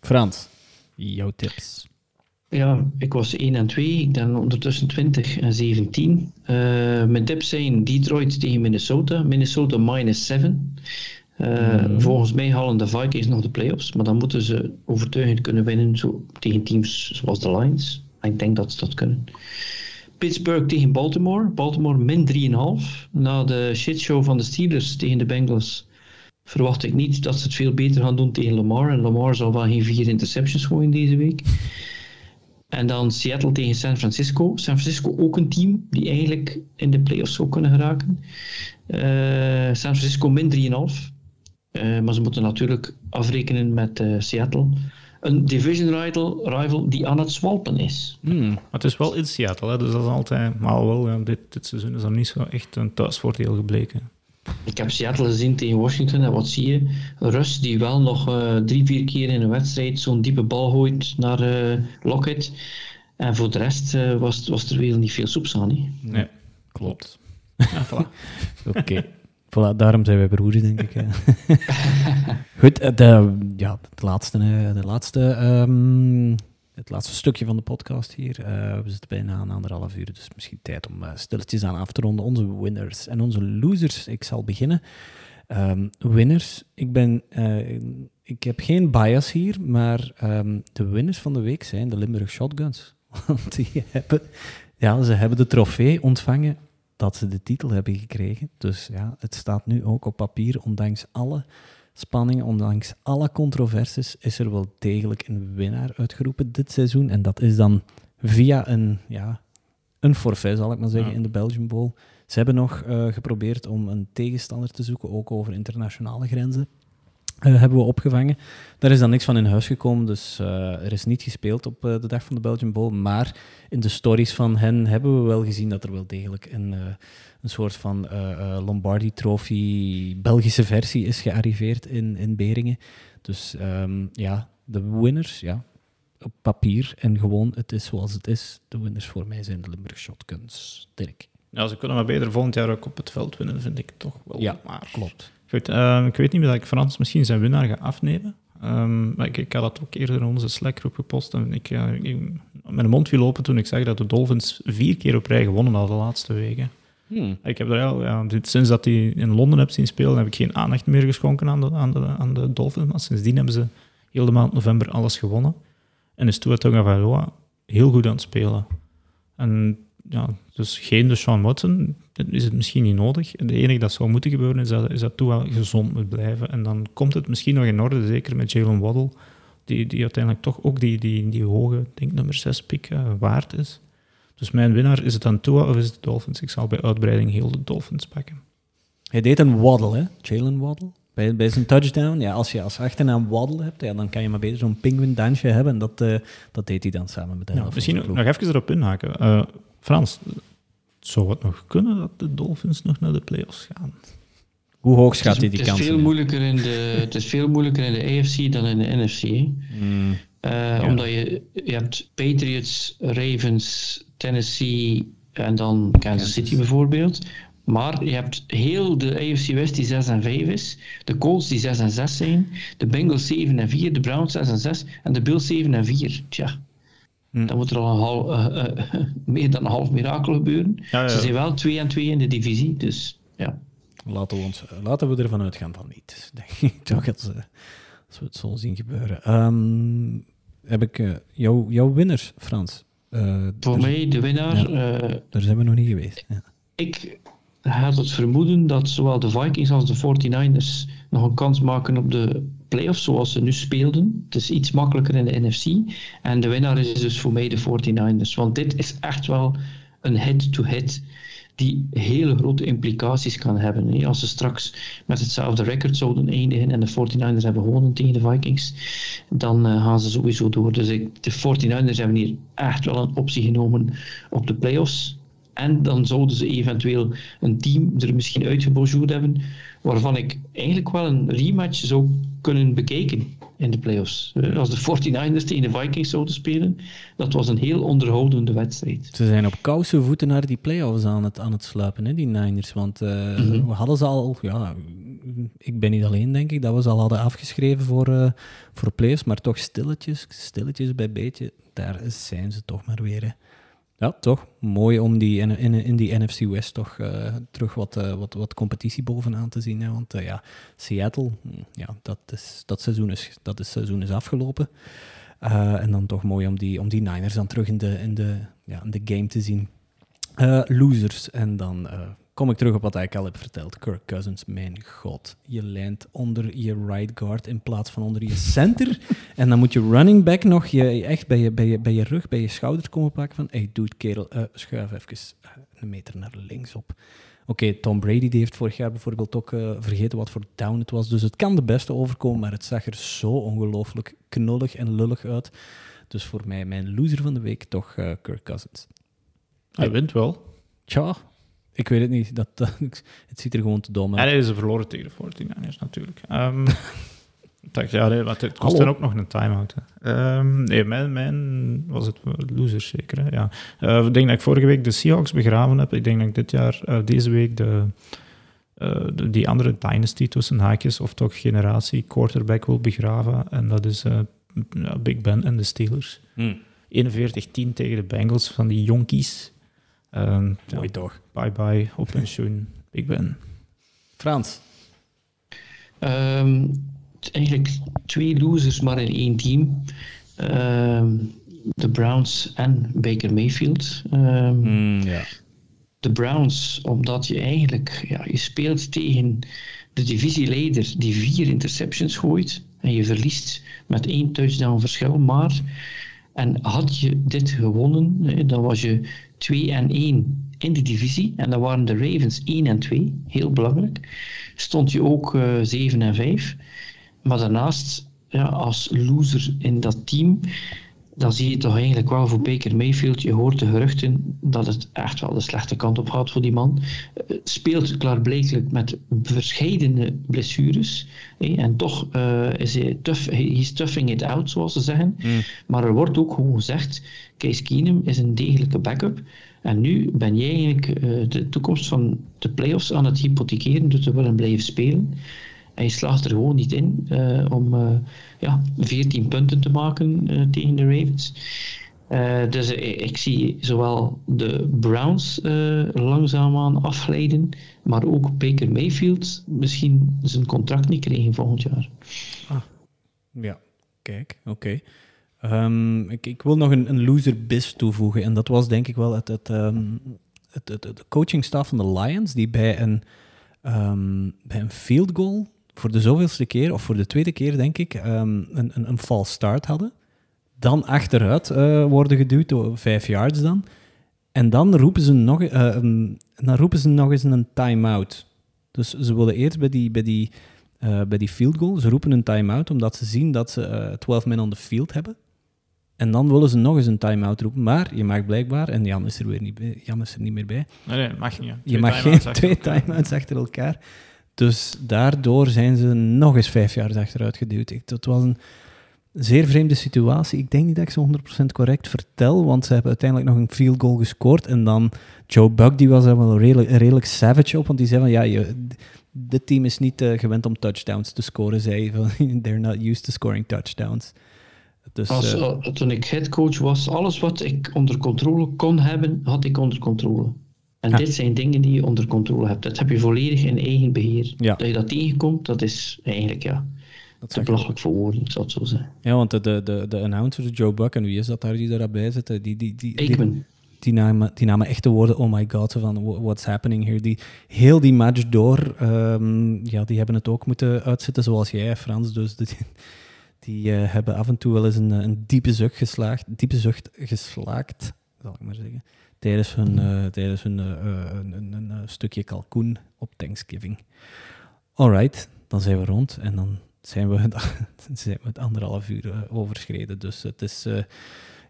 Speaker 1: Frans, jouw tips?
Speaker 2: Ja, ik was 1 en 2. Ik ben ondertussen 20 en 17. Uh, mijn tips zijn Detroit tegen Minnesota. Minnesota minus 7. Mhm. Volgens mij halen de Vikings nog de playoffs, maar dan moeten ze overtuigend kunnen winnen zo, tegen teams zoals de Lions. Ik denk dat ze dat kunnen. Pittsburgh tegen Baltimore. Baltimore min 3,5. Na de shitshow van de Steelers tegen de Bengals verwacht ik niet dat ze het veel beter gaan doen tegen Lamar. En Lamar zal wel geen vier interceptions gooien deze week. En dan Seattle tegen San Francisco. San Francisco ook een team die eigenlijk in de playoffs zou kunnen geraken. Uh, San Francisco min 3,5. Uh, eh, maar ze moeten natuurlijk afrekenen met uh, Seattle een division rival, rival die aan het zwalpen is.
Speaker 4: Hmm, het is wel in Seattle, hè, dus dat is altijd... Maar wel, dit, dit seizoen is er niet zo echt een thuisvoordeel gebleken.
Speaker 2: Ik heb Seattle gezien tegen Washington en wat zie je? Rus die wel nog uh, drie, vier keer in een wedstrijd zo'n diepe bal gooit naar uh, Lockett. En voor de rest uh, was, was er weer niet veel soeps aan.
Speaker 4: He. Nee, klopt.
Speaker 1: Ja, voilà. (laughs) Oké. Voilà, daarom zijn wij broers, denk ik. (laughs) Goed, eh, de, ja, de laatste, de laatste, um, het laatste stukje van de podcast hier. Uh, we zitten bijna aan anderhalf uur, dus misschien tijd om uh, stilletjes aan af te ronden. Onze winners en onze losers. Ik zal beginnen. Um, winners, ik, ben, uh, ik heb geen bias hier, maar um, de winners van de week zijn de Limburg Shotguns. (laughs) Want die hebben, ja, ze hebben de trofee ontvangen dat ze de titel hebben gekregen. Dus ja, het staat nu ook op papier, ondanks alle spanning, ondanks alle controversies, is er wel degelijk een winnaar uitgeroepen dit seizoen. En dat is dan via een, ja, een forfait, zal ik maar zeggen, in de Belgian Bowl. Ze hebben nog uh, geprobeerd om een tegenstander te zoeken, ook over internationale grenzen. Uh, hebben we opgevangen. Daar is dan niks van in huis gekomen, dus uh, er is niet gespeeld op uh, de dag van de Belgian Bowl. Maar in de stories van hen hebben we wel gezien dat er wel degelijk een, een soort van Lombardi Trophy Belgische versie is gearriveerd in, in Beringen. Dus um, ja, de winners, ja, op papier en gewoon, het is zoals het is. De winners voor mij zijn de Limburg Shotguns. Dirk.
Speaker 4: Ja, ze kunnen maar beter volgend jaar ook op het veld winnen, vind ik toch wel.
Speaker 1: Ja, maar. klopt.
Speaker 4: Goed, uh, ik weet niet meer dat ik Frans misschien zijn winnaar ga afnemen. Um, maar ik, ik, had dat ook eerder in onze Slack-groep gepost. En ik, uh, ik, mijn mond viel open toen ik zag dat de Dolphins vier keer op rij gewonnen hadden de laatste weken. Hmm. Ik heb er al, ja, sinds dat hij in Londen heb zien spelen, heb ik geen aandacht meer geschonken aan de, aan de, aan de Dolphins. Maar sindsdien hebben ze heel de maand november alles gewonnen. En is Tua Tagovailoa heel goed aan het spelen. En ja, dus geen de Sean Watson, is het misschien niet nodig. Het enige dat zou moeten gebeuren is dat, is dat wel gezond moet blijven. En dan komt het misschien nog in orde, zeker met Jalen Waddle, die, die uiteindelijk toch ook die, die, die hoge, denk nummer 6 pick uh, waard is. Dus mijn winnaar, is het dan Tua of is het de Dolphins? Ik zal bij uitbreiding heel de Dolphins pakken.
Speaker 1: Hij deed een Waddle, hè? Jalen Waddle. Bij, bij zijn touchdown, ja, als je als achternaam Waddle hebt, ja, dan kan je maar beter zo'n penguin dansje hebben. En dat, uh, dat deed hij dan samen met de
Speaker 4: ja, Misschien nog even erop inhaken. Uh, Frans, zou het nog kunnen dat de Dolphins nog naar de playoffs gaan?
Speaker 1: Hoe hoog schat hij die
Speaker 2: kans?
Speaker 1: Het is
Speaker 2: veel moeilijker in de, het is veel moeilijker in de AFC dan in de NFC. Mm. Uh, Omdat je, je hebt Patriots, Ravens, Tennessee en dan Kansas City bijvoorbeeld. Maar je hebt heel de AFC West die 6 en 5 is. De Colts die 6 en 6 zijn. De Bengals 7 en 4. De Browns 6 en 6. En de Bills 7 en 4. Tja. Hm. Dan moet er al een half, uh, uh, meer dan een half mirakel gebeuren. Ja, ja. Ze zijn wel 2 en 2 in de divisie, dus ja.
Speaker 1: Laten we, ons, laten we ervan uitgaan van niet. Denk (laughs) ik toch dat, als we het zo zien gebeuren. Um, heb ik uh, jou, jouw winners, Frans?
Speaker 2: Voor mij, de winnaar...
Speaker 1: Ja, daar zijn we nog niet geweest. Ja.
Speaker 2: Ik had het vermoeden dat zowel de Vikings als de 49ers nog een kans maken op de playoffs zoals ze nu speelden. Het is iets makkelijker in de NFC. En de winnaar is dus voor mij de 49ers. Want dit is echt wel een head-to-head die hele grote implicaties kan hebben. Als ze straks met hetzelfde record zouden eindigen en de 49ers hebben gewonnen tegen de Vikings, dan uh, gaan ze sowieso door. Dus de 49ers hebben hier echt wel een optie genomen op de playoffs. En dan zouden ze eventueel een team er misschien uitgebonjourd hebben, waarvan ik eigenlijk wel een rematch zou kunnen bekijken in de playoffs. Eh, als de 49ers tegen de Vikings zouden spelen, dat was een heel onderhoudende wedstrijd.
Speaker 1: Ze zijn op koude voeten naar die playoffs aan het, aan het sluipen, hè, die Niners. Want uh, mm-hmm. we hadden ze al, ja, ik ben niet alleen denk ik, dat we ze al hadden afgeschreven voor, uh, voor playoffs, maar toch stilletjes, stilletjes bij beetje, daar zijn ze toch maar weer. Hè. Ja, toch. Mooi om die in, in, in die NFC West toch uh, terug wat, uh, wat, wat competitie bovenaan te zien. Hè. Want uh, ja, Seattle, hm, ja, dat, is, dat, seizoen is, dat is, seizoen is afgelopen. en dan toch mooi om die, om die Niners dan terug in de, in de, ja, in de game te zien. losers. En dan kom ik terug op wat ik al heb verteld. Kirk Cousins, mijn god. Je lijnt onder je right guard in plaats van onder je center. en dan moet je running back nog je, echt bij je, bij, je, bij je rug, bij je schouders komen pakken van hey, doe het kerel, uh, schuif even uh, een meter naar links op. Oké, Tom Brady die heeft vorig jaar bijvoorbeeld ook uh, vergeten wat voor down het was. Dus het kan de beste overkomen, maar het zag er zo ongelooflijk knullig en lullig uit. Dus voor mij, mijn loser van de week, toch Kirk Cousins.
Speaker 4: Hij wint wel.
Speaker 1: Tja, ik weet het niet. Dat, (laughs) het ziet er gewoon te dom
Speaker 4: uit. En hij is verloren tegen de 49ers natuurlijk. Um, dacht, ja, nee, het (laughs) kost dan ook nog een time-out. Um, nee, mijn, mijn was het loser zeker. Hè? Ja. Uh, ik denk dat ik vorige week de Seahawks begraven heb. Ik denk dat ik dit jaar, uh, deze week, de, uh, de, die andere dynasty tussen haakjes, of toch generatie quarterback wil begraven. En dat is Big Ben en de Steelers. Hmm. 41-10 tegen de Bengals van die jonkies.
Speaker 1: Um, Mooi toch.
Speaker 4: Bye bye, op pensioen. Ik ben.
Speaker 1: Frans.
Speaker 2: Um, eigenlijk twee losers, maar in één team. Um, de Browns en Baker Mayfield.
Speaker 1: Mm, ja.
Speaker 2: De Browns, omdat je eigenlijk ja, je speelt tegen de divisieleider die vier interceptions gooit. En je verliest met één touchdown verschil. Maar, en had je dit gewonnen, dan was je 2 en 1 in de divisie. En dan waren de Ravens 1 en 2, heel belangrijk. Stond je ook uh, 7 en 5. Maar daarnaast, ja, als loser in dat team, dan zie je toch eigenlijk wel voor Baker Mayfield. Je hoort de geruchten dat het echt wel de slechte kant op gaat voor die man. Uh, speelt klaarblijkelijk met verschillende blessures. En toch uh, is hij tough, he's toughing it out, zoals ze zeggen. Mm. Maar er wordt ook gewoon gezegd, Case Keenum is een degelijke backup. En nu ben jij eigenlijk uh, de toekomst van de playoffs aan het hypothekeren door te willen blijven spelen. En je slaagt er gewoon niet in uh, om uh, ja, 14 punten te maken uh, tegen de Ravens. dus ik zie zowel de Browns langzaamaan afglijden, maar ook Baker Mayfield misschien zijn contract niet krijgen volgend jaar.
Speaker 1: Ah. Ja, kijk, oké. Um, ik, wil nog een, een loser bis toevoegen. En dat was denk ik wel het, het, um, het, coachingstaf van de Lions, die bij een, um, bij een field goal voor de zoveelste keer, of voor de tweede keer denk ik, een, een, een false start hadden. Dan achteruit uh, worden geduwd, vijf yards dan. En dan roepen ze nog, uh, roepen ze nog eens een time-out. Dus ze willen eerst bij die, bij die, uh, bij die field goal, ze roepen een time-out omdat ze zien dat ze 12 men on the field hebben. En dan willen ze nog eens een time-out roepen. Maar je mag blijkbaar, en Jan is er, weer niet, bij, Jan is er niet meer bij.
Speaker 4: Nee, nee mag niet.
Speaker 1: Je mag geen twee time-outs achter elkaar. Dus daardoor zijn ze nog eens vijf jaar achteruit geduwd. Het was een zeer vreemde situatie. Ik denk niet dat ik ze 100% correct vertel, want ze hebben uiteindelijk nog een field goal gescoord. En dan Joe Buck, die was er wel redelijk, redelijk savage op, want die zei van ja, je, dit team is niet uh, gewend om touchdowns te scoren, zei (laughs) They're not used to scoring touchdowns.
Speaker 2: Dus, Als, uh, toen ik headcoach was, alles wat ik onder controle kon hebben, had ik onder controle. En dit zijn dingen die je onder controle hebt. Dat heb je volledig in eigen beheer.
Speaker 1: Ja.
Speaker 2: Dat je dat tegenkomt, dat is eigenlijk ja, dat is belachelijk voor woorden, ik zal het zo zeggen.
Speaker 1: Ja, want de, de, de announcer, Joe Buck, en wie is dat daar die daarbij zit? Die, die, die,
Speaker 2: die,
Speaker 1: die, namen, die namen echt de woorden, oh my god, van what's happening here. Die, heel die match door, um, ja, die hebben het ook moeten uitzetten zoals jij, Frans. Dus die, die uh, hebben af en toe wel eens een, een diepe zucht geslaagd, diepe zucht geslaakt, zal ik maar zeggen tijdens hun, uh, tijdens hun een, een, een, stukje kalkoen op Thanksgiving. Alright, dan zijn we rond en dan zijn we, (laughs) zijn we het anderhalf uur overschreden. Dus het is,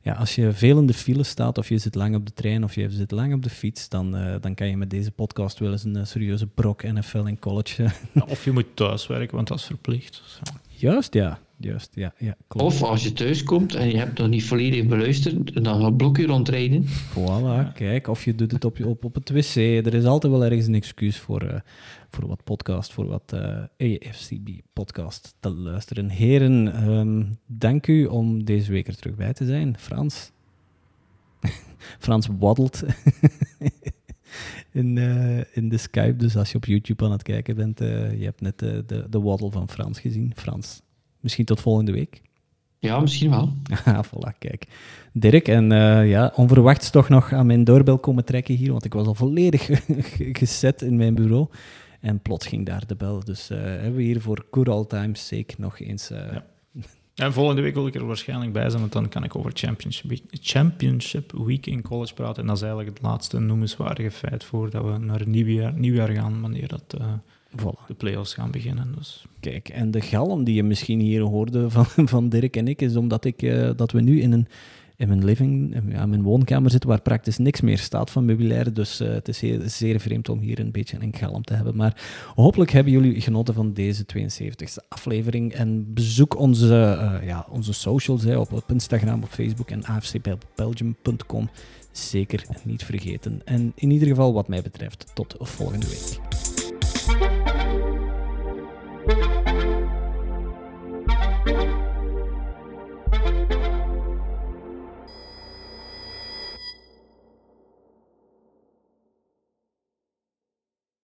Speaker 1: ja, als je veel in de file staat, of je zit lang op de trein, of je zit lang op de fiets, dan, dan kan je met deze podcast wel eens een serieuze brok NFL en college.
Speaker 4: of je moet thuiswerken, want dat is verplicht.
Speaker 1: Juist, ja juist. Ja, ja,
Speaker 2: klopt. Of als je thuis komt en je hebt nog niet volledig beluisterd, dan gaat blokje rondrijden.
Speaker 1: Voilà, kijk. Of je doet het op, op, op het wc. Er is altijd wel ergens een excuus voor, uh, voor wat podcast, voor wat uh, eh, AFCB-podcast te luisteren. Heren, um, dank u om deze week er terug bij te zijn. Frans? (laughs) Frans waddelt (laughs) in, uh, in de Skype. Dus als je op YouTube aan het kijken bent, uh, je hebt net uh, de, de waddle van Frans gezien. Frans, misschien tot volgende week.
Speaker 2: Ja, misschien wel. (laughs)
Speaker 1: Ah, voilà, kijk. Dirk, en ja, onverwachts toch nog aan mijn doorbel komen trekken hier, want ik was al volledig (laughs) gezet in mijn bureau. En plots ging daar de bel. Dus hebben we hier voor good all times sake nog eens... Ja.
Speaker 4: En volgende week wil ik er waarschijnlijk bij zijn, want dan kan ik over Championship Week, Championship Week in college praten. En dat is eigenlijk het laatste noemenswaardige feit voordat we naar nieuwjaar, nieuwjaar gaan, wanneer dat, uh, voilà. de playoffs gaan beginnen. Dus.
Speaker 1: Kijk, en de galm die je misschien hier hoorde van, (laughs) van Dirk en ik, is omdat ik, uh, dat we nu in een in mijn living, ja, mijn woonkamer zitten, waar praktisch niks meer staat van meubilair. Dus uh, het is zeer, zeer, vreemd om hier een beetje een galm te hebben. Maar hopelijk hebben jullie genoten van deze 72e aflevering. En bezoek onze, uh, ja, onze socials hè, op, op Instagram, op Facebook en afcbelgium.com. Zeker niet vergeten. En in ieder geval, wat mij betreft, tot volgende week.